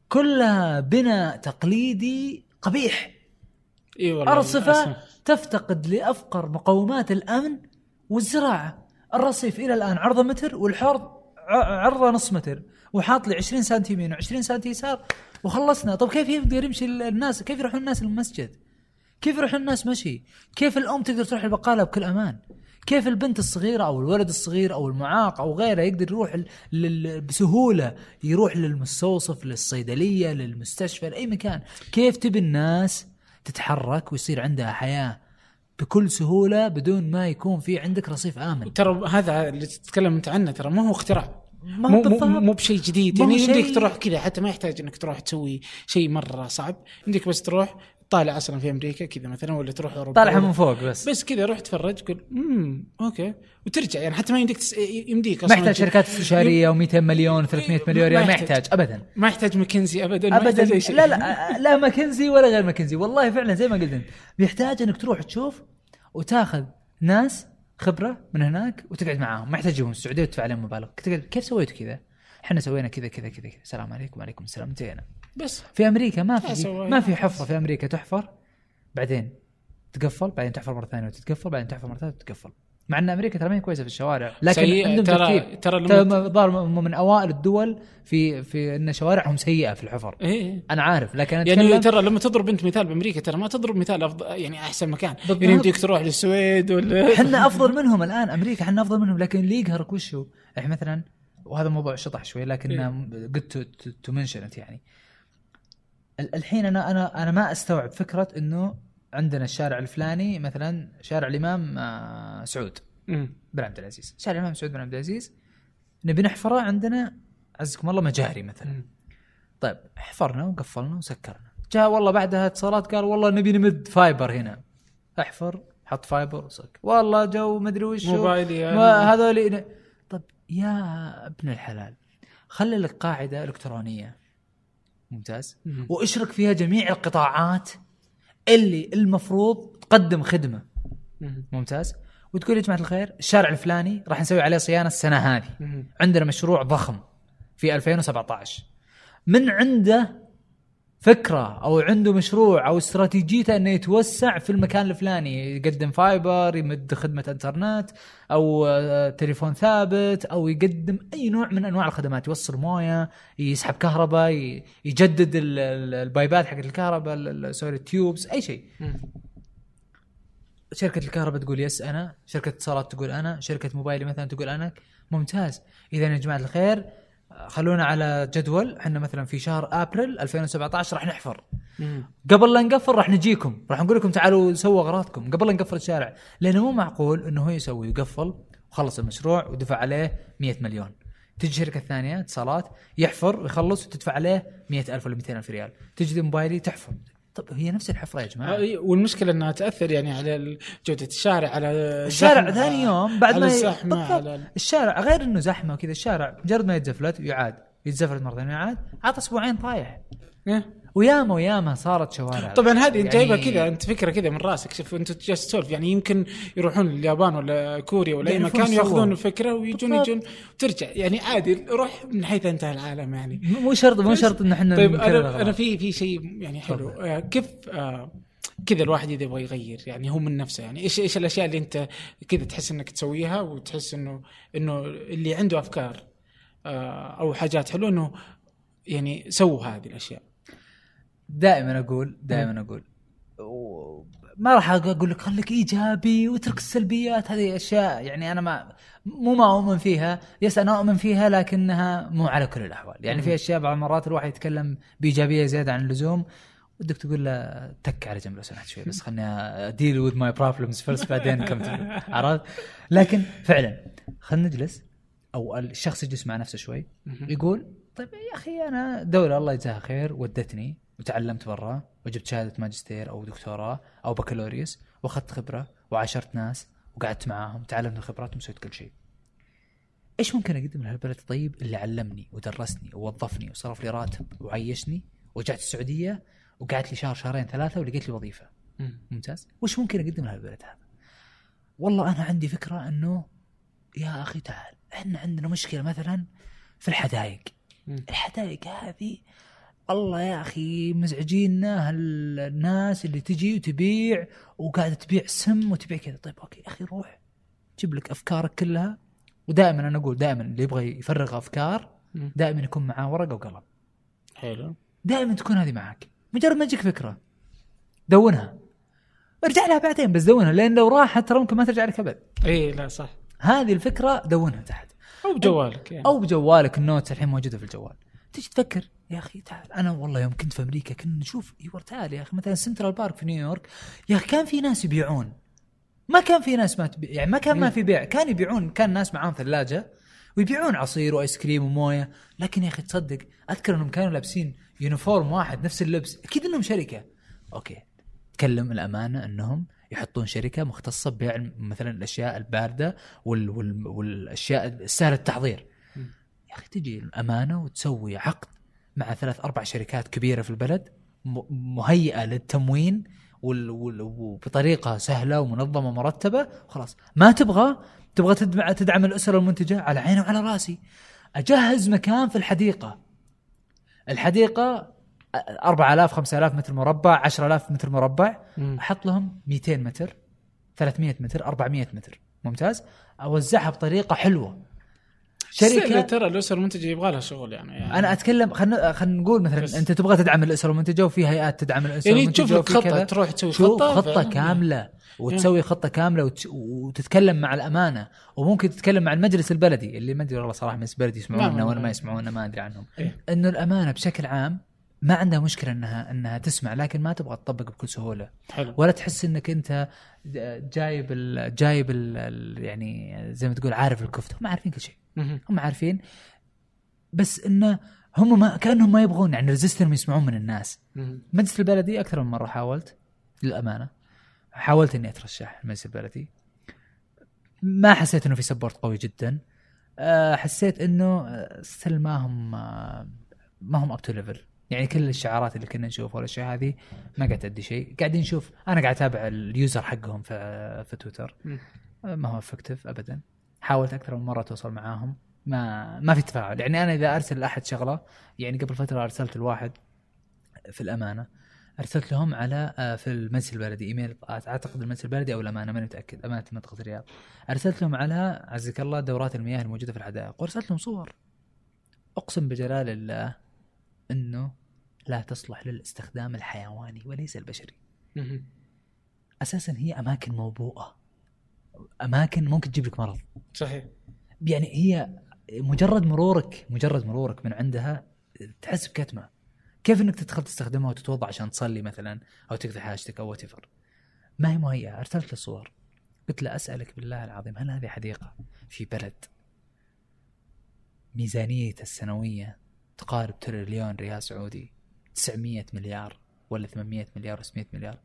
Speaker 2: كلها بناء تقليدي قبيح.
Speaker 1: إي والله
Speaker 2: أرصفة
Speaker 1: للأسف.
Speaker 2: تفتقد لأفقر مقومات الأمن والزراعة. الرصيف إلى الآن عرضه متر والحوض عرضه نص متر وحاط لي 20 سم يمين و20 سم يسار وخلصنا. طب كيف يقدر يمشي ال- الناس؟ كيف يروحون الناس المسجد كيف يروحون الناس مشي؟ كيف الأم تقدر تروح البقالة بكل أمان؟ كيف البنت الصغيرة أو الولد الصغير أو المعاق أو غيره يقدر يروح لل- بسهولة يروح للمستوصف للصيدلية للمستشفى لأي مكان. كيف تبي الناس تتحرك ويصير عندها حياة بكل سهولة بدون ما يكون في عندك رصيف آمن؟
Speaker 1: ترى هذا اللي تتكلم أنت عنه ترى ما هو اختراع.
Speaker 2: ما
Speaker 1: مو مو,
Speaker 2: بالضبط.
Speaker 1: مو بشيء جديد. يعني يمديك
Speaker 2: شيء-
Speaker 1: تروح كذا حتى ما يحتاج إنك تروح تسوي شيء مرة صعب. يمديك بس تروح طالع أصلا في أمريكا كذا مثلا ولا تروح أوروبا
Speaker 2: طالعها من فوق بس.
Speaker 1: بس كذا روح تفرج قول امم okay. وترجع يعني حتى ما يمديك تس... يمديك
Speaker 2: ما
Speaker 1: أصلا
Speaker 2: يحتاج شركات استشارية و200 مليون 300 مليون ريال ما
Speaker 1: ما
Speaker 2: يحتاج.
Speaker 1: يحتاج.
Speaker 2: أبدا.
Speaker 1: ما يحتاج ماكنزي ابدا ما
Speaker 2: ابدا.
Speaker 1: يحتاج.
Speaker 2: لا لا لا ماكنزي ولا غير ماكنزي. والله فعلا زي ما قلت أنت. بيحتاج إنك تروح تشوف وتاخذ ناس خبرة من هناك وتقعد معاهم. ما يحتاج تجيبهم السعودية وتدفع عليهم مبالغ. كيف سويتوا كذا؟ إحنا سوينا كذا كذا كذا كذا. السلام عليكم وعليكم السلام. انتهينا.
Speaker 1: بس
Speaker 2: في أمريكا ما
Speaker 1: لا
Speaker 2: في. ما في حفرة في أمريكا تحفر بعدين تقفل بعدين تحفر مرة ثانية وتتقفل بعدين تحفر مرة ثالثه وتتقفل مع إن أمريكا ترى ما هي كويسة في الشوارع لكن. عندهم
Speaker 1: ترى-
Speaker 2: ترتيب
Speaker 1: ترى لما
Speaker 2: ترى من أوائل الدول في في إن شوارعهم سيئة في الحفر
Speaker 1: إيه
Speaker 2: أنا عارف لكن
Speaker 1: يعني ترى لما تضرب انت مثال بأمريكا ترى ما تضرب مثال افضل يعني أحسن مكان
Speaker 2: بالضبط.
Speaker 1: يعني يمديك تروح للسويد ولا
Speaker 2: إحنا أفضل منهم الآن أمريكا إحنا أفضل منهم لكن اللي يقهرك وش هو؟ إحنا مثلا وهذا موضوع شطح شوي لكن
Speaker 1: إيه.
Speaker 2: good to mention يعني الحين أنا أنا أنا ما أستوعب فكرة إنه عندنا الشارع الفلاني مثلا شارع الإمام آه، سعود. بن عبد العزيز شارع الإمام سعود بن عبد العزيز نبي نحفره عندنا عزكم الله مجاري مثلا
Speaker 1: مم.
Speaker 2: طيب حفرنا وقفلنا وسكرنا جاء والله بعدها اتصالات قال والله نبي نمد فايبر هنا احفر حط fiber وسك والله جو مدري وش.
Speaker 1: موبايلي.
Speaker 2: ما هذول طب يا ابن الحلال خلي لك قاعدة إلكترونية ممتاز
Speaker 1: مم.
Speaker 2: واشرك فيها جميع القطاعات اللي المفروض تقدم خدمة
Speaker 1: مم.
Speaker 2: ممتاز وتقول يا جماعة الخير الشارع الفلاني راح نسوي عليه صيانة السنة هذه
Speaker 1: مم.
Speaker 2: عندنا مشروع ضخم في 2017 من عنده فكرة أو عنده مشروع أو استراتيجيته إنه يتوسع في المكان الفلاني يقدم fiber يمد خدمة إنترنت أو آه، تليفون ثابت أو يقدم أي نوع من أنواع الخدمات يوصل موية يسحب كهرباء يجدد ال- ال- ال pipe ات حقت الكهرباء ال- ال- sorry ال tubes أي
Speaker 1: شيء.
Speaker 2: شركة الكهرباء تقول yes أنا شركة اتصالات تقول أنا شركة موبايلي مثلا تقول أنا ممتاز إذا يا جماعة الخير خلونا على جدول. إحنا مثلا في شهر آبريل 2017 راح نحفر.
Speaker 1: مم.
Speaker 2: قبل لا نقفل راح نجيكم. راح نقول لكم تعالوا سووا أغراضكم. قبل لا نقفل الشارع. لأنه مو معقول إنه هو يسوي يقفل وخلص المشروع ودفع عليه 100 مليون. تجي شركة ثانية اتصالات يحفر ويخلص وتدفع عليه 100 ألف ولا 200 ألف ريال. تجي موبايلي تحفر. طب هي نفس الحفرة يا جماعة
Speaker 1: آه، والمشكلة إنها تأثر يعني على جودة الشارع على
Speaker 2: الشارع ثاني يوم بعد
Speaker 1: على
Speaker 2: ما الزحمة.
Speaker 1: على ال-
Speaker 2: الشارع غير إنه زحمة وكذا الشارع مجرد ما يتزفلت ويعاد يتزفلت مرة ثانية ويعاد عاد أسبوعين طايح
Speaker 1: إيه.
Speaker 2: وياما وياما صارت شوارع.
Speaker 1: طبعا هذه انت
Speaker 2: يعني-
Speaker 1: جايبها كذا انت فكرة كذا من راسك. شوف انت جالس تسولف يعني يمكن يروحون اليابان ولا كوريا ولا
Speaker 2: أي
Speaker 1: مكان. ياخذون الفكرة ويجون. يجون وترجع يعني عادي روح من حيث انتهى العالم يعني.
Speaker 2: مو شرط مو شرط إن إحنا
Speaker 1: طيب
Speaker 2: أنا.
Speaker 1: أنا في في شيء يعني حلو. آه كيف آه كذا الواحد إذا يبغى يغير؟ يعني هو من نفسه يعني. إيش إيش الأشياء اللي أنت كذا تحس إنك تسويها وتحس انه إنه اللي عنده أفكار آه أو حاجات حلوة إنه يعني سووا هذه الأشياء؟
Speaker 2: دائما أقول دائما أقول. ما راح أقول لك خليك إيجابي واترك السلبيات هذه أشياء يعني أنا ما مو ما أؤمن فيها. يس أنا أؤمن فيها لكنها مو على كل الأحوال. يعني في أشياء بعض المرات الواحد يتكلم بإيجابية زيادة عن اللزوم ودك تقول له تك على جنب لو سمحت شوي بس خلني I deal with my problems first بعدين (laughs) عرفت؟ لكن فعلا خلينا نجلس أو الشخص يجلس مع نفسه شوي يقول طيب يا أخي أنا دولة الله يجزاها خير ودتني. وتعلمت برا وجبت شهادة ماجستير أو دكتوراه أو بكالوريوس وأخذت خبرة وعاشرت ناس وقعدت معاهم تعلمت من خبراتهم وسويت كل شيء. إيش ممكن أقدم لهالبلد طيب اللي علمني ودرسني ووظفني وصرف لي راتب وعيشني ورجعت السعودية وقعدت لي شهر شهرين ثلاثة ولقيت لي وظيفة
Speaker 1: مم.
Speaker 2: ممتاز وش ممكن أقدم لهالبلد هذا والله أنا عندي فكرة إنه يا أخي تعال إحنا عندنا مشكلة مثلا في الحدائق. الحدائق هذه الله يا أخي مزعجينا هالناس اللي تجي وتبيع وقاعدة تبيع سم وتبيع كذا. طيب أوكي يا أخي روح جيب لك أفكارك كلها. ودائما أنا أقول دائما اللي يبغى يفرغ
Speaker 1: أفكار.
Speaker 2: دائما يكون معاه ورقة وقلم.
Speaker 1: حلو.
Speaker 2: دائما تكون هذه معك. مجرد ما تجيك فكرة دونها. ارجع لها بعدين بس دونها لأن لو راحت ترى ممكن ما ترجع لك أبد.
Speaker 1: اي لا صح.
Speaker 2: هذه الفكرة دونها تحت.
Speaker 1: أو بجوالك يعني
Speaker 2: أو بجوالك ال notes الحين موجودة في الجوال. تيجي تفكر. يا أخي تعال أنا والله يوم كنت في أمريكا كنا نشوف أيوه تعال يا أخي مثلا سنترال بارك في نيويورك يا أخي كان في ناس يبيعون. ما كان في ناس ما تبيع يعني ما كان ما في بيع كان يبيعون كان ناس معاهم ثلاجة ويبيعون عصير وآيس كريم وموية. لكن يا أخي تصدق أذكر إنهم كانوا لابسين uniform واحد نفس اللبس أكيد إنهم شركة. okay تكلم الأمانة إنهم يحطون شركة مختصة ببيع مثلا الأشياء الباردة وال وال والأشياء السهله التحضير. يا أخي تجي الأمانة وتسوي عقد مع ثلاث أربع شركات كبيرة في البلد مهيئة للتموين وبطريقة سهلة ومنظمة مرتبة. خلاص ما تبغى؟ تبغى تدمع تدعم الأسرة المنتجة على عيني وعلى راسي. أجهز مكان في الحديقة. الحديقة 4000 5000 متر مربع 10000 متر مربع. أحط لهم 200 متر 300 متر 400 متر. ممتاز؟ أوزعها بطريقة حلوة.
Speaker 1: شركه ترى الأسر المنتجة يبغى لها شغل يعني, يعني
Speaker 2: أنا أتكلم خلينا خلينا نقول مثلا
Speaker 1: بس.
Speaker 2: أنت تبغى تدعم الاسره المنتجة وفي هيئات تدعم الاسره
Speaker 1: يعني
Speaker 2: المنتجة
Speaker 1: تشوف لك خطه. تروح تسوي
Speaker 2: خطة
Speaker 1: خطة.
Speaker 2: كاملة وتسوي خطة كاملة وت... وتتكلم مع الأمانة وممكن تتكلم مع المجلس البلدي اللي ما أدري والله صراحة مجلس بلدي يسمعونا
Speaker 1: لا،
Speaker 2: ولا
Speaker 1: ما-
Speaker 2: ما يسمعونا ما أدري عنهم
Speaker 1: إيه.
Speaker 2: إنه الأمانة بشكل عام ما عندها مشكلة انها إنها تسمع لكن ما تبغى تطبق بكل سهولة
Speaker 1: حلو
Speaker 2: ولا تحس إنك أنت جايب ال جايب ال يعني زي ما تقول عارف الكفتة هم عارفين كل شيء. هم عارفين. بس انه هم ما كأنهم ما يبغون يعني ريزيستنهم يسمعون من الناس. مجلس البلدي أكثر من مرة حاولت. للأمانة. حاولت إني أترشح المجلس البلدي. ما حسيت إنه في support قوي جدا. أه، حسيت إنه still ما هم ما هم up to level يعني كل الشعارات اللي كنا نشوفها والاشياء هذه ما قاعد تأدي شيء. قاعدين نشوف. أنا قاعد أتابع ال user حقهم في في تويتر. أه، ما هو effective ابدا. حاولت أكثر من مرة أتواصل معاهم. ما ما في تفاعل. يعني أنا إذا أرسل لأحد شغلة يعني قبل فترة أرسلت الواحد في الأمانة أرسلت لهم على آه، في المجلس البلدي إيميل أعتقد المجلس البلدي أو الأمانة ماني متأكد. أمانة منطقة الرياض. أرسلت لهم على عزك الله دورات المياه الموجودة في الحدائق وأرسلت لهم صور. أقسم بجلال الله إنه لا تصلح للاستخدام الحيواني وليس البشري. أساسا هي أماكن موبوءة. أماكن ممكن تجيب لك مرض.
Speaker 1: صحيح.
Speaker 2: يعني هي مجرد مرورك مجرد مرورك من عندها تحس بكتمة. كيف إنك تدخل تستخدمها وتتوضأ عشان تصلي مثلا أو تقضي حاجتك أو وات ما هي مهيئة. أرسلت له صور. قلت له أسألك بالله العظيم هل هذه حديقة في بلد ميزانيته السنوية تقارب تريليون ريال سعودي 900 مليار ولا 800 مليار 600 مليار؟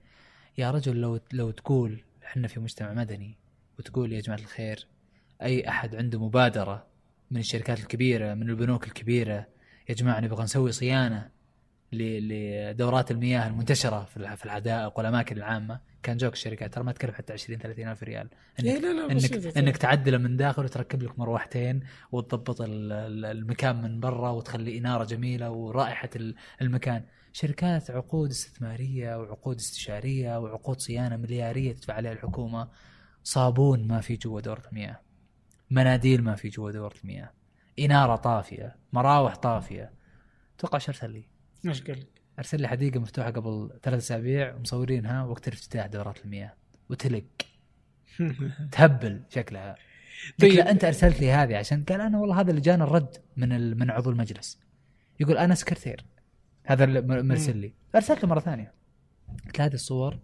Speaker 2: يا رجل لو لو تقول إحنا في مجتمع مدني وتقول يا جماعة الخير أي أحد عنده مبادرة من الشركات الكبيرة من البنوك الكبيرة يا جماعة نبغى نسوي صيانة لدورات المياه المنتشرة في الح- في الحدائق والاماكن العامة. كان جوك الشركات ترى ما تكلف حتى 20 30 ألف ريال.
Speaker 1: إيه
Speaker 2: انك
Speaker 1: لا لا
Speaker 2: انك. إنك تعدله من داخل وتركب لك مروحتين وتضبط ال- ال- المكان من برا وتخلي إنارة جميلة ورائحة ال- المكان. شركات عقود استثمارية وعقود استشارية وعقود صيانة مليارية تدفع عليها الحكومة. صابون ما في جوا دورة المياه. مناديل ما في جوا دورة المياه. إنارة طافية. مراوح طافية. أتوقع شو أرسل لي؟
Speaker 1: إيش قال لك؟
Speaker 2: أرسل لي حديقة مفتوحة قبل ثلاث أسابيع ومصورينها وقت افتتاح دورات المياه. وتلق. (laughs) تهبل شكلها.
Speaker 1: طيب.
Speaker 2: أنت أرسلت لي هذه عشان؟ قال أنا والله هذا اللي جانا الرد من ال- من عضو المجلس. يقول أنا سكرتير. هذا اللي مرسل لي. أرسلت له مرة ثانية. قلت هذه الصور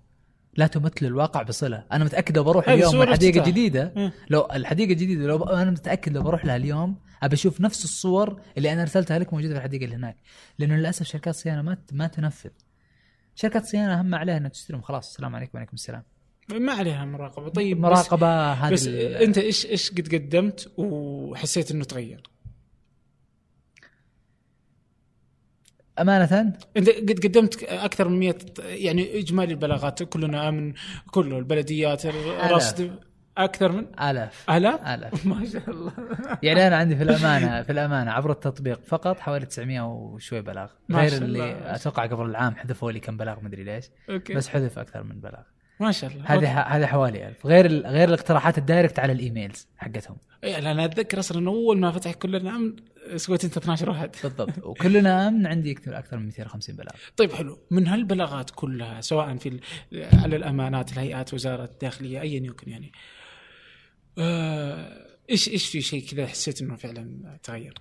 Speaker 2: لا تمثل الواقع بصلة. أنا متاكد لو بروح
Speaker 1: هذه
Speaker 2: اليوم الحديقة
Speaker 1: افتتاح.
Speaker 2: جديده
Speaker 1: مم.
Speaker 2: لو الحديقة جديده لو ب... أنا متاكد لو بروح لها اليوم ابى أشوف نفس الصور اللي أنا أرسلتها لك موجودة في الحديقة اللي هناك. لأنه للأسف شركات الصيانه ما ما تنفذ. شركات الصيانه أهم ما عليها انها تستلم خلاص السلام عليكم وعليكم السلام.
Speaker 1: ما عليها مراقبة. طيب بس,
Speaker 2: مراقبة هذه
Speaker 1: بس
Speaker 2: ال-
Speaker 1: أنت إيش إيش قد قدمت وحسيت إنه تغير؟
Speaker 2: أمانة؟
Speaker 1: إنت قد قدمت أكثر من 100 يعني إجمالي البلاغات كلنا أمن كله البلديات الرصد أكثر من؟
Speaker 2: آلاف.
Speaker 1: آلاف؟
Speaker 2: آلاف. (laughs)
Speaker 1: ما شاء الله.
Speaker 2: يعني أنا عندي في الأمانة في الأمانة عبر التطبيق فقط حوالي 900 وشوي بلاغ.
Speaker 1: ما
Speaker 2: غير اللي. أتوقع قبل العام حذفوا لي كم بلاغ مدري ليش.
Speaker 1: okay.
Speaker 2: بس حذف أكثر من بلاغ.
Speaker 1: ما شاء الله.
Speaker 2: هذه هذه حوالي ألف. غير ال- غير الاقتراحات ال direct على ال emails
Speaker 1: حقتهم. لا أنا أتذكر أصلا أول ما فتح كلنا أمن سويت أنت 12 واحد.
Speaker 2: بالضبط. وكلنا أمن عندي أكثر أكثر من 250 بلاغ.
Speaker 1: طيب حلو. من هالبلاغات كلها سواء في ال- على الأمانات الهيئات وزارة الداخلية ايا يكن يعني آه، إيش إيش في شيء كذا حسيت إنه فعلا تغير؟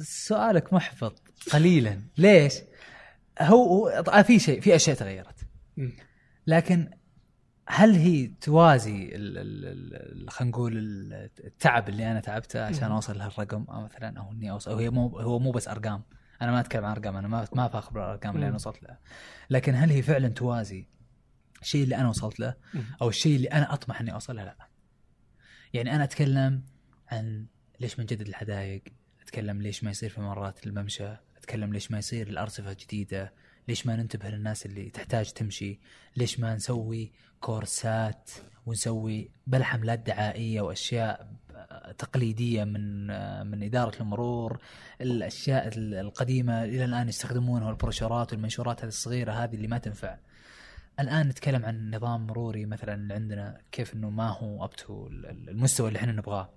Speaker 2: سؤالك محبط قليلا. ليش؟ هو هو آه، في شيء في أشياء تغيرت. لكن هل هي توازي خلينا نقول ال- التعب اللي أنا تعبته عشان. أوصل لهالرقم أو مثلا أو إني اوصل أو هي مو هو مو بس أرقام أنا ما أتكلم عن أرقام أنا ما ما فاخر بالأرقام اللي. أنا وصلت لها لكن هل هي فعلا توازي الشيء اللي أنا وصلت له. أو الشيء اللي أنا أطمح إني اوصل له لا يعني أنا أتكلم عن ليش ما نجدد الحدائق أتكلم ليش ما يصير في مرات الممشى أتكلم ليش ما يصير الأرصفة جديده ليش ما ننتبه للناس اللي تحتاج تمشي؟ ليش ما نسوي كورسات ونسوي بل حملات دعائيه واشياء تقليدية من من إدارة المرور الأشياء القديمة إلى الآن يستخدمونها البروشورات والمنشورات هذه الصغيرة هذه اللي ما تنفع. الآن نتكلم عن نظام مروري مثلا عندنا كيف إنه ما هو up to المستوى اللي إحنا نبغاه.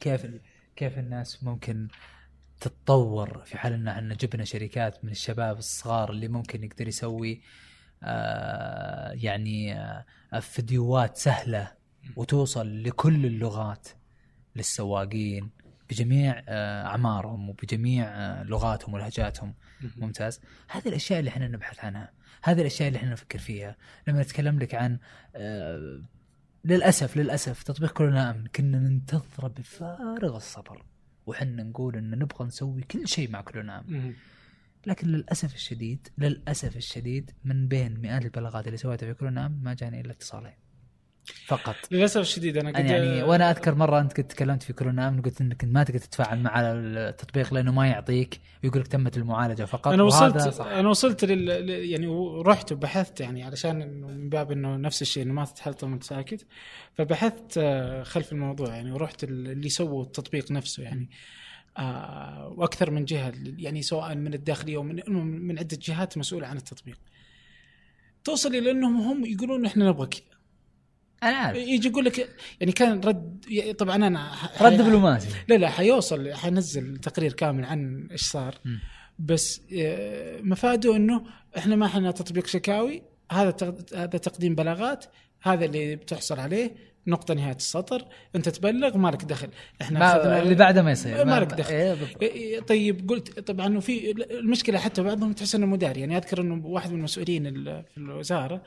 Speaker 2: كيف كيف الناس ممكن تتطور في حال ان إحنا جبنا شركات من الشباب الصغار اللي ممكن يقدر يسوي آه يعني آه فيديوهات سهلة وتوصل لكل اللغات للسواقين بجميع آه أعمارهم وبجميع لغاتهم ولهجاتهم. ممتاز. هذه الأشياء اللي إحنا نبحث عنها هذه الأشياء اللي إحنا نفكر فيها. لما نتكلم لك عن للأسف للأسف تطبيق كلنا آمن كنا ننتظره بفارغ الصبر. وحنا نقول ان نبغى نسوي كل شيء مع كلنا
Speaker 1: مم.
Speaker 2: لكن للأسف الشديد للأسف الشديد من بين مئات البلاغات اللي سويتها في كلنا امن ما جاني إلا اتصالين فقط.
Speaker 1: للأسف الشديد أنا قد
Speaker 2: يعني وأنا أذكر مرة أنت كنت تكلمت في كورونا أمن قلت إنك ما تقدر تتفاعل مع التطبيق لأنه ما يعطيك ويقول لك تمت المعالجة فقط. أنا
Speaker 1: وصلت
Speaker 2: صح.
Speaker 1: أنا وصلت لل يعني ورحت وبحثت يعني علشان إنه من باب إنه نفس الشيء إنه ما تتحلطم وانت ساكت. فبحثت آه، خلف الموضوع يعني ورحت ال- اللي سووا التطبيق نفسه يعني آه وأكثر من جهة يعني سواء من الداخلية ومن من من عدة جهات مسؤولة عن التطبيق. توصل إلى إنهم هم يقولون إحنا نبغى كذا.
Speaker 2: أنا عارف
Speaker 1: يجي يقول لك يعني كان رد طبعا أنا ح-
Speaker 2: رد دبلوماسي
Speaker 1: لا لا حيوصل حنزل تقرير كامل عن إيش صار
Speaker 2: مم.
Speaker 1: بس مفاده إنه إحنا ما إحنا تطبيق شكاوي هذا هذا تقديم بلاغات هذا اللي بتحصل عليه نقطة نهاية السطر أنت تبلغ مالك دخل إحنا
Speaker 2: ما اللي بعده ما يصير
Speaker 1: ما لك دخل.
Speaker 2: إيه بالضبط.
Speaker 1: إيه، طيب قلت طبعا في المشكلة حتى بعضهم تحس إنه مداري يعني أذكر إنه واحد من المسؤولين ال- في الوزارة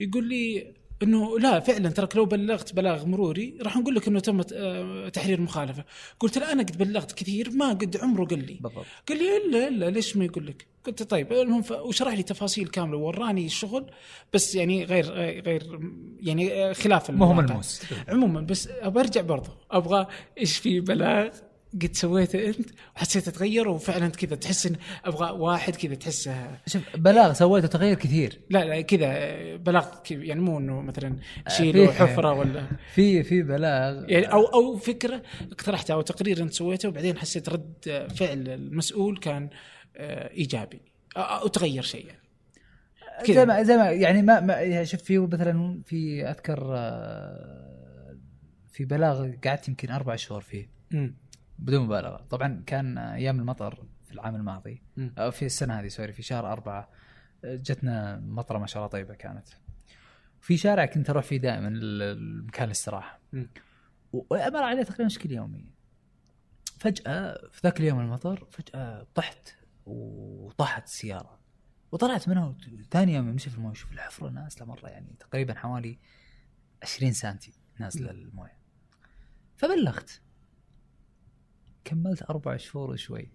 Speaker 1: يقول لي إنه لا فعلا ترك لو بلغت بلاغ مروري راح نقول لك إنه تم آه، تحرير مخالفة. قلت له أنا قد بلغت كثير ما قد عمره قال لي.
Speaker 2: بالضبط.
Speaker 1: قال لي إلا إلا ليش ما يقول لك؟ قلت طيب المهم ف- وشرح لي تفاصيل كاملة ووراني الشغل بس يعني غير غير يعني خلاف الواقع.
Speaker 2: ملموس.
Speaker 1: عموما بس ابى ارجع برضه أبغى إيش في بلاغ؟ قد سويته أنت وحسيت تغير وفعلا كذا تحس إن أبغى واحد كذا تحسه.
Speaker 2: شوف بلاغ سويته تغير كثير.
Speaker 1: لا لا كذا بلاغ يعني مو إنه مثلا
Speaker 2: آه، فيه-
Speaker 1: حفره (laughs) ولا
Speaker 2: في في بلاغ.
Speaker 1: يعني أو أو فكرة اقترحتها أو تقرير أنت سويته وبعدين حسيت رد فعل المسؤول كان آه، إيجابي. أو تغير شيء يعني. كذا.
Speaker 2: زي ما زي ما يعني ما, ما شوف في مثلا في أذكر آه، في بلاغ قعدت يمكن أربع شهور فيه.
Speaker 1: مم.
Speaker 2: بدون مبالغة. طبعا كان أيام المطر في العام الماضي. أو في السنة هذه سوري في شهر أربعة جتنا مطرة ما شاء الله طيبة كانت. في شارع كنت أروح فيه دائما المكان الاستراحه. وامر عليه تقريبا بشكل يومي فجأة في ذاك اليوم المطر فجأة طحت وطاحت السيارة. وطلعت منها ثاني يوم امشي في الموية. شوف الحفرة نازلة مرة يعني تقريبا حوالي 20 سنتي نازلة الموية. فبلغت. كملت أربع شهور وشوي.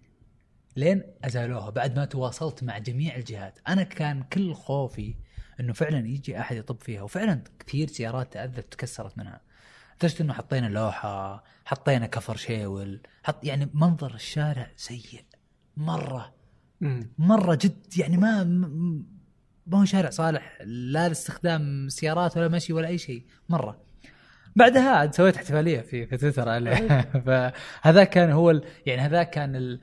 Speaker 2: لين أزالوها بعد ما تواصلت مع جميع الجهات. أنا كان كل خوفي إنه فعلا يجي أحد يطب فيها وفعلا كثير سيارات تأذت تكسرت منها. لدرجه إنه حطينا لوحة حطينا كفر شيول حط يعني منظر الشارع سيء.
Speaker 1: مرة.
Speaker 2: مرة جد يعني ما ما هو شارع صالح لا لاستخدام سيارات ولا مشي ولا أي شيء. مرة. بعدها عاد سويت احتفالية في في تويتر عليه. (laughs) فهذا كان هو ال... يعني هذا كان ال...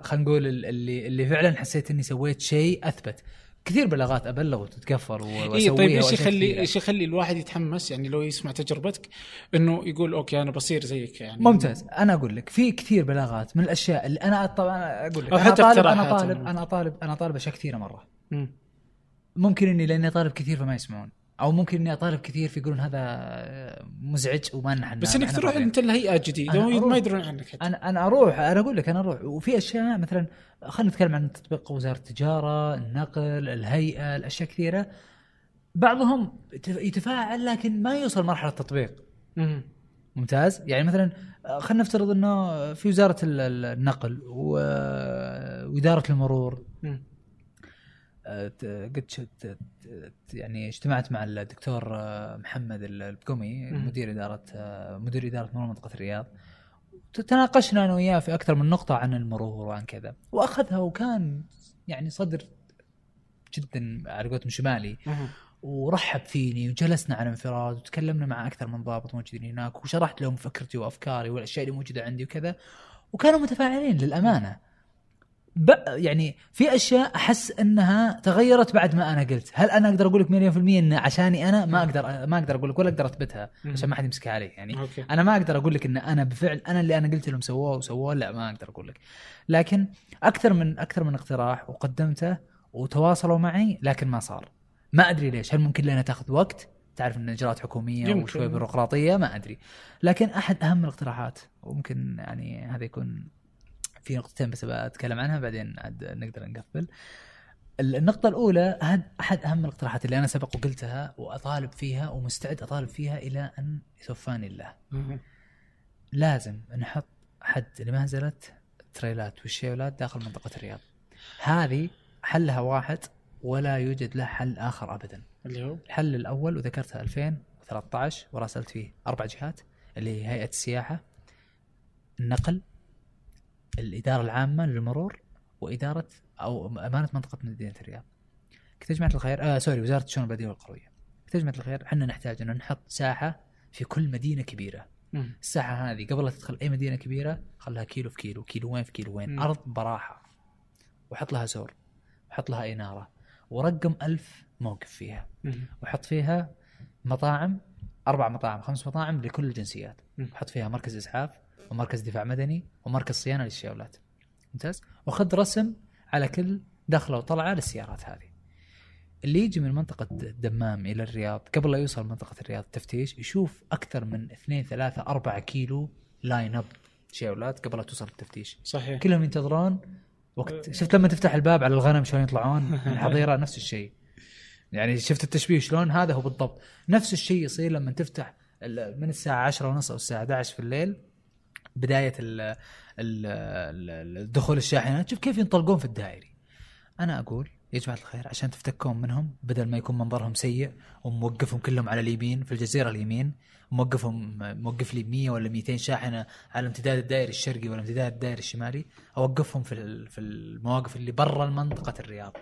Speaker 2: خلينا نقول ال- اللي اللي فعلا حسيت إني سويت شيء أثبت. كثير بلاغات أبلغ وتتكفر و- وأسويها
Speaker 1: اي طيب
Speaker 2: إيش
Speaker 1: يخلي. إيش يخلي الواحد يتحمس؟ يعني لو يسمع تجربتك إنه يقول أوكي أنا بصير زيك يعني.
Speaker 2: ممتاز. أنا أقول لك في كثير بلاغات من الأشياء اللي أنا طبعا أقول لك
Speaker 1: أو حتى
Speaker 2: طالب أنا
Speaker 1: اقتراحات
Speaker 2: طالب
Speaker 1: يعني.
Speaker 2: أنا طالب أنا طالب أشياء كثيرة مرة.
Speaker 1: مم.
Speaker 2: ممكن إني لأني طالب كثير فما يسمعون. أو ممكن إني أطالب كثير فيقولون هذا مزعج وما نحن
Speaker 1: بس إنك تروح انت لهيئات جديدة
Speaker 2: أروح.
Speaker 1: يدرون عنك حتى.
Speaker 2: أنا أنا أروح أنا أقول لك أنا أروح. وفي أشياء مثلا خلينا نتكلم عن تطبيق وزارة التجارة، النقل، الهيئة، الأشياء كثيرة. بعضهم يتف- يتفاعل لكن ما يوصل مرحلة التطبيق.
Speaker 1: مم.
Speaker 2: ممتاز؟ يعني مثلا خلينا نفترض إنه في وزارة ال- ال- النقل وإدارة المرور. قد يعني اجتمعت مع الدكتور آه، محمد ال- البقمي
Speaker 1: مم.
Speaker 2: مدير إدارة آه، مدير إدارة مرور منطقة الرياض تناقشنا أنا وياه في أكثر من نقطة عن المرور وعن كذا وأخذها وكان يعني صدر جدا على قولتهم شمالي. ورحب فيني وجلسنا على انفراد وتكلمنا مع أكثر من ضابط موجودين هناك وشرحت لهم فكرتي وأفكاري والأشياء اللي موجودة عندي وكذا وكانوا متفاعلين للأمانة. يعني في أشياء أحس إنها تغيرت بعد ما أنا قلت، هل أنا أقدر أقول لك مليون في المية إن عشاني أنا ما أقدر ما أقدر أقول لك ولا أقدر
Speaker 1: أثبتها.
Speaker 2: عشان ما حد يمسكها علي يعني.
Speaker 1: أوكي.
Speaker 2: أنا ما أقدر أقول لك إن أنا بفعل أنا اللي أنا قلت لهم سووه وسووه لا ما أقدر أقول لك لكن أكثر من أكثر من اقتراح وقدمته وتواصلوا معي لكن ما صار. ما أدري ليش. هل ممكن لانها تاخذ وقت؟ تعرف إن إجراءات حكومية
Speaker 1: يمكن.
Speaker 2: وشوي بيروقراطية؟ ما أدري. لكن أحد أهم الاقتراحات وممكن يعني هذا يكون في نقطتين بس بتكلم عنها بعدين عاد نقدر نقفل. النقطة الأولى هاد أحد أهم الاقتراحات اللي أنا سبق وقلتها وأطالب فيها ومستعد أطالب فيها إلى أن يتوفاني الله. لازم نحط حد لمهزلة التريلات والشيولات داخل منطقة الرياض. هذه حلها واحد ولا يوجد له حل آخر أبدا.
Speaker 1: اللي هو؟
Speaker 2: الحل الأول وذكرتها 2013 وراسلت فيه أربع جهات اللي هي هيئة السياحة النقل الإدارة العامة للمرور وإدارة أو أمانة منطقة مدينة الرياض. قلت يا جماعة الخير؟ آه سوري وزارة الشؤون البلدية والقروية. قلت يا جماعة الخير؟ إحنا نحتاج أن نحط ساحة في كل مدينة كبيرة.
Speaker 1: مم.
Speaker 2: الساحة هذه قبل لا تدخل أي مدينة كبيرة خلها كيلو في كيلو كيلوين في كيلوين
Speaker 1: مم.
Speaker 2: أرض براحة. وحط لها سور. وحط لها إنارة. ورقم ألف موقف فيها.
Speaker 1: مم.
Speaker 2: وحط فيها مطاعم أربع مطاعم خمس مطاعم لكل الجنسيات. وحط فيها مركز إسعاف ومركز دفاع مدني ومركز صيانة للشيولات ممتاز؟ وخذ رسم على كل دخلة وطلعة للسيارات هذه. اللي يجي من منطقة الدمام إلى الرياض قبل لا يوصل منطقة الرياض تفتيش يشوف أكثر من اثنين ثلاثة أربعة كيلو لاين أب شيولات قبل لا توصل التفتيش
Speaker 1: صحيح.
Speaker 2: كلهم ينتظرون وقت شفت لما تفتح الباب على الغنم شلون يطلعون؟ من الحظيرة نفس الشيء. يعني شفت التشبيه شلون؟ هذا هو بالضبط. نفس الشيء يصير لما تفتح من الساعة 10 ونص أو الساعة 11 في الليل بداية ال ال ال- الدخول الشاحنات شوف كيف ينطلقون في الدائري. أنا أقول يا جماعة الخير عشان تفتكون منهم بدل ما يكون منظرهم سيء وموقفهم كلهم على اليمين في الجزيرة اليمين موقفهم موقف لي 100 ولا 200 شاحنة على امتداد الدائري الشرقي ولا امتداد الدائري الشمالي أوقفهم في في المواقف اللي برا منطقه الرياض.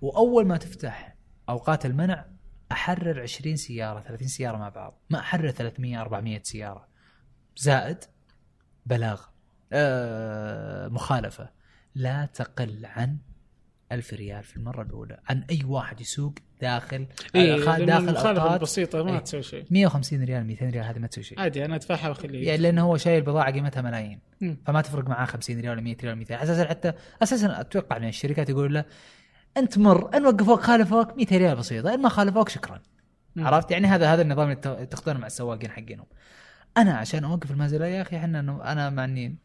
Speaker 2: وأول ما تفتح أوقات المنع أحرر 20 سيارة 30 سيارة مع بعض. ما أحرر 300 400 سيارة. زائد بلاغ آه مخالفة. لا تقل عن ألف ريال في المرة الأولى. عن أي واحد يسوق داخل
Speaker 1: اي
Speaker 2: آه، داخل المخالفة
Speaker 1: البسيطه ما
Speaker 2: إيه.
Speaker 1: تسوي شيء.
Speaker 2: 150 ريال 200 ريال هذه ما تسوي شيء.
Speaker 1: عادي أنا ادفعها وأخليه.
Speaker 2: يعني لأنه هو شايل بضاعة قيمتها ملايين.
Speaker 1: مم.
Speaker 2: فما تفرق معاه 50 ريال ولا 100 ريال 200 أساسا حتى أساسا أتوقع من الشركات يقول له أنت مر إن وقفوك خالفوك 200 ريال بسيطة. إن ما خالفوك شكرا.
Speaker 1: مم.
Speaker 2: عرفت؟ يعني هذا هذا النظام اللي تاخذونه مع السواقين حقينهم. أنا عشان أوقف المنزل يا أخي إحنا أنا مع إني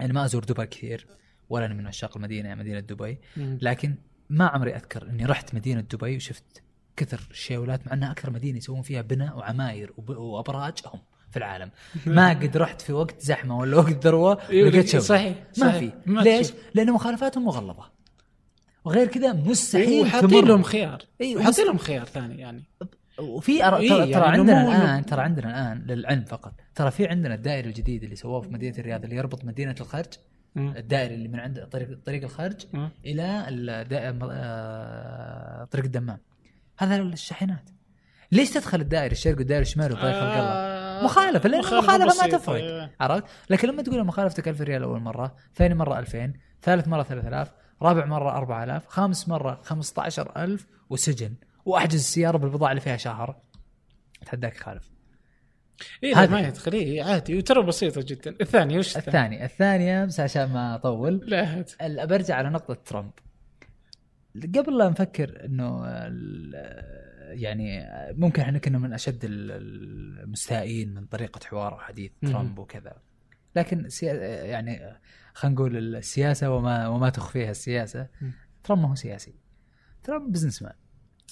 Speaker 2: أنا ما أزور دبي كثير ولا أنا من عشاق المدينة مدينة دبي. لكن ما عمري أذكر إني رحت مدينة دبي وشفت كثر الشيولات مع انها أكثر مدينة يسوون فيها بناء وعماير وابراج هم في العالم ما (laughs) قد رحت في وقت زحمة ولا وقت ذروة
Speaker 1: إيه،
Speaker 2: لقيت شوي
Speaker 1: صحيح
Speaker 2: ما
Speaker 1: صحيح.
Speaker 2: في
Speaker 1: ما
Speaker 2: ليش؟ لأن مخالفاتهم مغلظة وغير كذا مستحيل
Speaker 1: وحاطين
Speaker 2: تمر.
Speaker 1: لهم خيار
Speaker 2: إي،
Speaker 1: وحاطين لهم خيار ثاني يعني
Speaker 2: وفي أر...
Speaker 1: إيه،
Speaker 2: ترى,
Speaker 1: يعني
Speaker 2: ترى عندنا
Speaker 1: مو-
Speaker 2: الآن ترى عندنا الآن للعلم فقط ترى في عندنا الدائري الجديد اللي سووه في مدينة الرياض اللي يربط مدينة الخرج. الدائري اللي من عند طريق طريق الخرج. إلى الدا- آه، طريق الدمام هذا الشاحنات ليش تدخل الدائري الشرقي والدائري الشمالي وطريق خلق الله؟
Speaker 1: آه،
Speaker 2: مخالفة لأن المخالفه ما تفرق
Speaker 1: إيه.
Speaker 2: عرفت؟ لكن لما تقول مخالفتك 1000 ريال أول مرة، ثاني مرة 2000 ثالث مرة 3000 رابع مرة 4000 خامس مرة 15000 وسجن واحجز السيارة بالبضاعة اللي فيها شهر. اتحداك خالف.
Speaker 1: اي
Speaker 2: هذا.
Speaker 1: ما يدخل. اي عادي. وترى بسيطة جدا. الثانية وش الثاني؟
Speaker 2: الثاني الثانية بس عشان ما أطول.
Speaker 1: لا هات.
Speaker 2: برجع على نقطة ترامب. قبل لا نفكر إنه يعني ممكن إحنا كنا من أشد ال- المستائين من طريقة حوار وحديث
Speaker 1: مم.
Speaker 2: ترامب وكذا. لكن يعني خلينا نقول السياسة وما وما تخفيها السياسة.
Speaker 1: مم.
Speaker 2: ترامب ما هو سياسي. ترامب businessman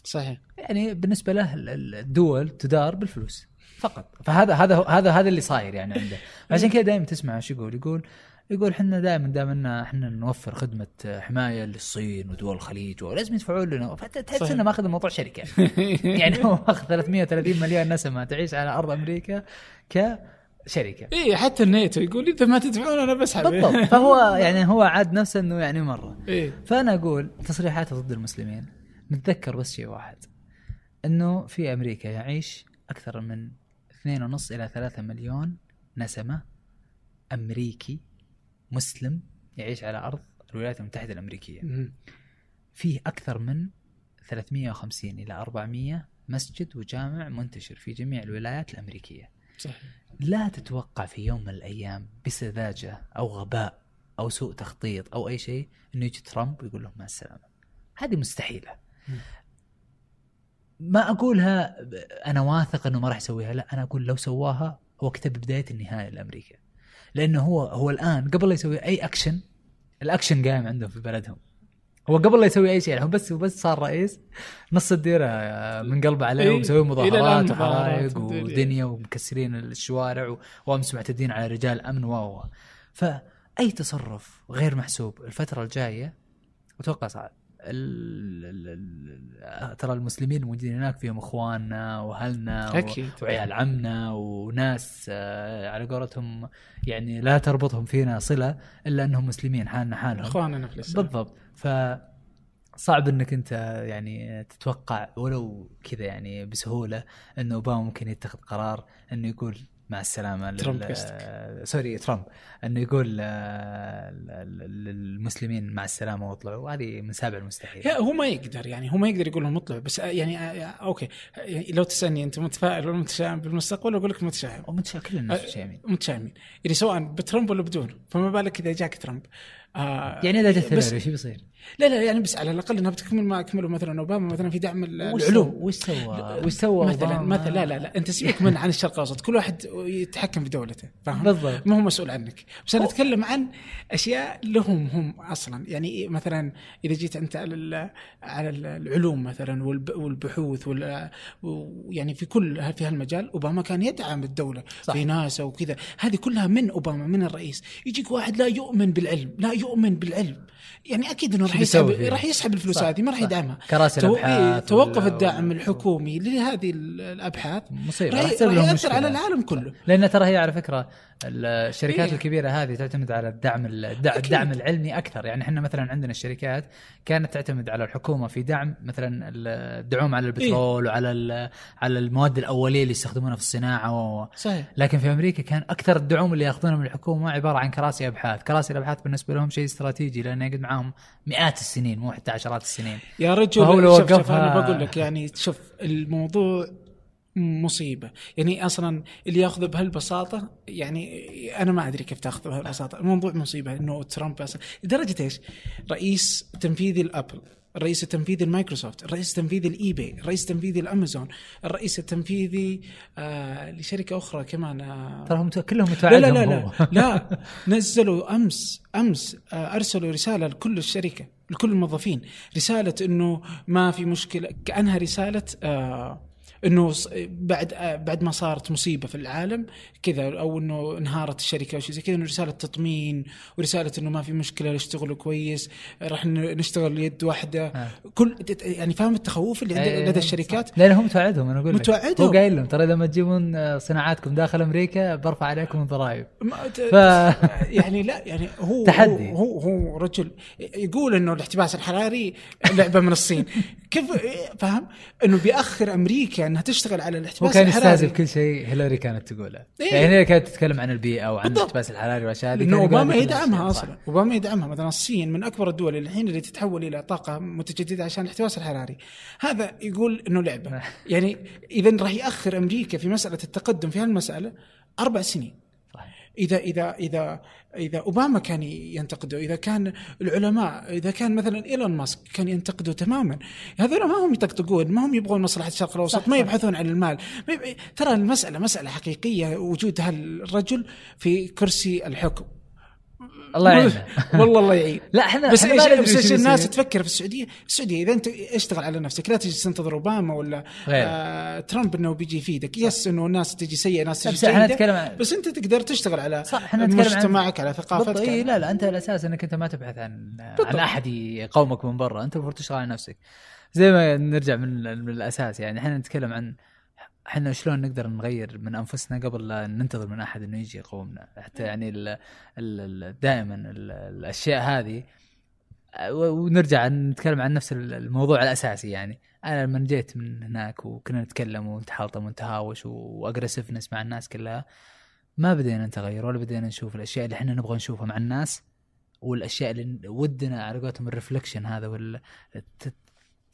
Speaker 1: صحيح.
Speaker 2: يعني بالنسبة له ال- ال- الدول تدار بالفلوس فقط. فهذا هذا هذا هذا اللي صاير يعني عنده. عشان كذا دائما تسمع شو يقول. يقول يقول إحنا دائما دائما إحنا نوفر خدمة حماية للصين ودول الخليج ولازم يدفعون لنا. فتحس. إنه ماخذ الموضوع شركة. (laughs) يعني هو ماخذ 330 مليون نسمة تعيش على أرض أمريكا كشركة.
Speaker 1: اي حتى الناتو يقول إذا ما تدفعون أنا بسحب
Speaker 2: بالضبط. فهو (laughs) يعني هو عاد نفسه إنه يعني مرة.
Speaker 1: إيه.
Speaker 2: فأنا أقول تصريحاته ضد المسلمين. نتذكر بس شيء واحد إنه في أمريكا يعيش أكثر من 2.5 إلى 3 مليون نسمة أمريكي مسلم يعيش على أرض الولايات المتحدة
Speaker 1: الأمريكية.
Speaker 2: فيه أكثر من 350 إلى 400 مسجد وجامع منتشر في جميع الولايات الأمريكية
Speaker 1: صحيح
Speaker 2: لا تتوقع في يوم من الأيام بسذاجة أو غباء أو سوء تخطيط أو أي شيء إنه يجي ترامب ويقول لهم مع السلامة. هذه
Speaker 1: مستحيلة.
Speaker 2: ما أقولها أنا واثق إنه ما راح يسويها، لا أنا أقول لو سواها هو كتب بدايه النهاية لأمريكا. لأنه هو هو الآن قبل لا يسوي أي action ال action قايم عندهم في بلدهم. هو قبل لا يسوي أي شيء هو بس بس صار رئيس نص الديره من قلبه عليه
Speaker 1: إيه.
Speaker 2: ومسوي
Speaker 1: إلى الآن
Speaker 2: مظاهرات وحرائق
Speaker 1: ودنيا.
Speaker 2: ومكسرين الشوارع وأمس معتدين على رجال أمن و فأي تصرف غير محسوب الفترة الجاية أتوقع صعب ترى المسلمين الموجودين هناك فيهم إخواننا وأهلنا
Speaker 1: أكيد.
Speaker 2: وعيال عمنا وناس آه، على قولتهم يعني لا تربطهم فينا صلة إلا أنهم مسلمين حالنا حالهم.
Speaker 1: إخواننا في الإسلام.
Speaker 2: بالضبط. ف صعب إنك أنت يعني تتوقع ولو كذا يعني بسهولة إنه أوباما ممكن يتخذ قرار إنه يقول مع السلامة
Speaker 1: ترامب قصدك.
Speaker 2: آه، sorry ترامب. إنه يقول آه، للمسلمين مع السلامة واطلعوا. وهذه من سابع المستحيل
Speaker 1: هو ما يقدر يعني هو ما يقدر يقول لهم اطلعوا بس يعني آه، okay. لو تسألني أنت متفائل ولا متشائم بالمستقبل أقول لك متشائم.
Speaker 2: ومتشا كل الناس متشائمين.
Speaker 1: متشائمين. يعني سواء بترامب ولا بدونه فما بالك إذا جاك ترامب. آه
Speaker 2: يعني إذا جت إيش بيصير؟
Speaker 1: لا لا يعني بس على الأقل إنها بتكمل ما اكملوا مثلا أوباما مثلا في دعم العلوم
Speaker 2: وش سوى؟ وش سوى
Speaker 1: مثلا
Speaker 2: أوباما؟
Speaker 1: مثلا لا لا لا أنت سيبك من عن الشرق الأوسط كل واحد يتحكم في دولته فاهم
Speaker 2: بالضبط.
Speaker 1: ما هو مسؤول عنك بس أنا أتكلم عن أشياء لهم هم أصلا يعني إيه مثلا إذا جيت أنت على على ال- العلوم مثلا والب- والبحوث وال يعني في كل في هالمجال أوباما كان يدعم الدولة
Speaker 2: صح.
Speaker 1: في ناسا وكذا هذه كلها من أوباما من الرئيس يجيك واحد لا يؤمن بالعلم لا يؤمن بالعلم يعني أكيد إنه راح يسحب؟ راح يسحب الفلوس هذه ما راح. يدعمها
Speaker 2: كراسي
Speaker 1: تو- إيه، توقف الدعم الحكومي لهذه ال- الأبحاث
Speaker 2: مصيبه
Speaker 1: راح
Speaker 2: يأثر.
Speaker 1: على العالم كله
Speaker 2: لأن ترى هي على فكرة الشركات
Speaker 1: إيه.
Speaker 2: الكبيرة هذه تعتمد على الدعم الدع-
Speaker 1: أكيد.
Speaker 2: الدعم العلمي أكثر يعني إحنا مثلا عندنا الشركات كانت تعتمد على الحكومة في دعم مثلا الدعوم على البترول وعلى ال- على المواد الأولية اللي يستخدمونها في الصناعة و...
Speaker 1: صحيح
Speaker 2: لكن في أمريكا كان أكثر الدعوم اللي يأخذونها من الحكومة عبارة عن كراسي أبحاث، كراسي الأبحاث بالنسبة لهم شيء استراتيجي لأنه يقعد معاهم مئات السنين مو حتى عشرات السنين.
Speaker 1: يا رجل شوف, شوف أنا بقول لك يعني شوف الموضوع مصيبة. يعني أصلا اللي ياخذه بهالبساطة يعني أنا ما أدري كيف تاخذه بهالبساطة. الموضوع مصيبة إنه ترامب أصلا. لدرجة إيش؟ رئيس تنفيذي الأبل الرئيس التنفيذي المايكروسوفت الرئيس التنفيذي ال eBay الرئيس التنفيذي الأمازون الرئيس التنفيذي آه لشركة أخرى كمان آه.
Speaker 2: ترى هم كلهم
Speaker 1: لا لا لا. لا, لا (laughs) نزلوا أمس أمس آه، أرسلوا رسالة لكل الشركة لكل الموظفين. رسالة إنه ما في مشكلة كأنها رسالة آه إنه ص- بعد بعد ما صارت مصيبة في العالم كذا أو إنه انهارت الشركة أو شيء زي كذا إنه رسالة تطمين ورسالة إنه ما في مشكلة اشتغلوا كويس راح نشتغل يد واحدة
Speaker 2: آه.
Speaker 1: كل يعني فاهم التخوف اللي عند-
Speaker 2: إيه،
Speaker 1: لدى الشركات.
Speaker 2: لأن هم متوعدهم أنا أقول لك
Speaker 1: متوعدهم.
Speaker 2: هو قايل لهم ترى إذا ما تجيبون آه، صناعاتكم داخل أمريكا برفع عليكم الضرائب ف
Speaker 1: يعني لا يعني هو
Speaker 2: تحدي.
Speaker 1: هو هو, هو رجل يقول إنه الاحتباس الحراري لعبة من الصين كيف فاهم إنه بيأخر أمريكا انها تشتغل على الاحتباس
Speaker 2: كان
Speaker 1: الحراري
Speaker 2: يستهزئ بكل شيء هيلاري كانت تقوله
Speaker 1: إيه.
Speaker 2: يعني هيلاري كانت تتكلم عن البيئة وعن. الاحتباس الحراري والأشياء هذه يقول أوباما
Speaker 1: يدعمها. أصلا أوباما يدعمها مثلا الصين من أكبر الدول الحين اللي تتحول إلى طاقة متجددة عشان الاحتباس الحراري هذا يقول إنه لعبة (laughs) يعني اذا راح يأخر أمريكا في مسألة التقدم في هالمسألة أربع سنين. إذا إذا إذا إذا أوباما كان ينتقده إذا كان العلماء إذا كان مثلا إيلون ماسك كان ينتقده تماما. هذول ما هم يطقطقون ما هم يبغون مصلحة الشرق
Speaker 2: الأوسط
Speaker 1: ما. يبحثون عن المال. ما يب... ترى المسألة مسألة حقيقية وجود هالرجل في كرسي الحكم.
Speaker 2: الله يعينه. (laughs)
Speaker 1: والله الله يعين.
Speaker 2: لا إحنا بس ندري
Speaker 1: بس الناس. تفكر في السعودية؟ في السعودية إذا أنت اشتغل على نفسك لا تجي تنتظر أوباما ولا
Speaker 2: غير.
Speaker 1: آه ترامب إنه بيجي يفيدك. yes إنه الناس تجي سيئة ناس تجي
Speaker 2: بس
Speaker 1: إحنا
Speaker 2: نتكلم عن
Speaker 1: بس أنت تقدر تشتغل على
Speaker 2: صح إحنا نتكلم عن
Speaker 1: مجتمعك على ثقافتك إي
Speaker 2: لا لا أنت الأساس إنك أنت ما تبحث عن
Speaker 1: بالضبط.
Speaker 2: عن أحد يقاومك من برا. أنت المفروض تشتغل على نفسك. زي ما نرجع من, من الأساس يعني إحنا نتكلم عن إحنا شلون نقدر نغير من أنفسنا قبل لا ننتظر من أحد إنه يجي يقومنا؟ حتى يعني ال ال دائما ال الأشياء هذه ونرجع نتكلم عن نفس الموضوع الأساسي يعني. أنا لما جيت من هناك وكنا نتكلم ونتحاطم ونتهاوش واجريسفنس مع الناس كلها ما بدينا نتغير ولا بدينا نشوف الأشياء اللي إحنا نبغى نشوفها مع الناس والأشياء اللي ودنا على قولتهم الرفلكشن هذا وال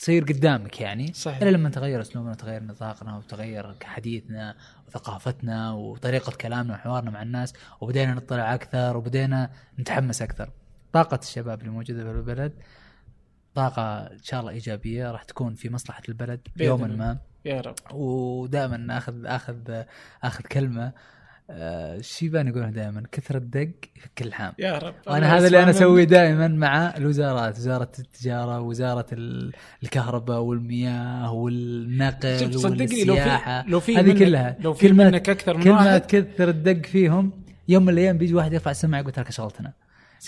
Speaker 2: تصير قدامك يعني
Speaker 1: صحيح.
Speaker 2: إلا لما تغير أسلوبنا وتغير نطاقنا وتغير حديثنا وثقافتنا وطريقة كلامنا وحوارنا مع الناس وبدينا نطلع أكثر وبدينا نتحمس أكثر طاقة الشباب اللي موجودة في البلد طاقة إن شاء الله إيجابية راح تكون في مصلحة البلد يوما. ما
Speaker 1: يا رب
Speaker 2: ودائما اخذ آخذ آخذ كلمة الشيبان يقولون دائما كثر الدق يفك اللحام
Speaker 1: يا رب.
Speaker 2: وأنا هذا اللي أنا أسويه دائما مع الوزارات وزارة التجارة وزاره ال- الكهرباء والمياه والنقل
Speaker 1: شوف صدقني لو
Speaker 2: والسياحة.
Speaker 1: في لو في
Speaker 2: هذه كلها.
Speaker 1: لو في
Speaker 2: كلمة-
Speaker 1: منك أكثر من
Speaker 2: كل ما تكثر الدق فيهم يوم من الأيام بيجي واحد يرفع السماعة يقول ترى شغلتنا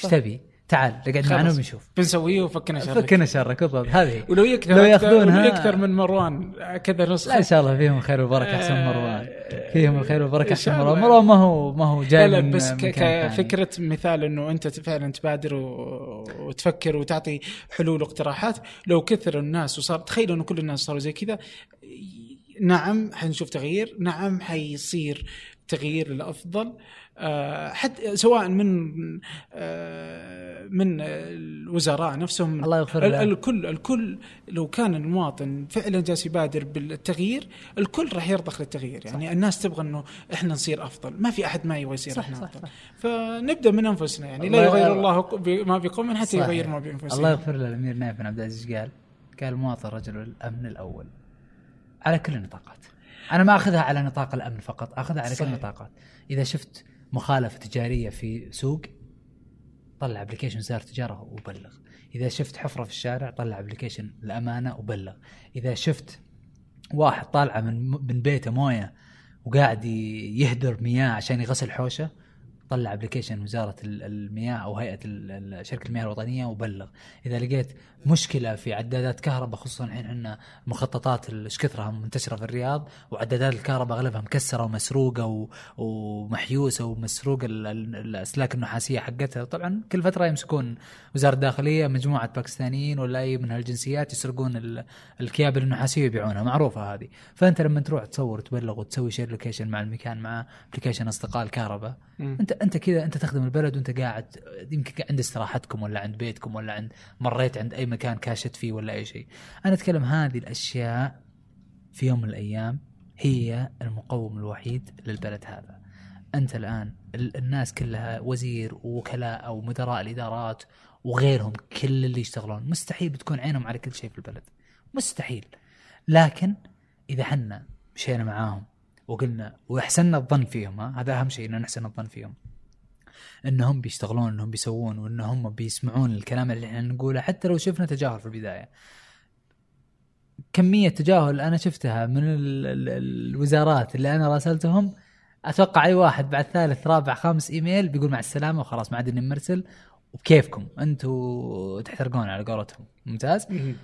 Speaker 1: إيش.
Speaker 2: تبي؟ تعال اقعد معنا
Speaker 1: خلاص.
Speaker 2: وبنشوف
Speaker 1: بنسويه وفكنا شرك.
Speaker 2: فكنا شرك بالضبط. هذه.
Speaker 1: ولو يكثر
Speaker 2: لو ياخذونها-
Speaker 1: يكثر من مروان كذا
Speaker 2: لا
Speaker 1: نسخه
Speaker 2: إن شاء الله فيهم الخير والبركة أحسن
Speaker 1: آه،
Speaker 2: مروان. فيهم الخير والبركة
Speaker 1: أحسن
Speaker 2: مروان. مروان ما هو ما هو جاي
Speaker 1: لا لا بس. كفكرة مثال إنه أنت فعلا تبادر وتفكر وتعطي حلول واقتراحات. لو كثر الناس وصار تخيلوا إنه كل الناس صاروا زي كذا نعم حنشوف تغيير. نعم حيصير تغيير للأفضل. حتى سواء من آه، من الوزراء نفسهم
Speaker 2: الله يغفر له.
Speaker 1: الكل الكل لو كان المواطن فعلا جالس يبادر بالتغيير الكل راح يرضخ للتغيير يعني الناس تبغى إنه إحنا نصير أفضل ما في أحد ما يبغى يصير
Speaker 2: صح،
Speaker 1: إحنا
Speaker 2: صح،
Speaker 1: أفضل
Speaker 2: صح.
Speaker 1: فنبدأ من أنفسنا يعني لا يغير الله ب- ما بقوم حتى
Speaker 2: صحيح.
Speaker 1: يغير ما بانفسهم
Speaker 2: الله يغفر له الأمير نايف بن عبد العزيز قال؟ قال المواطن رجل الأمن الأول على كل النطاقات أنا ما أخذها على نطاق الأمن فقط أخذها على كل
Speaker 1: صحيح.
Speaker 2: النطاقات إذا شفت مخالفة تجارية في سوق طلع application وزاره التجاره وبلغ. إذا شفت حفرة في الشارع طلع application الامانه وبلغ. إذا شفت واحد طالعة من من بيته موية وقاعد يهدر مياه عشان يغسل حوشه طلع application وزارة ال- المياه أو هيئة شركة المياه الوطنية وبلغ. إذا لقيت مشكلة في عدادات كهرباء خصوصا الحين عندنا مخططات إيش كثرها منتشرة في الرياض وعدادات الكهرباء أغلبها مكسرة ومسروقة ومحيوسة ومسروقة ال- ال- الأسلاك النحاسية حقتها. طبعا كل فترة يمسكون وزارة الداخلية مجموعة باكستانيين ولا اي من هالجنسيات يسرقون ال- الكيابل النحاسيه ويبيعونها معروفة هذه. فأنت لما تروح تصور وتبلغ وتسوي share location مع المكان مع application أصدقاء الكهرباء. انت أنت كذا أنت تخدم البلد وأنت قاعد يمكن عند استراحتكم ولا عند بيتكم ولا عند مريت عند أي مكان كاشت فيه ولا أي شيء. أنا أتكلم هذه الأشياء في يوم من الأيام هي المقوم الوحيد للبلد هذا. أنت الآن ال- الناس كلها وزير ووكلاء أو مدراء الإدارات وغيرهم كل اللي يشتغلون. مستحيل بتكون عينهم على كل شيء في البلد. مستحيل. لكن إذا حنا مشينا معاهم وقلنا وأحسننا الظن فيهم ها هذا أهم شيء ان نحسن الظن فيهم. إنهم بيشتغلون إنهم بيسوون وان هم بيسمعون الكلام اللي إحنا نقوله حتى لو شفنا تجاهل في البداية. كمية تجاهل أنا شفتها من ال ال الوزارات اللي أنا راسلتهم. أتوقع أي واحد بعد ثالث رابع خامس إيميل بيقول مع السلامة وخلاص ما عاد إني مرسل. وبكيفكم أنتم تحترقون على قولتهم. ممتاز؟
Speaker 1: مم.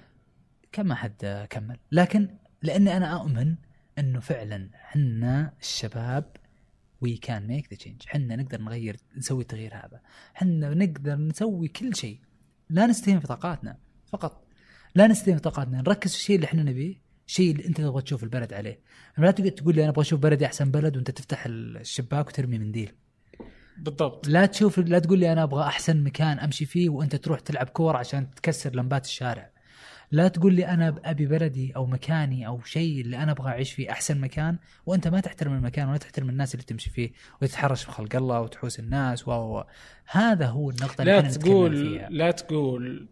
Speaker 2: كم ما حد كمل؟ لكن لأني أنا أؤمن إنه فعلا حنا الشباب we can make the change حنا نقدر نغير نسوي التغيير هذا. حنا نقدر نسوي كل شيء. لا نستهين في طاقاتنا فقط. لا نستهين في طاقاتنا. نركز في الشيء اللي إحنا نبيه الشيء اللي أنت تبغى تشوف البلد عليه. لا تقعد تقول لي أنا أبغى أشوف بلدي أحسن بلد وأنت تفتح الشباك وترمي منديل.
Speaker 1: بالضبط.
Speaker 2: لا تشوف لا تقول لي أنا أبغى أحسن مكان أمشي فيه وأنت تروح تلعب كور عشان تكسر لمبات الشارع. لا تقول لي أنا أبي بلدي أو مكاني أو شيء اللي أنا أبغى أعيش فيه أحسن مكان وأنت ما تحترم المكان ولا تحترم الناس اللي تمشي فيه وتتحرش بخلق الله وتحوس الناس و. هذا هو النقطة اللي
Speaker 1: لا تقول
Speaker 2: فيها.
Speaker 1: لا تقول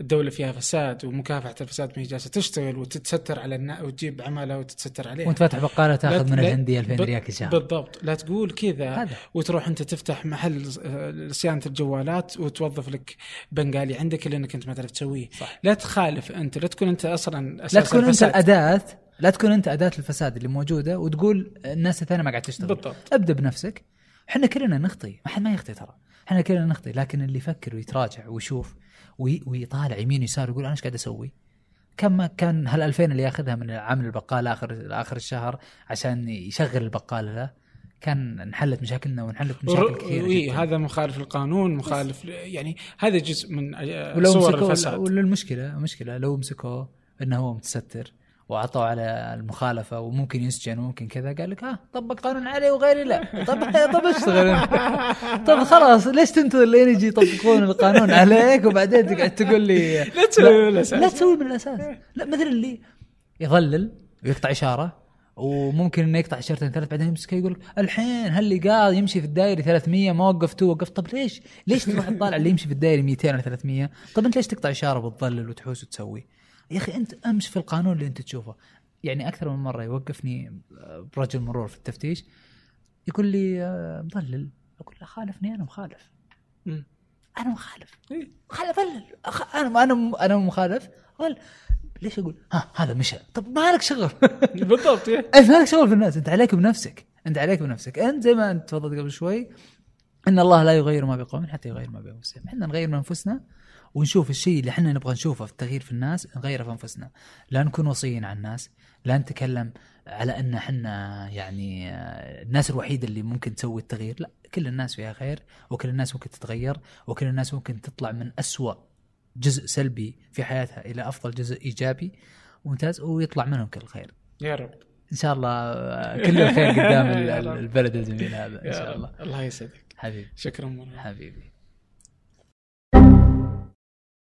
Speaker 1: الدولة فيها فساد ومكافحة الفساد ما هي جالسة تشتغل وتتستر على الناس وتجيب عمالة وتتستر عليها.
Speaker 2: وانت فاتح بقالة تاخذ من الهندي 2000
Speaker 1: ب-
Speaker 2: ريال كل شهر
Speaker 1: بالضبط. لا تقول كذا
Speaker 2: هذا.
Speaker 1: وتروح انت تفتح محل آه، صيانة الجوالات وتوظف لك بنغالي عندك اللي إنك أنت ما تعرف تسويه.
Speaker 2: صح.
Speaker 1: لا تخالف أنت لا تكون أنت أصلا
Speaker 2: لا تكون أنت
Speaker 1: الفساد.
Speaker 2: الاداه لا تكون أنت أداة الفساد اللي موجودة وتقول الناس الثانية ما قاعد تشتغل.
Speaker 1: بالضبط.
Speaker 2: أبدأ بنفسك. إحنا كلنا نخطي. ما حد ما يخطي ترى. إحنا كلنا نخطي لكن اللي يفكر ويتراجع ويشوف وي ويطالع يمين يسار يقول أنا إيش قاعد أسوي؟ كم كان هال 2000 اللي ياخذها من عامل البقال اخر آخر الشهر عشان يشغل البقالة له كان انحلت مشاكلنا وانحلت مشاكل
Speaker 1: كثيرة
Speaker 2: جدا.
Speaker 1: هذا مخالف للقانون مخالف يعني هذا جزء من
Speaker 2: ولو
Speaker 1: صور الفساد.
Speaker 2: ولا المشكلة المشكلة لو مسكوه إنه هو متستر. وعطوا على المخالفة وممكن يسجن وممكن كذا قال لك ها طبق قانون علي وغيري لا طب طب اشتغل. (laughs) طب خلاص ليش تنتظر لين يجي يطبقون القانون عليك وبعدين تقعد تقول لي
Speaker 1: لا تسوي من الأساس
Speaker 2: لا تسوي من الأساس لا مثل اللي يظلل ويقطع إشارة وممكن إنه يقطع اشارتين ثلاث بعدين يمسكه يقول لك الحين هاللي قاعد يمشي في الدائري 300 ما وقفتوه وقفت طب ليش؟ ليش تروح تطالع اللي يمشي في الدائري 200 ولا 300 طب أنت ليش تقطع إشارة وتظلل وتحوس وتسوي؟ يا أخي أنت امشي في القانون اللي أنت تشوفه. يعني أكثر من مرة يوقفني برجل مرور في التفتيش يقول لي آه، مظلل. أقول له خالفني أنا مخالف. أنا مخالف.
Speaker 1: إيه.
Speaker 2: خالف ظلل أخ- أنا أنا أنا مخالف. قال ليش أقول ها هذا مشى طب ما لك شغل. (laughs)
Speaker 1: بالضبط إيه.
Speaker 2: انت ما لك شغل في الناس أنت عليك بنفسك أنت عليك بنفسك. أنت زي ما أنت تفضلت قبل شوي إن الله لا يغير ما بقوم حتى يغير ما بأنفسهم. إحنا نغير من أنفسنا ونشوف الشيء اللي إحنا نبغى نشوفه في التغيير في الناس نغيره في أنفسنا. لا نكون وصيين على الناس لا نتكلم على إن إحنا يعني آه، الناس الوحيدة اللي ممكن تسوي التغيير. لا كل الناس فيها خير وكل الناس ممكن تتغير وكل الناس ممكن تطلع من أسوأ جزء سلبي في حياتها إلى أفضل جزء إيجابي. ممتاز ويطلع منهم كل خير.
Speaker 1: يا رب.
Speaker 2: إن شاء الله آه، كل الخير قدام. (laughs) البلد الجميل هذا
Speaker 1: إن
Speaker 2: شاء. الله.
Speaker 1: الله يسعدك.
Speaker 2: حبيبي.
Speaker 1: شكرا مرة.
Speaker 2: حبيبي.